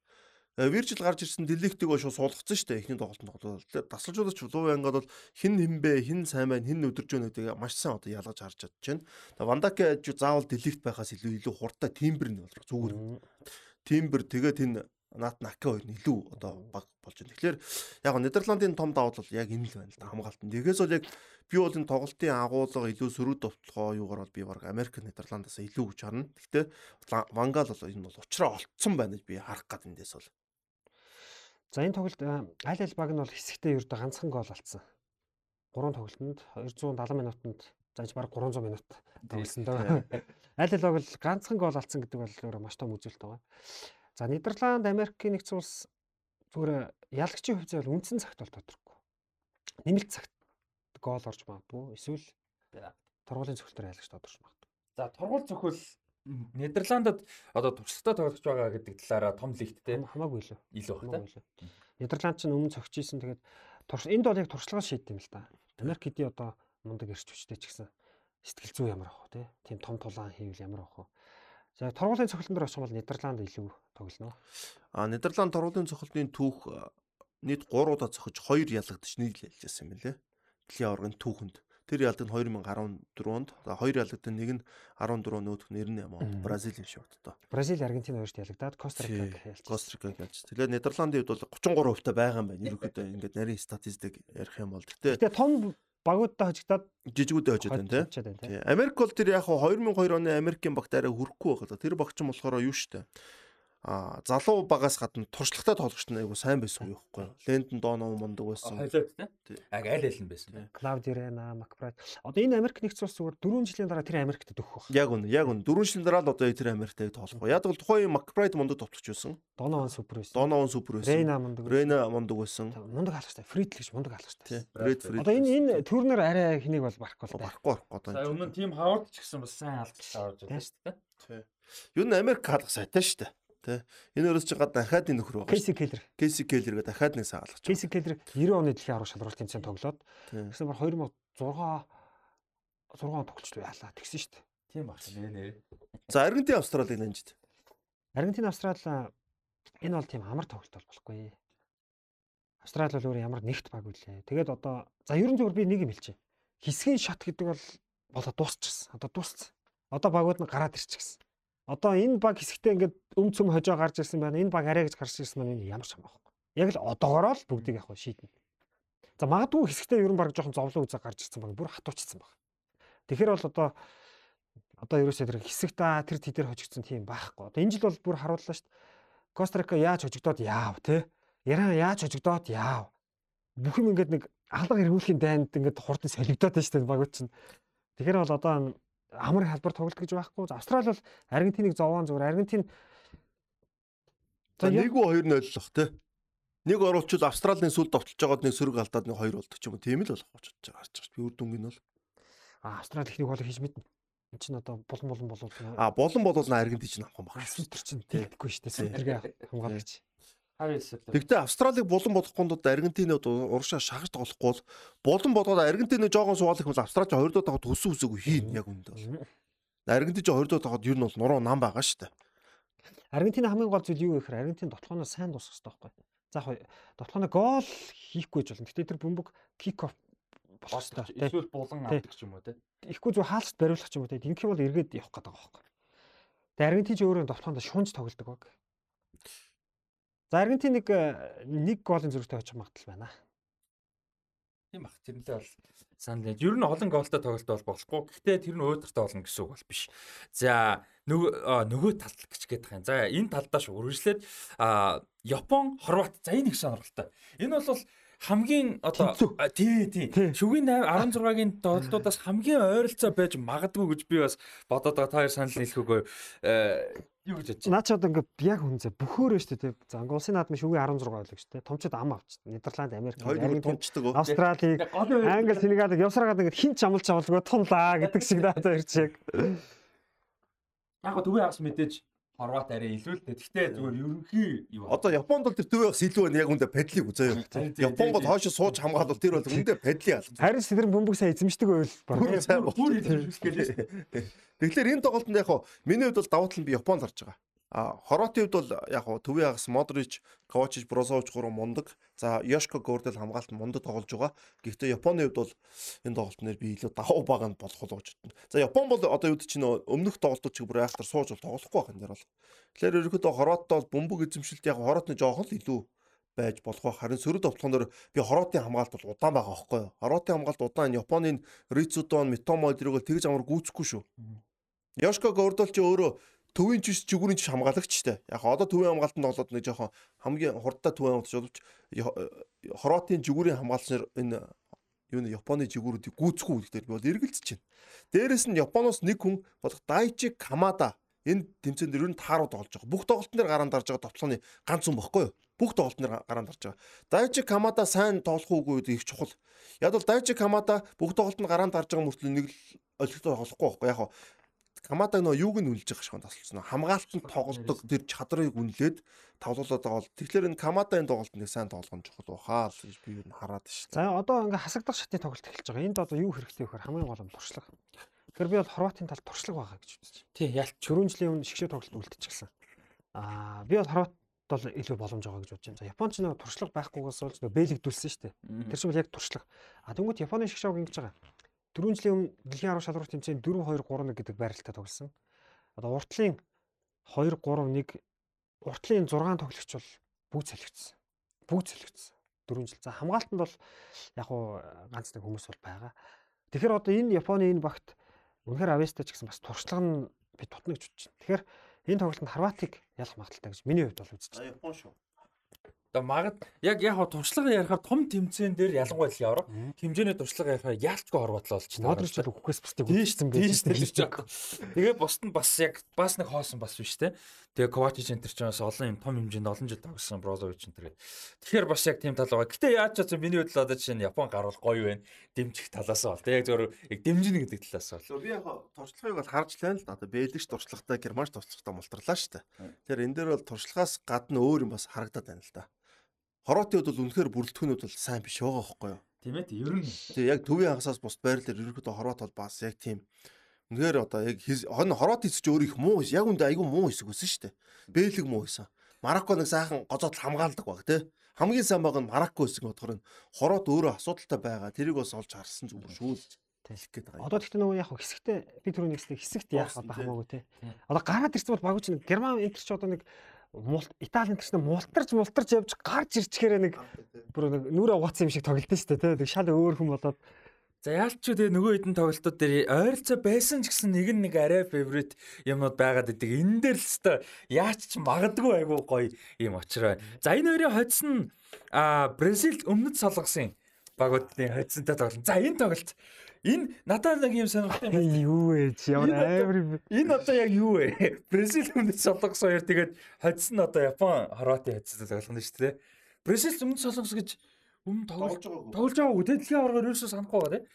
Виржил гарч ирсэн бол шууд суулгацсан шүү дээ. Эхний тоглолтод тоглоод. Дасгалжуулагч луу ангад бол хин хинбэ, хин сайн байна, хин өдөрж байна гэдгийг маш сайн одоо ялгаж харж чадж байна. Тэгээ Вандаке заавал дэлигт байхаас илүү илүү хурдтай тимбэр нь бол зүгээр. Тимбэр тэгээд энэ Нат Нака хоёр нь илүү одоо баг болж байна. Тэгэхээр яг нь Нидерландын том давуу тал яг энэ л байна л да хамгаалтан. Тэгээс бол яг би бол энэ тоглолтын агуулга илүү сөрөг довтлогоо юугаар бол би баг Америк Нидерландаас илүү гэж харна. Гэхдээ Вангал бол энэ бол уучраа олцсон байна гэж би харах гад эндээс бол. За энэ тоглолт э, аль аль баг нь бол хэсэгтээ ердөө ганцхан гол алдсан. Гурван тоглолтод 270 минутанд зааж баг 300 минут тоглосон доо. Аль аль баг бол ганцхан гол алдсан гэдэг бол өөрөө маш том үзүүлэлт байгаа. За Нидерланд, Америкийн нэгдсэн улс зүгээр ялагчийн хувьд бол үндсэн цагт бол тодорхойгүй. Нэмэлт цагт гол орж магадгүй. Эсвэл тургуулийн цогцлоор ялагч тодорч магадгүй. За тургуул зөвхөл Нидерландад одоо туршлагатай тоглож байгаа гэдэг талаараа том лигттэй Хам- Хамаагүй илүү. илүү Хамаагүй илүү. Нидерланд ч өмнө цогч ийсэн тэгээд турш энд бол яг туршлага шийд юм л да. Америк хэдий одоо мундаг ирч хүчтэй ч гэсэн сэтгэл зүй ямар ах вэ? Тийм том тулаан хийвэл ямар ах вэ? За тургуулийн цогцлон дээр очих юм бол Нидерланд илүү тоглоно. А Нидерланд тургуулийн цохилтын түүх нийт 3 удаа зохиж 2 ялагдаж нийлэлжсэн юм лээ. Дэлхийн аваргын түүхэнд. Тэр ялдаг нь 2014 онд. За 2 ялагдсан нэг нь 14 нөтг 98 онд Мгм. Бразилийн шивдтаа. Бразил, Аргентин хоёрт ялагдаад Коста-Рикаг Тий, ялцсан. Кострикаг ялж. Тэгээ Нидерландын хувьд бол 33% та байгаа юм байна. Ерөнхийдөө ингээд нарийн статистик ярих юм бол. Гэтэ Гэтэ том багуудтай хожигдоод жижигүүдээ хожоод байна тий. хожоод байна тий. Тий. Америк бол тэр яг хаа 2002 оны Америкийн багт арай хүрэхгүй да. Тэр багч нь болохоор юу штэ. А залуу багаас гадна туршлагатай тоглогч нь айгу сайн байсан уу юу? Лэндон Доно мундаг байсан. Хойлоод тий. Яг аль аль нь байсан тий. Клауд Ирена, Макбрайт. Одоо энэ Америк нэгдсэн улс зүгээр 4 жилийн дараа тэр Америкт дөхөх баг. Яг үнэ, яг үнэ. Дөрвөн жилийн дараа л одоо тэр Америктэй тоглох. Яг бол тухайн Макбрайт мундаг тоглогч байсан. Доноон супер байсан. Доно супер байсан. Рейна мундаг. байсан. Рейна мундаг байсан. Мундаг хаалгач та. Фрид гэж мундаг хаалгач та. Тий. Ред Фрид. Одоо энэ энэ төрнөр арай хэнийг бол барахгүй л та. барахгүй барахгүй одоо. За өмнө нь тим хавард ч гэсэн бас сайн алдчихсан орж байгаа шүү дээ. Тий. Юу н Америк хаалга сайтай шүү дээ. Тий. Энэ өрөөс чи гад дахиад энэ нөхөр байгаа. Кейси Келлер. Кейси Келлер гэдэг дахиад нэг сайн алгаж. Кейси Келлер 90 оны дэлхийн аврах шалралт тэмцээн тоглоод Тий. гэсэн бар 2006 6 он тоглолт яалаа тэгсэн шүү дээ. Тийм баг нэ нэ. За Аргентин Австралиг нанжид. Аргентин Австрал а, энэ бол тийм амар тоглолт бол болохгүй. Австрал бол өөр ямар нэгт баг үлээ. Тэгээд одоо за ерөн зөвөр би нэг юм хэлчихье. Хэсгийн шат гэдэг бол болоо дуусчихсан. Одоо дууссан. Одоо багууд нь гараад ирчихсэн. Одоо энэ баг хэсэгтээ ингээд өм цөм хожоо гарч ирсэн байна. Энэ баг арай гэж гарч ирсэн маань энэ ямар ч юм байхгүй. Яг л одоогороо л бүгдийг яг шийднэ. За магадгүй хэсэгтээ ерөн баг жоохон зовлон үзэг гарч ирсэн баг бүр хатуучсан баг. Тэгэхээр бол одоо одоо ерөөсөө тэр хэсэгт аа тэр тэдэр хожигдсон тийм байхгүй. Одоо энэ жил бол бүр харууллаа шүү дээ. Костарика яаж хожигдоод яав те. Иран яаж хожигдоод яав. Бүх юм ингээд нэг алга эргүүлэхийн дайнд ингээд хурдан солигдоод байна шүү дээ багууд чинь. Тэгэхээр бол одоо амар халбар тоглолт гэж байхгүй. Австрали бол Аргентиныг зовоон зүгээр. Аргентин За За, яг- 1-2 0 те. Нэг оруулчвал Австралийн сүлд довтолж байгаад нэг сөрөг алдаад нэг хоёр болдог ч юм уу. Тийм л болох гэж бодож байгаа харж байгаа. Би үр дүнгийн бол. а, Австрали ихнийг бол хийж мэднэ. Энд чинь одоо булан булан болов. А болон болол на Аргентин ч авах юм баг. Супер чинь тэгдэхгүй шүү дээ. Супергээ хамгаалагч. Тэгтээ Австралиг болон болгохгүй бол Аргентинод урагшаа шахаж тоглохгүй бол болон болгоод Аргентиныг жоогон суулах юм бол Австрал ч хоёр доо тагад төсөн үсээгүү хийн яг үндэ бол. Аргентин ч хоёр доо тагад ер нь бол нуруу нам байгаа шүү дээ. Аргентин хамгийн гол зүйл юу вэ гэхээр Аргентин дотлооноос сайн дуусах хэрэгтэй байхгүй. За яг дотлооно гол хийхгүй ч болно. Гэтэ тэр бөмбөг кик оф болох хэрэгтэй. эсвэл булан авдаг ч юм уу те. Ихгүй зөв хаалцт бариулах ч юм уу те. Ингэх юм бол эргээд явах гэдэг байгаа байхгүй. Тэгээ Аргентин ч өөрөө дотлоонд шунж тоглодог баг. За Аргентин нэг э, нэг голын зөрүүтэй очих магадлал байна. Тийм баг. Тэрнээ бол санал яаж. Ер нь олон голтой тоглолт бол болохгүй. Гэхдээ тэр нь өөдртэй болно гэсэн үг бол биш. За нөгөө тал гэж гээд байгаа юм. За энэ талдаа шүү үргэлжлээд Япон, Хорват за энэ их сонирхолтой. Энэ бол хамгийн одоо тий тий шүгэн 16-гийн тоглолтуудаас хамгийн ойролцоо байж магадгүй гэж би бас бодоод байгаа. Та хоёр санал нийлэх үгүй. Юу гэж бодчих. Наа чи одоо ингээд яг хүнзээ бөхөөрөө шүү дээ. За ингээд улсын наадмын шүгэн 16 байлаа шүү дээ. Томчууд ам авч. Нидерланд, Америк. Австрали, Англи, Сенегал явсараад ингээд хин ч амлж авалгүй тунлаа гэдэг шиг надад ирж яг. Яг го төвөө хагас мэдээж Хорват арай илүү л дээ. Гэхдээ зүгээр ерөнхий юу Одоо Японд бол тэр төвөөс илүү байна яг үндэ падлыг үзээ. Япон бол хойш сууж хамгаалвал тэр бол үндэ падлыг алга. Харин ч тэр бөмбөг сайн эзэмшдэг байл. Бүр сайн бүр хэлжүүлэх Тэгэхээр энэ тоглолтод яг хоо миний хувьд бол давуу тал нь би Японд харж байгаа. А Хорватын хувьд бол яг хоо төвийн хагас Модрич, Ковачич, Брозович гурван мундаг. За Йошко Гордел хамгаалт мундаг тоглож байгаа. Гэхдээ Японы хувьд бол энэ тоглолтноор би илүү давуу байгаа нь болох уу гэж бодно. За Япон бол одоо юу чинь нөө өмнөх тоглолтууд чиг бүр айхтар сууж бол тоглохгүй байх энэ дэр бол. Тэгэхээр ерөнхийдөө Хорваттай бол бөмбөг эзэмшилт яг Хорватны жоохон л илүү байж болох байх. Харин сөрөг товтлохоноор би Хорватын хамгаалт бол удаан байгаа байхгүй юу? Хорватын хамгаалт удаан Японы Рицудон, Митомо бол тэгж амар гүйцэхгүй шүү. Йошко Гордол ч өөрөө төвийн чиш жигүүрийн чиш хамгаалагч штэ. Яг одоо төвийн хамгаалтанд болоод нэг жоохон хамгийн хурдтай төвийн хамгаалагч боловч Yo- Хорватын жигүүрийн хамгаалагчнаар энэ юу нэ Японы жигүүрүүдийг гүйцэхгүй үлдээр бол эргэлзэж байна. Дээрэс нь Японоос нэг хүн болох Дайчи Камада энэ тэмцээн дээр ер нь таарууд олж байгаа. Бүх тоглолтын дээр гараанд дарж байгаа товтлооны ганц хүн бохгүй юу? Бүх тоглолтын дээр гараанд дарж байгаа. Дайчи Камада сайн тоглох уугүй гэдэг их чухал. Яг бол Дайчи Камада бүх тоглолтод гараанд дарж байгаа мөртлөө нэг л олигтой болохгүй байхгүй яг Камада нөө юуг нь үнэлж байгаа шхан тасалсан. Хамгаалтанд тоглолдог тэр чадрыг үнэлээд тавлуулаад байгаа бол тэгэхээр энэ Камада энэ тоглолтод нэг сайн тоглоом чухал бахаа л гэж би юу хараад шүү. За одоо ингээ хасагдах шатны тоглолт эхэлж байгаа. Энд одоо юу хэрэгтэй вэ гэхээр хамгийн гол нь туршлага. Тэгэхээр би бол Хорватын талд туршлага байгаа гэж үзэж байна. Тий, ялч. Төрөн жилийн өмнө шгшээ тоглолт үлдчихсэн. Аа би бол Хорват бол илүү боломж байгаа гэж бодож байна. За Японч нэг туршлага байхгүйгээс болж нөө бэлэгдүүлсэн шүү дээ. Тэр чинь бол яг туршлага. А тэгвэл Японы шгшээг ингэж байгаа. Төрөн жилийн өмнө дэлхийн 10 шалралт тэмцээн 4 2 3 1 гэдэг байралтай тоглосон. Одоо уртлын 2 3 1 уртлын 6 тоглогч бол бүгд солигдсон. Бүгд солигдсон. 4 жил. За хамгаалтанд бол яг уу ганц нэг хүмүүс бол байгаа. Тэгэхээр одоо энэ Японы энэ багт үнэхээр авьяастай ч гэсэн бас туршлага нь би тутна гэж бодож байна. Тэгэхээр энэ тоглолтод Хорватыг ялах магадaltaй гэж миний хувьд бол үзэж байна. Япон шүү. Одоо магад яг яг туршлага ярихаар том тэмцээн дээр ялангуяа л яваа. Хэмжээний туршлага ярихаар яалчгүй хорватлаа болж байна. Модрич бол өгөхөөс бусдыг Тийшсэн байж байна. Тэгээ бусд нь бас яг бас нэг хоосон бас биш те. Тэгээ Ковачич энэ ч бас олон юм том хэмжээнд олон жил тогссон Брозович энэ. Тэгэхээр бас яг тийм тал байгаа. Гэтэ яаж ч миний бодлоо одоо жишээ нь Япон гарвал гоё байна. Дэмжих талаас бол те. Яг зөвөр яг дэмжинэ гэдэг талаас бол. Би яг туршлагыг бол харж лээ л да. Одоо бэлэгч туршлагатай, германч туршлагатай мултарлаа шүү дээ. Тэгэхээр энэ дээр бол туршлагаас гадна өөр юм бас харагдаад байна л да. Хорватын хувьд бол үнэхээр бүрэлдэхүүнүүд бол сайн биш байгаа байхгүй юу? Тийм ээ ер нь. Тэгээ яг төвийн хагасаас бус байр дээр ерөнхийдөө хорват бол бас яг тийм үнэхээр одоо яг хон хорват хэсэж өөр их муу яг үндэ айгүй муу хэсэг өсөн шүү дээ. Бэлэг муу байсан. Марокко нэг сайхан гоцоод хамгаалдаг баг тий. Хамгийн сайн баг нь Марокко хэсэг бодохоор нь хорват өөрөө асуудалтай байгаа. Тэрийг бас олж харсан зүгээр шүү л хэлэх гээд байгаа. Одоо тэгтээ нөгөө яг хэсэгтээ би түрүү нэгсдэг хэсэгт яах одоо хамаагүй те. Одоо гараад ирсэн бол багууч нэг герман энтер ч одоо нэг Итали энэ чинь мултарч мултарч явж гарч ирчихээрээ нэг бүр нэг нүрэ угаацсан юм шиг тоглолтсон шүү дээ. Тэг шал өөр хүн болоод За яалч ч тэгээ нөгөө хэдэн тоглолтууд дээр ойролцоо байсан ч гэсэн нэг нь нэг арай фаворит юмнууд байгаад идэг. Энэ дээр л хэвээр яач ч магадгүй айгу гоё юм очроо. За энэ хоёрын хоцсон а Бразил өмнөд солонгосын багуудны хоцсонтой тоглолт. За энэ тоглолт Энэ надад нэг юм сонирхолтой юм байна. Юу вэ? Ямар амар Энэ одоо яг юу вэ? Бразил өмнөд солонгос хоёр тэгээд хоцсон одоо Япон Хорватын хоцсон тоглоно шүү дээ. Бразил өмнөд солонгос гэж өмнө тоглож тоглож байгаагүй те дэлхийн аваргаар ерөөсөө санахгүй байгаа те.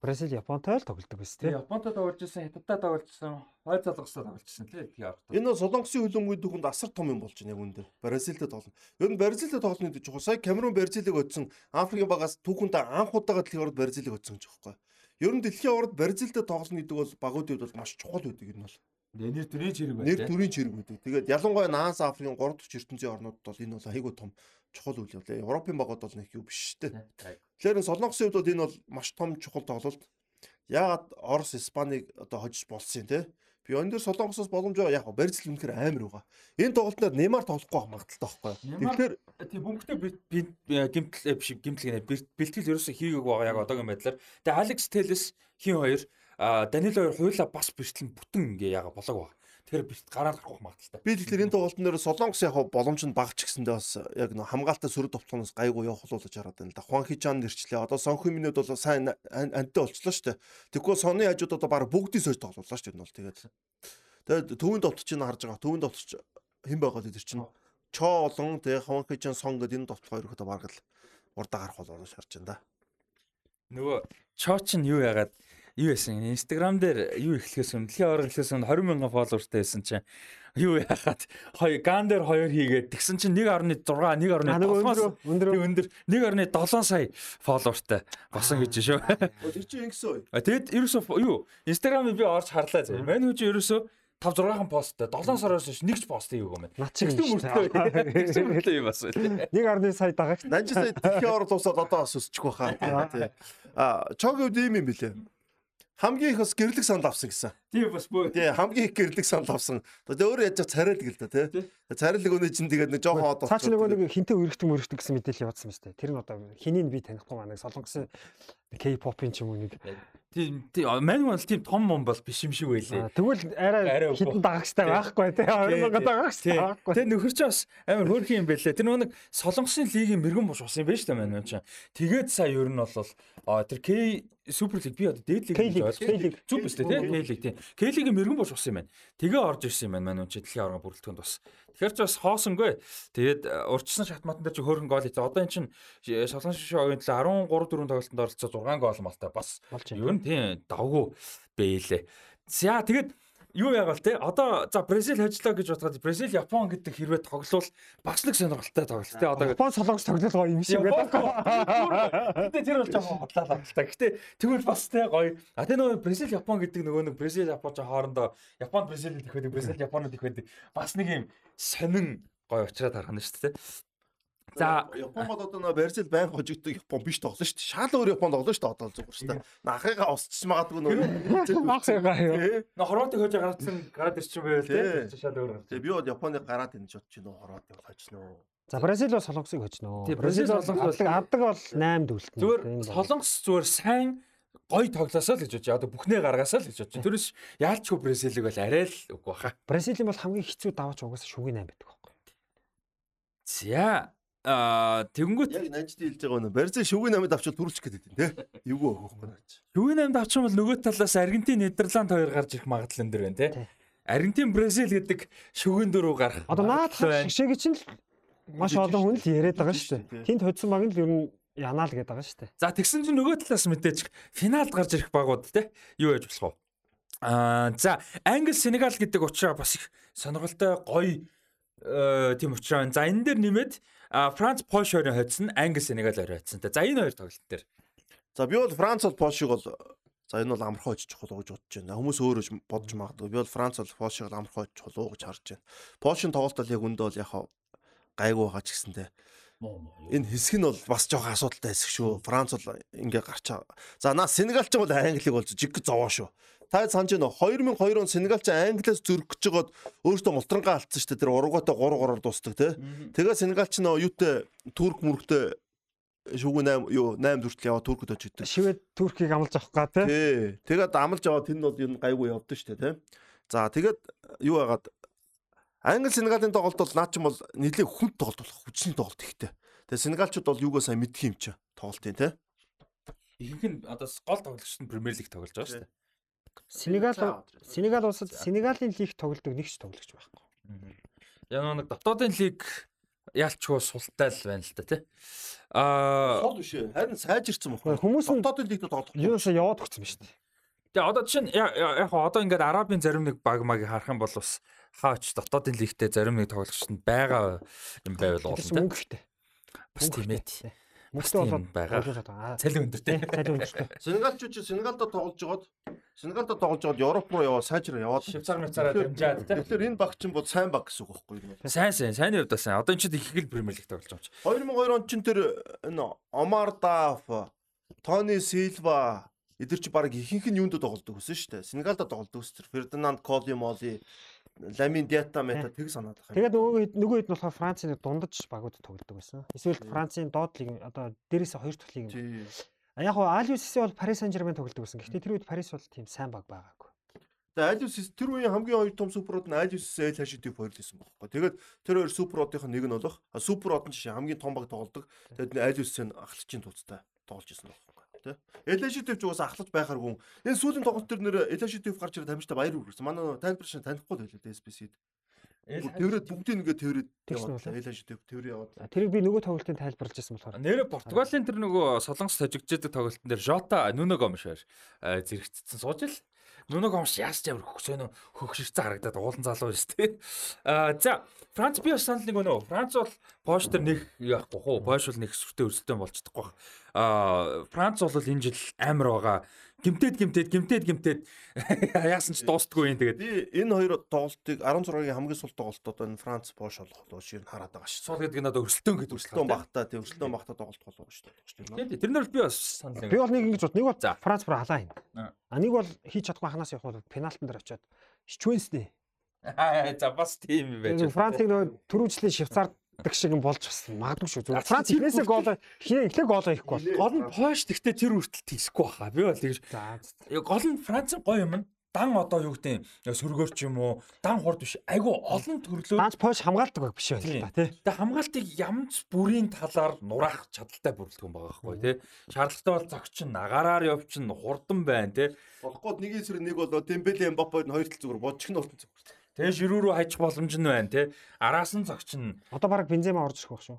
Бразил Японтой л тоглодог байсан тийм. Японтой тоглож байсан, Хятадтай тоглож байсан, хойд залгастай тоглож байсан тийм дэлхийн аваргаар. Энэ бол Солонгосын хөлбөмбөгийн дүгэнд асар том юм болж байна яг үүндээ. Бразилтэй тоглоно. Ер нь Бразилтэй тоглоно гэдэг чухал. Сая Камерун Бразилийг өтсөн Африкийн багаас түүхэнд анх удаага дэлхийн аварт Бразилийг өтсөн гэж байгаа байхгүй. Ер нь дэлхийн аварт Бразилтэй тоглоно гэдэг бол багуудын хувьд бол маш чухал байдаг энэ бол. Нэр төрийн чирэг байдаг. Нэр төрийн чирэг байдаг. Тэгээд ялангуяа Наанс Африкийн 3 дахь ертөнцийн орнуудад бол энэ бол айгүй том чухал үйл явдал. Европын багууд бол нэг юу биш шүү дээ. Тэгэхээр Солонгосын хувьд бол энэ бол маш том чухал тоглолт яагаад Орос Испанийг одоо хожиж болсон те би энэ дээр Солонгосоос боломж байгаа яг барьцл үнэхээр амар байгаа. Энэ тоглолтод Неймар тоглохгүй байх магадaltaй байхгүй. Тэгэхээр тийм бөмбөгтэй гимтэл биш гимтэл гэнэ бэлтгэл ерөөсөө хийгээгүй байгаа яг одоогийн байдлаар. Тэгээ Алекс Телес хин хоёр Данило хоёр хуйла бас бэртлэн бүтэн ингээ яга болоог байна. Тэгэхээр гараад гарах магадaltaй. Би тэгэхээр энэ тоглолтын дээр Солонгос яг боломж нь бага ч гэсэндээ бас яг нөө хамгаалалтаа сөрөг товтлоноос гайгүй явах болуулж хараад байна л да. Хуан Хижан нэрчлээ. Одоо Сонхи минут бол сайн анттай болчлоо шүү дээ. Тэгэхгүй соны хажууд одоо баг бүгдийг сойж тоглолоо шүү дээ энэ бол тэгээд. Тэгээд төвөнд товтч чинь харж байгаа. Төвөнд товтч хэн байгаа л тэр чинь. Чоо олон тэгээд Хуан Хижан сон гэдэг энэ товтлох хоёр хөтө баг л урдаа гарах болоо шарж байна да. Нөгөө чоо чинь юу яагаад юу яасан Instagram дээр юу эхлэхээс өмнө дэлхийн орон эхлэхээс өмнө 20 мянган followerтай байсан чинь юу яхаад хоёр ган дээр хоёр хийгээд тэгсэн чинь 1.6 1.7 өндөр өндөр 1.7 сая followerтай болсон гэж шүү. Тэр чинь ингэсэн үү? Тэгэд ерөөсөө юу Instagram-ыг би орж харлаа зэ. Мань хүч ерөөсөө 5 6хан посттэй 7 сараас ш нэгч пост хийв юм байна. Тэгсэн мөртлөө юм бас. 1.1 сая дагагч. Данжсаа дэлхийн ор зуусаад одоо бас өсчих واخа. Аа чог өвд юм юм билээ хамгийн их бас гэрлэг санал авсан гэсэн. Тийм бас бөө. Тий хамгийн их гэрлэг санал авсан. Тэгээ өөрөө яаж царайлаг л да тий. Царайлаг өнөө чинь тэгээд нэг жоохон од. Цаа чи нөгөө нэг хинтээ өргөтөн өргөтөн гэсэн мэдээлэл явуулсан мэт. Тэр нь одоо хэнийг би танихгүй маа нэг солонгосын K-pop-ын ч юм уу нэг Тийм тийм мань бол тийм том юм бол биш юм шиг байлээ. Тэгвэл арай хитэн дагагчтай байхгүй тий 2000 дагагчтай байхгүй. Тэгээ нөхөр чи бас амар хөөрхөн юм байлээ. Тэр нэг солонгосын лигийн мэрэгэн бош болсон юм байна шүү дээ мань чинь. Тэгээд сая ер нь бол тэр К Супер лиг би одоо дээд лиг гэж ойлгосон. Зүг биш тий К лиг тий. К лигийн мэрэгэн бош болсон юм байна. Тэгээ орж ирсэн юм байна мань чи дэлхийн аварга бүрэлдэхүүнд бас. Тэгэхээр ч бас хоосонгүй. Тэгээд урьдчилсан шатматан дээр чи хөөрхөн гол хийсэн. Одоо эн чин солонгос шоугийн төлөө 13 4 тоглолтод оролцоод 6 гол малтай бас. Ер нь тийм давгүй бэлээ. За тэгээд юу яагаал те одоо за Бразил хожлоо гэж бодоход Бразил Япон гэдэг хэрвээ тоглол бас нэг сонирхолтой тоглолт те одоо Япон солонгос тоглол гоё юм шиг байдаг. Гэтэ тэр бол жоохон хотлаа л та. Гэтэ тэгвэл бас те гоё. А тэ нөгөө Бразил Япон гэдэг нөгөө нэг Бразил Япон ч хоорондоо Япон Бразил их байдаг Бразил Японод их байдаг. Бас нэг юм сонин гоё уучраад харах нь шүү дээ. За Япон бол одоо нөө Бразил байн хожигддаг Япон биш тоглоно шүү дээ. Шал өөр Япон тоглоно шүү дээ одоо зүгээр шүү дээ. Нахыгаа усч магадгүй нөө. Нахыгаа юу. Нөө Хорватыг хожоо гаргацсан гараад ирчин байвал тий. Шал өөр. Тэгээ би бол Японыг гараад энэ ч бодчих нөө Хорватыг хожно уу. За Бразил бол солонгосыг хожно. Тий, Бразил, Солонгос бол- аддаг бол 8 дүүлтэн. Зүгээр солонгос зүгээр сайн гой тоглосоо л гэж бодож. Одоо бүхнээ гаргаасаа л гэж бодож. Тэрс яалчгүй Бразилийг бол арай л үгүй баха. Бразилийн бол хамгийн хэцүү даваач угаасаа шүгийн 8 байдаг байхгүй. За а тэгэнгүүт Яг нанжид хэлж байгаа нь Барзил шүгэн намайд авчвал төрүүлчих гээд байдэн те. Эвгүй өгөхгүй наач. Юуны намд авчих юм бол нөгөө талаас Аргентин, Нидерланд хоёр гарч ирэх магадлал энэ дэр байна Тий. Аргентин, Бразил гэдэг шүгэн дөрөв гарах. Одоо наад шигшээги чинь л маш олон хүн л яриад байгаа шүү Тий. дээ. Тэнд хоцсон баг нь л ер нь янаал гэдэг байгаа шүү дээ. За тэгсэн чинь нөгөө талаас мэдээж финалд гарч ирэх багууд те. Юу яж болох вэ? Аа за Англи, Сенегал гэдэг учраас бас их сонирхолтой гоё э, тийм байна. За энэ дээр нэмээд Франц, Польш хоёрын хоцсон, Англи, Сенегал хоёр хоцсон. За энэ хоёр тоглолт дээр. За би бол Франц бол Польшиг бол за энэ бол амархан очиж чухал гэж бодож байна. Хүмүүс өөрөө бодож магадгүй. Би бол Франц бол Польшиг амархан очиж чухал гэж харж байна. Польшийн тоглолт бол яг үндэ бол яг гайгүй байгаа ч гэсэндээ энэ хэсэг нь бол бас жоохон асуудалтай хэсэг шүү. Франц бол ингээ гарчаа. За наа Сенегалч бол Англиг бол жиг зовоо шүү. Та санаж байна уу? 2002 он Сенегалч Англиас зөрөх гэж жоод өөртөө мултрангаа алдсан шүү дээ. Тэр 3-аатай 3-3-аар дуустдаг тий. Тэгээ Сенегалч нөө юутэй турк мөрөгтэй шүгэн 8 юу 8 дүртэл яваа туркд очигддаг. Шивэд Туркийг амлаж авах га тий. Тэгээд амлж аваад тэнд бол нь гайгүй явдсан шүү дээ, тий. За тэгээд юу яагаад Англи Сенегалийн тоглолт бол наа чинь бол нийлээ хүнд тоглолт болох хүчний тоглолт ихтэй. Тэгээд Сенегалчууд бол юугаа сайн мэдх юм чи тоглолтын тий. Ихэнх нь одоо гол тоглогч нь Премьер лиг тоглож байгаа шүү дээ. Сенегал Сенегал улсад Сенегалийн лиг тоглодог нэг ч тоглогч байхгүй. Яг нэг дотоодын лиг яалчгүй султай л байна л да тий. Аа Гол биш ээ. Харин сайжирсан мөн. Хүмүүс дотоодын лигт тоглох. юусаа яваад өгсөн ба шүү дээ. Тэгээ одоо жишээ нь я- я- яг одоо ингээд арабын зарим нэг баг маг харах юм бол бас хаач дотоодын лигтээ зарим нэг тоглогчд нь байгаа юм байвал болно мөнгө ихтэй. Бас тийм ээ. Мөнгөтэй болоод тийм байгаа. байгаа. Аа. Цалин өндөр тий. Цалин өндөртэй. Сенегалчууд чи Сенегалдо тоглож жоод Сенегалдо тоглож жоод Европ руу яваа сайжраа яваад. Швейцар мэцараа дамжаад тий. Тэгэхээр энэ баг чинь бол сайн баг гэсэн үг байхгүй юу? Сайн сайн сайн явдаа сайн. Одоо энэ ч их хэл Премьер лиг тоглож байгаа юм чи. 2002 он чин тэр энэ Омар Даф, Тони Силва эдгэр чи баг ихэнх нь юунд тоглолдог гэсэн шүү дээ. Сенегалдо тоглолдог тэр Фердинанд Коли Моли, Ламин Диата мета тэг санаад байгаа юм. Тэгээд нөгөө хэд- нөгөө хэд нь болохоор Францын дундаж багуудад тоглодог байсан. Эсвэл Францын доод лиг одоо дээрээсээ хоёр дахь лиг. Тий. А яг хоо Алиус Сиси бол Парис Сан-Жермен тоглодог байсан. Гэхдээ тэр үед Парис бол тийм сайн баг байгаагүй. Тэгээ Алиус тэр үеийн хамгийн хоёр том суперод нь Алиус Эл Хашидив хоёр л байсан байхгүй. Тэгээд тэр хоёр суперодынх нь нэг нь болох суперод нь жишээ хамгийн том баг тоглодог. Тэгээд Алиус нь ахлагчийн тулцтай тоглож исэн байхгүй. Тэ. Элашидив ч угаасаа ахлаж байхааргүй. Энэ сүүлийн тоглолт төр нэр Элашидив гарч ирээд тамирчтай баяр хүргэсэн. Манай тайлбар шин танихгүй л байлээ ДСБ-д. Тэрээд бүгдийг ингээд болоо. Элашидив тэр яваад. Тэрийг би нөгөө тоглолтын тайлбарлаж байсан болохоор Нэрэ Португалийн тэр нөгөө солонгос тожигддаг тоглолтын дээр Жота Нүно Гомш зэрэгцсэн сууж л Нүно Гомш яас ч ямар хөгсөөнө хөгшөрцөн харагдаад уулан залуу шүү дээ. Аа за Франц би бас санал нэг өнөө. Франц бол Польш төр нэг яахгүй хуу. Польш бол нэг сүртэй өрсөлдөөн болчихдохгүй баг. Аа Франц бол энэ жил амар байгаа. Гимтээд гимтээд гимтээд гимтээд яасан ч дуустдаггүй юм тэгээд Би энэ хоёр тоглолтыг 16-гийн хамгийн сул тоглолт одоо энэ Франц Бош болох болоо шир хараад байгаа шүү. суул гэдэг нь одоо өрсөлдөөн гэдэг Өрсөлдөөн багтаа тийм өрсөлдөөн багтаа тоглолт болоо шүү дээ. Тийм тэрнэр би бас санал би бол нэг ингэж бод. Нэг бол За. Франц бүр халаа юм. А нэг бол хийж чадахгүй ханаас явах бол пенальтан дээр очиод Швенсний. Аа за бас тийм юм байж. Францыг нөгөө түрүүжлийн Швейцардаг шиг юм болж бас магадгүй шүү. Зүгээр Франц ихнээсээ гол хинэ ихлэ гол хийхгүй бол. Гол нь Польш тэгтээ тэр үртэл тийсэхгүй баха. Би бол тэгж За гол нь Францын гоё юм нь дан одоо юу гэдэг юм сөргөөр ч юм уу дан хурд биш айгу олон төрлөө Франц Польш хамгаалдаг байх биш байл та тий. Тэгээ хамгаалтыг ямц бүрийн талаар нураах чадaltaй бүрэлдэхүүн байгаа байхгүй тий. Шаардлагатай бол зогч нь агаараар явчин хурдан байна тий. Болохгүй нэг эсрэг нэг болоо Дембеле Мбаппе хоёр тал зүгээр бодчих нь болтон зүгээр. Тэгээ ширүү рүү хажих боломж нь байна тий. Араас нь зогч нь Одоо баг Бензема орж ирэх байх шүү.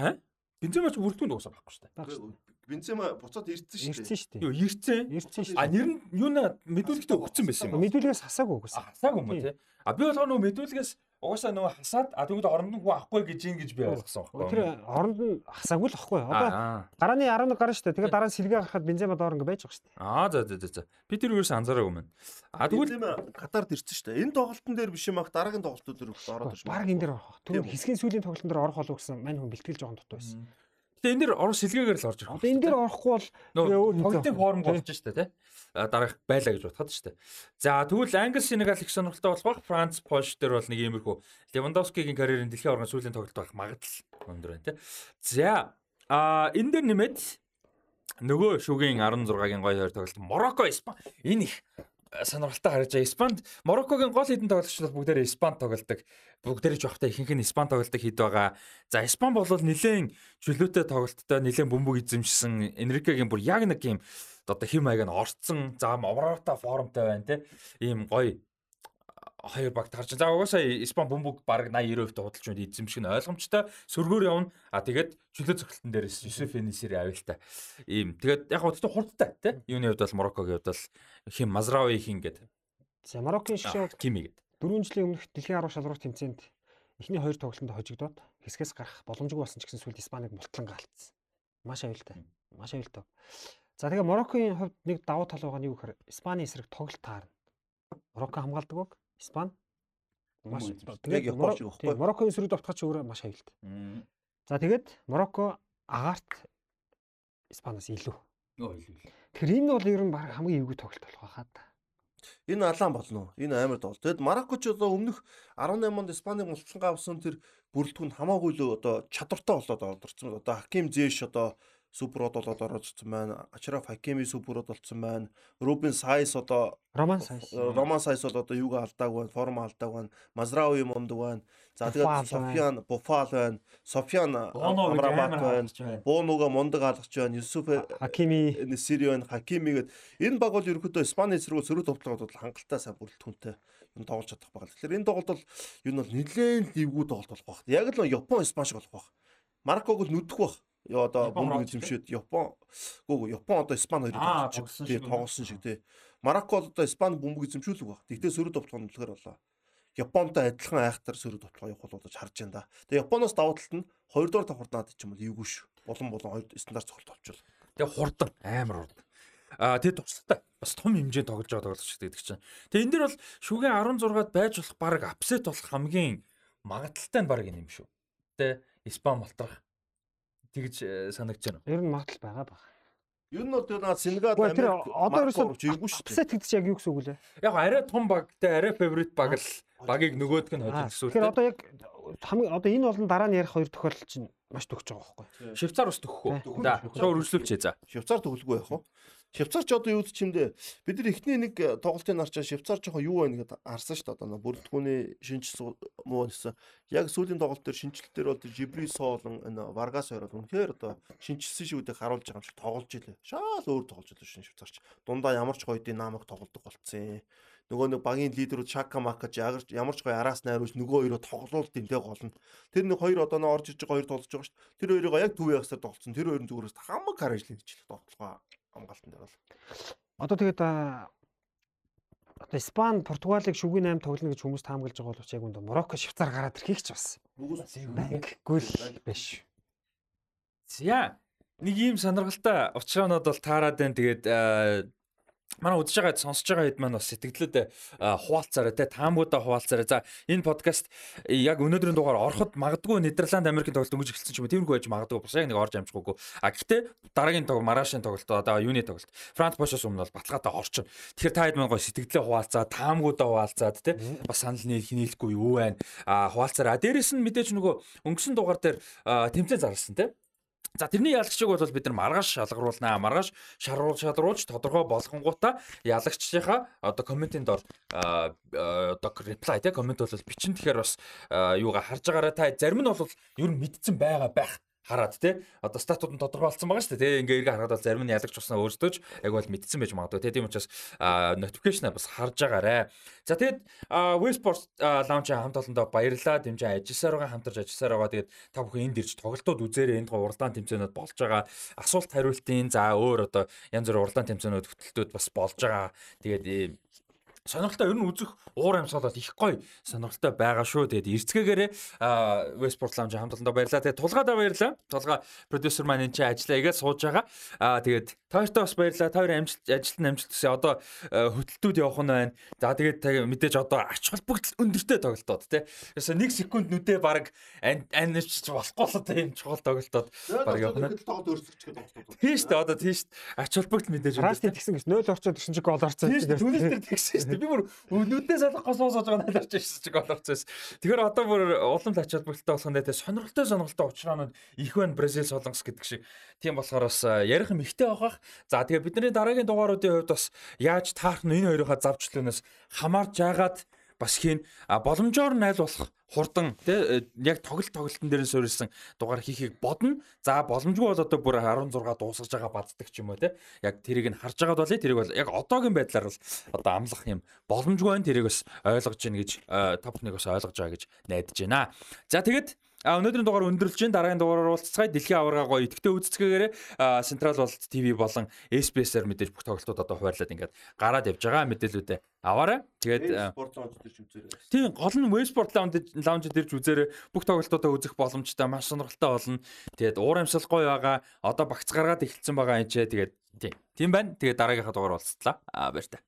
аа бензимач бүрэлдэхүүн дуусах байхгүй шүү дээ. Шүү. Бензема буцаад ирсэн шүү Ирсэн шүү Юу дээ. ирцэн. Ирсэн шүү А дээ. нэр нь юуна мэдүүлэгтээ өгсөн байсан юм. Мэдүүлгээс хасаагүй үгүйсэн. Хасаагүй юм уу тий. А би болохоор нөгөө мэдүүлгээс угаасаа нөгөө хасаад а тэгвэл оронд нь хүү авахгүй гэж ин гэж би ойлгосон байхгүй. Тэр оронд нь хасаагүй л байхгүй. Одоо Аа. гарааны 11 гарна шүү дээ. Тэгээд дараа нь сэргээ гарахад Бензема доор ингээ байж байгаа шүү дээ. Аа за за за за. Би тэр юусэн анзаараагүй юм. А тэгвэл Катард ирсэн шүү дээ. Энэ тоглолтын дээр биш юм ах дараагийн тоглолтууд дээр ороод ирсэн. Баг энэ дээр орох. Үү. хэсгийн сүүлийн тоглолтын дээр орох болов гэсэн мань хүн бэлтгэл жоохон дутуу байсан. Тэгээ энэ дэр орос сэлгээгээр л орж ирэх. Одоо энэ дээр орохгүй бол тоглолтын форм болж штэ тий. Дараах байлаа гэж бодоход штэ. За тэгвэл Англи Сенегал их сонирхолтой болох бах. Франц Польш дээр бол нэг иймэрхүү Левандовскигийн карьерийн дэлхийн аваргын сүүлийн тоглолт байх магадлал өндөр байна тий. За а энэ дээр нэмээд нөгөө шүгийн 16-гийн гоё хоёр тоглолт Марокко Испани энэ их сонирхолтой харагдаж байгаа. Испанд Мароккогийн гол хэдэн тоглогч бол бүгдээрээ Испанд тоглодог. Бүгдээрээ ч явахтай ихэнх нь Испанд тоглодог хэд байгаа. За Испан бол нэлээд чөлөөтэй тоглолттой, нэлээд бөмбөг эзэмшсэн Энрикегийн бүр яг нэг юм одоо хим маяг нь орцсон. За Маврата формтой байна те. Ийм гоё хоёр багт харж. За угаасаа Испан бөмбөг баг 80 90% худалч үед эзэмших нь ойлгомжтой. Сөргөөр явна. А тэгээд чөлөө цогцолтон дээрээс Юсеф Энисээр авилта. Ийм. Тэгээд яг хөө хурдтай тий. Юуны хувьд бол Мароккогийн хувьд бол хим Мазрауи хин гэдэг. За Мароккын шишээ Кими гэдэг. 4 жилийн өмнөх дэлхийн 10 шалралт тэмцээнд эхний хоёр тоглолтод хожигдоод хэсгээс гарах боломжгүй болсон ч гэсэн сүүлд Испаниг мултлан гаалтсан. Маш аюултай. Маш аюултай. За тэгээ Мароккын хувьд нэг давуу тал байгаа нь юу гэхээр Испани эсрэг тоглолт таарна. Марокко хамгаалдаг баг. Испани маш Яг шиг байхгүй? тийм, Мароккогийн эсрэг давтгаач өөрөө маш аюултай. За тэгээд Марокко агаарт Испаноос илүү. Нөө илүү. Тэгэхээр энэ бол ер нь баг хамгийн эвгүй тоглолт болох байхаа та. Энэ алаан болно. Энэ амар дол. Тэгэд Мароккоч одоо өмнөх 18 онд Испаниг мултлан авсан тэр бүрэлдэхүүн хамаагүй л одоо чадвартай болоод ордорсон. Одоо Хаким Зэш одоо суперод болоод оролцсон байна. Ачраф Хакими суперод болцсон байна. Рубин Сайс одоо Роман Сайс. Роман Сайс бол одоо юугаа алдаагүй байна, форм алдаагүй байна. Мазрауи мундаг байна. За тэгээд. Софиан Буфал байна. Софиан Боног Амрабат байна. Буунууга мундаг алгаж байна. Юсуф Хакими Несири байна, Хакими гээд энэ баг бол ерөөхдөө Испани эсрэг сөрөг тоглолтууд бол хангалттай сайн бүрэлдэхүүнтэй юм тоглож чадах баг. Тэгэхээр энэ тоглолт бол юу нь бол нэлээд ливгүү тоглолт болох баг. Яг л Япон Испани шиг болох баг. Марокког л нүдэх баг. Яа одоо Марокко эзэмшээд Япон гоо Япон одоо Испани хоёрыг Аа, тоглож тоглосон тий шиг тоглосон шиг тий. Марокко бол одоо Испани бөмбөг эзэмшүүлэг баг. Тэгтээ сөрөг нь болохоор болоо. Японтой адилхан айхтар сөрөг тоглолт явах болоо гэж харж байна да. Тэгээ Японоос давуу талд нь 2 дугаар давхарт наад ч юм бол эвгүй шүү. Болон болон хоёр стандарт цогцолт авчвал. Тэгээ хурдан амар хурдан. Аа тэгээ тустай бас том хэмжээнд тоглож байгаа тоглогч гэдэг чинь. Тэгээ энэ дэр бол шүгийн 16-ад байж болох баг апсет болох хамгийн магадaltaй нь баг юм шүү. Тэ Испан малтрах тэгж э, санагдаж байна. ер нь магадлал байгаа баг. Ер нь бол наад Сенегал Америк, одоо ерөөсөө иргүй шүү дээ. апсет гэдэг чинь яг юу гэсэн үг лээ? Яг арай том баг тэ арай фаворит баг л багийг нөгөөдг нь хожиж гэсэн үг. Тэгэхээр тэ. одоо яг хамгийн одоо энэ болон дараа нь ярих хоёр тохиолдол чинь маш төгсөж байгаа байхгүй. Швейцар ус төгөх үү? Тий. За, шууд үргэлжлүүлчихье за. Швейцар төгөлгүй яах вэ? Швейцар ч одоо юу ч юм дэ. Бид нар эхний нэг э, тоглолтын нарчаа Швейцар жоохон юу байна гэдээ харсан шүү дээ. Одоо бүрэлдэхүүний шинжилсэн муу гэсэн. Яг сүүлийн тоглолт дээр шинжилтээр бол Жибри Соолон энэ Варгас хоёр бол үнэхээр одоо шинжилсэн шүүдийг харуулж байгаа юм шиг тоглож илээ. Шаал өөр тоглож илээ шин Швейцарч. Дундаа ямар ч гоёдын намайг тоглодог болцсон. Нөгөө нэг багийн лидерүүд Шака Макач ягарч ямар ч гоё араас найруулж нөгөө хоёроо тоглолт юм тэ гол нь. Тэр нэг хоёр одоо нөө орж иж байгаа хоёр тоглож байгаа шүү дээ. Тэр хоёроо яг төв ягсаар тоглолцсон. Тэр хоёр нь зүгээрээс хамаг хараажлын гэж тоглохоо хамгаалтан дээр бол. Одоо тэгээд аа, одоо Испани, Португалыг шүгэн 8 тоглоно гэж хүмүүс таамаглаж байгаа боловч яг үндэ Марокко, Швейцар гараад ирэхийг ч бас байнггүй л биш. За нэг ийм сонирхолтой учраанууд бол таарад байна. Тэгээд аа, манай үзэж байгаа сонсож байгаа хэд маань бас сэтгэлдээ хуваалцаарай те таамгуудаа хуваалцаарай. За энэ подкаст э, яг өнөөдрийн дугаар ороход магадгүй Нидерланд Америкийн тоглолт өнгөж эхэлсэн ч юм уу тиймэрхүү байж магадгүй бас яг нэг орж амжихгүй. А гэхдээ дараагийн тоглолт Марашийн тоглолт одоо юуны тоглолт Франц Пошоос өмнө бол баталгаатай орчин. Тэгэхээр та хэд маань гоо сэтгэлдээ хуваалцаа, таамгуудаа хуваалцаад те бас санал нийл хинээлэхгүй юу байна. А хуваалцаарай. А дээрэс нь мэдээж нөгөө өнгөрсөн дугаар дээр а, тэмцээн зарласан те. За тэрний ялагчийг бол бид нар маргааш шалгаруулнаа. Маргааш шаруул шалруулж тодорхой болгонгуудаа ялагчдынхаа одоо комментийн дор одоо reply те коммент бол бичин тэгэхээр бас юугаа харж байгаараа та зарим нь бол ер нь мэдсэн байгаа байх хараад те. Одоо статууд нь тодорхойлцсон байгаа шүү дээ те. Ингээ эргээ харахад бол зарим нь ялагч уснаа өөрсдөө ч яг бол мэдсэн байж магадгүй те. Тийм учраас notification бас харж байгаарэ. За тэгээд Westport launch хамт олондоо баярлалаа. Дэмжин ажилласаар байгаа хамтарч ажилласаар байгаа. Тэгээд та бүхэн энд ирж тоглолтууд үзээрэй. Энд уралдаан тэмцээнүүд болж байгаа. Асуулт хариултын за өөр одоо янз бүрийн уралдаан тэмцээнүүд хөтөлтүүд бас болж байгаа. Тэгээд сонирхолтой ер нь үзэх уур амьсгал бол их гоё сонирхолтой байгаа шүү. Тэгээд эрцгээгээрээ Westport Lounge хамтландаа баярлалаа. Тэгээд тулгаадаа баярлалаа. Тулгаа продюсер маань энэ чинь ажиллаа игээд сууж байгаа. Аа тэгээд хоёртаа бас баярлалаа. Хоёрын амжилт ажилтны амжилт төсөө одоо хөтөлтүүд явах нь байна. За тэгээд мэдээж одоо ач холбогдол өндөртэй тоглолтууд тий. Яса 1 секунд нүдээ баг анич болохгүй л одоо энэ чухал тоглолтууд баг явах нь. Тийм шүү дээ. Одоо дээ. Ач холбогдол мэдээж Растин тэгсэн гэж 0 орчод ирсэн чи гол орцсон. Түүнээс тэр тэгсэн шүү дээ. Би бүр нүдээ салахгүй суусаж байгаа надад ч чи гол орцсон. Тэгэхээр одоо бүр улам ач холбогдолтой болох нь тэ сонирхолтой сонирхолтой учраанууд их байна Бразил солонгос гэдэг шиг. Тийм болохоор бас ярих юм ихтэй байгаах. За тэгээ бидний дараагийн дугааруудын хувьд бас яаж таарх нь энэ хоёрын завчлуунаас хамаарж яагаад бас хийн боломжоор нь аль болох хурдан тий яг тоглолт тоглолтын дээр суурилсан дугаар хийхийг бодно. За боломжгүй бол одоо бүр 16 дуусгаж байгаа баддаг ч юм уу тий. Яг тэрийг нь харж байгаад болъё. Тэрийг бол яг одоогийн байдлаар бол одоо амлах юм боломжгүй байна. Тэрийг бас ойлгож гин гэж топныг бас ойлгож байгаа гэж найдаж байна. За тэгэд А өнөөдрийн дугаар өндөрлж чинь дараагийн дугаараар уулзцай дэлхийн аварга гоё идэвхтэй үзцгээгээрээ Central World TV болон SBS-ээр мэдээж бүх тоглолтууд одоо хуваарлаад ингээд гараад явж байгаа мэдээлүүдээ аваарай. Тэгээд спорт лаунж дээр ч үзээрэй. Тийм гол нь Westport Lounge дээр ч үзээрэй. Бүх тоглолтуудаа үзэх боломжтой маш сонирхолтой болно. Тэгээд уур амьсгал гоё байгаа. Одоо багц гаргаад эхэлсэн байгаа энэ ч тэгээд тийм. Тийм байна. Тэгээд дараагийнхаа дугаар уулзтлаа. Аа баяр та.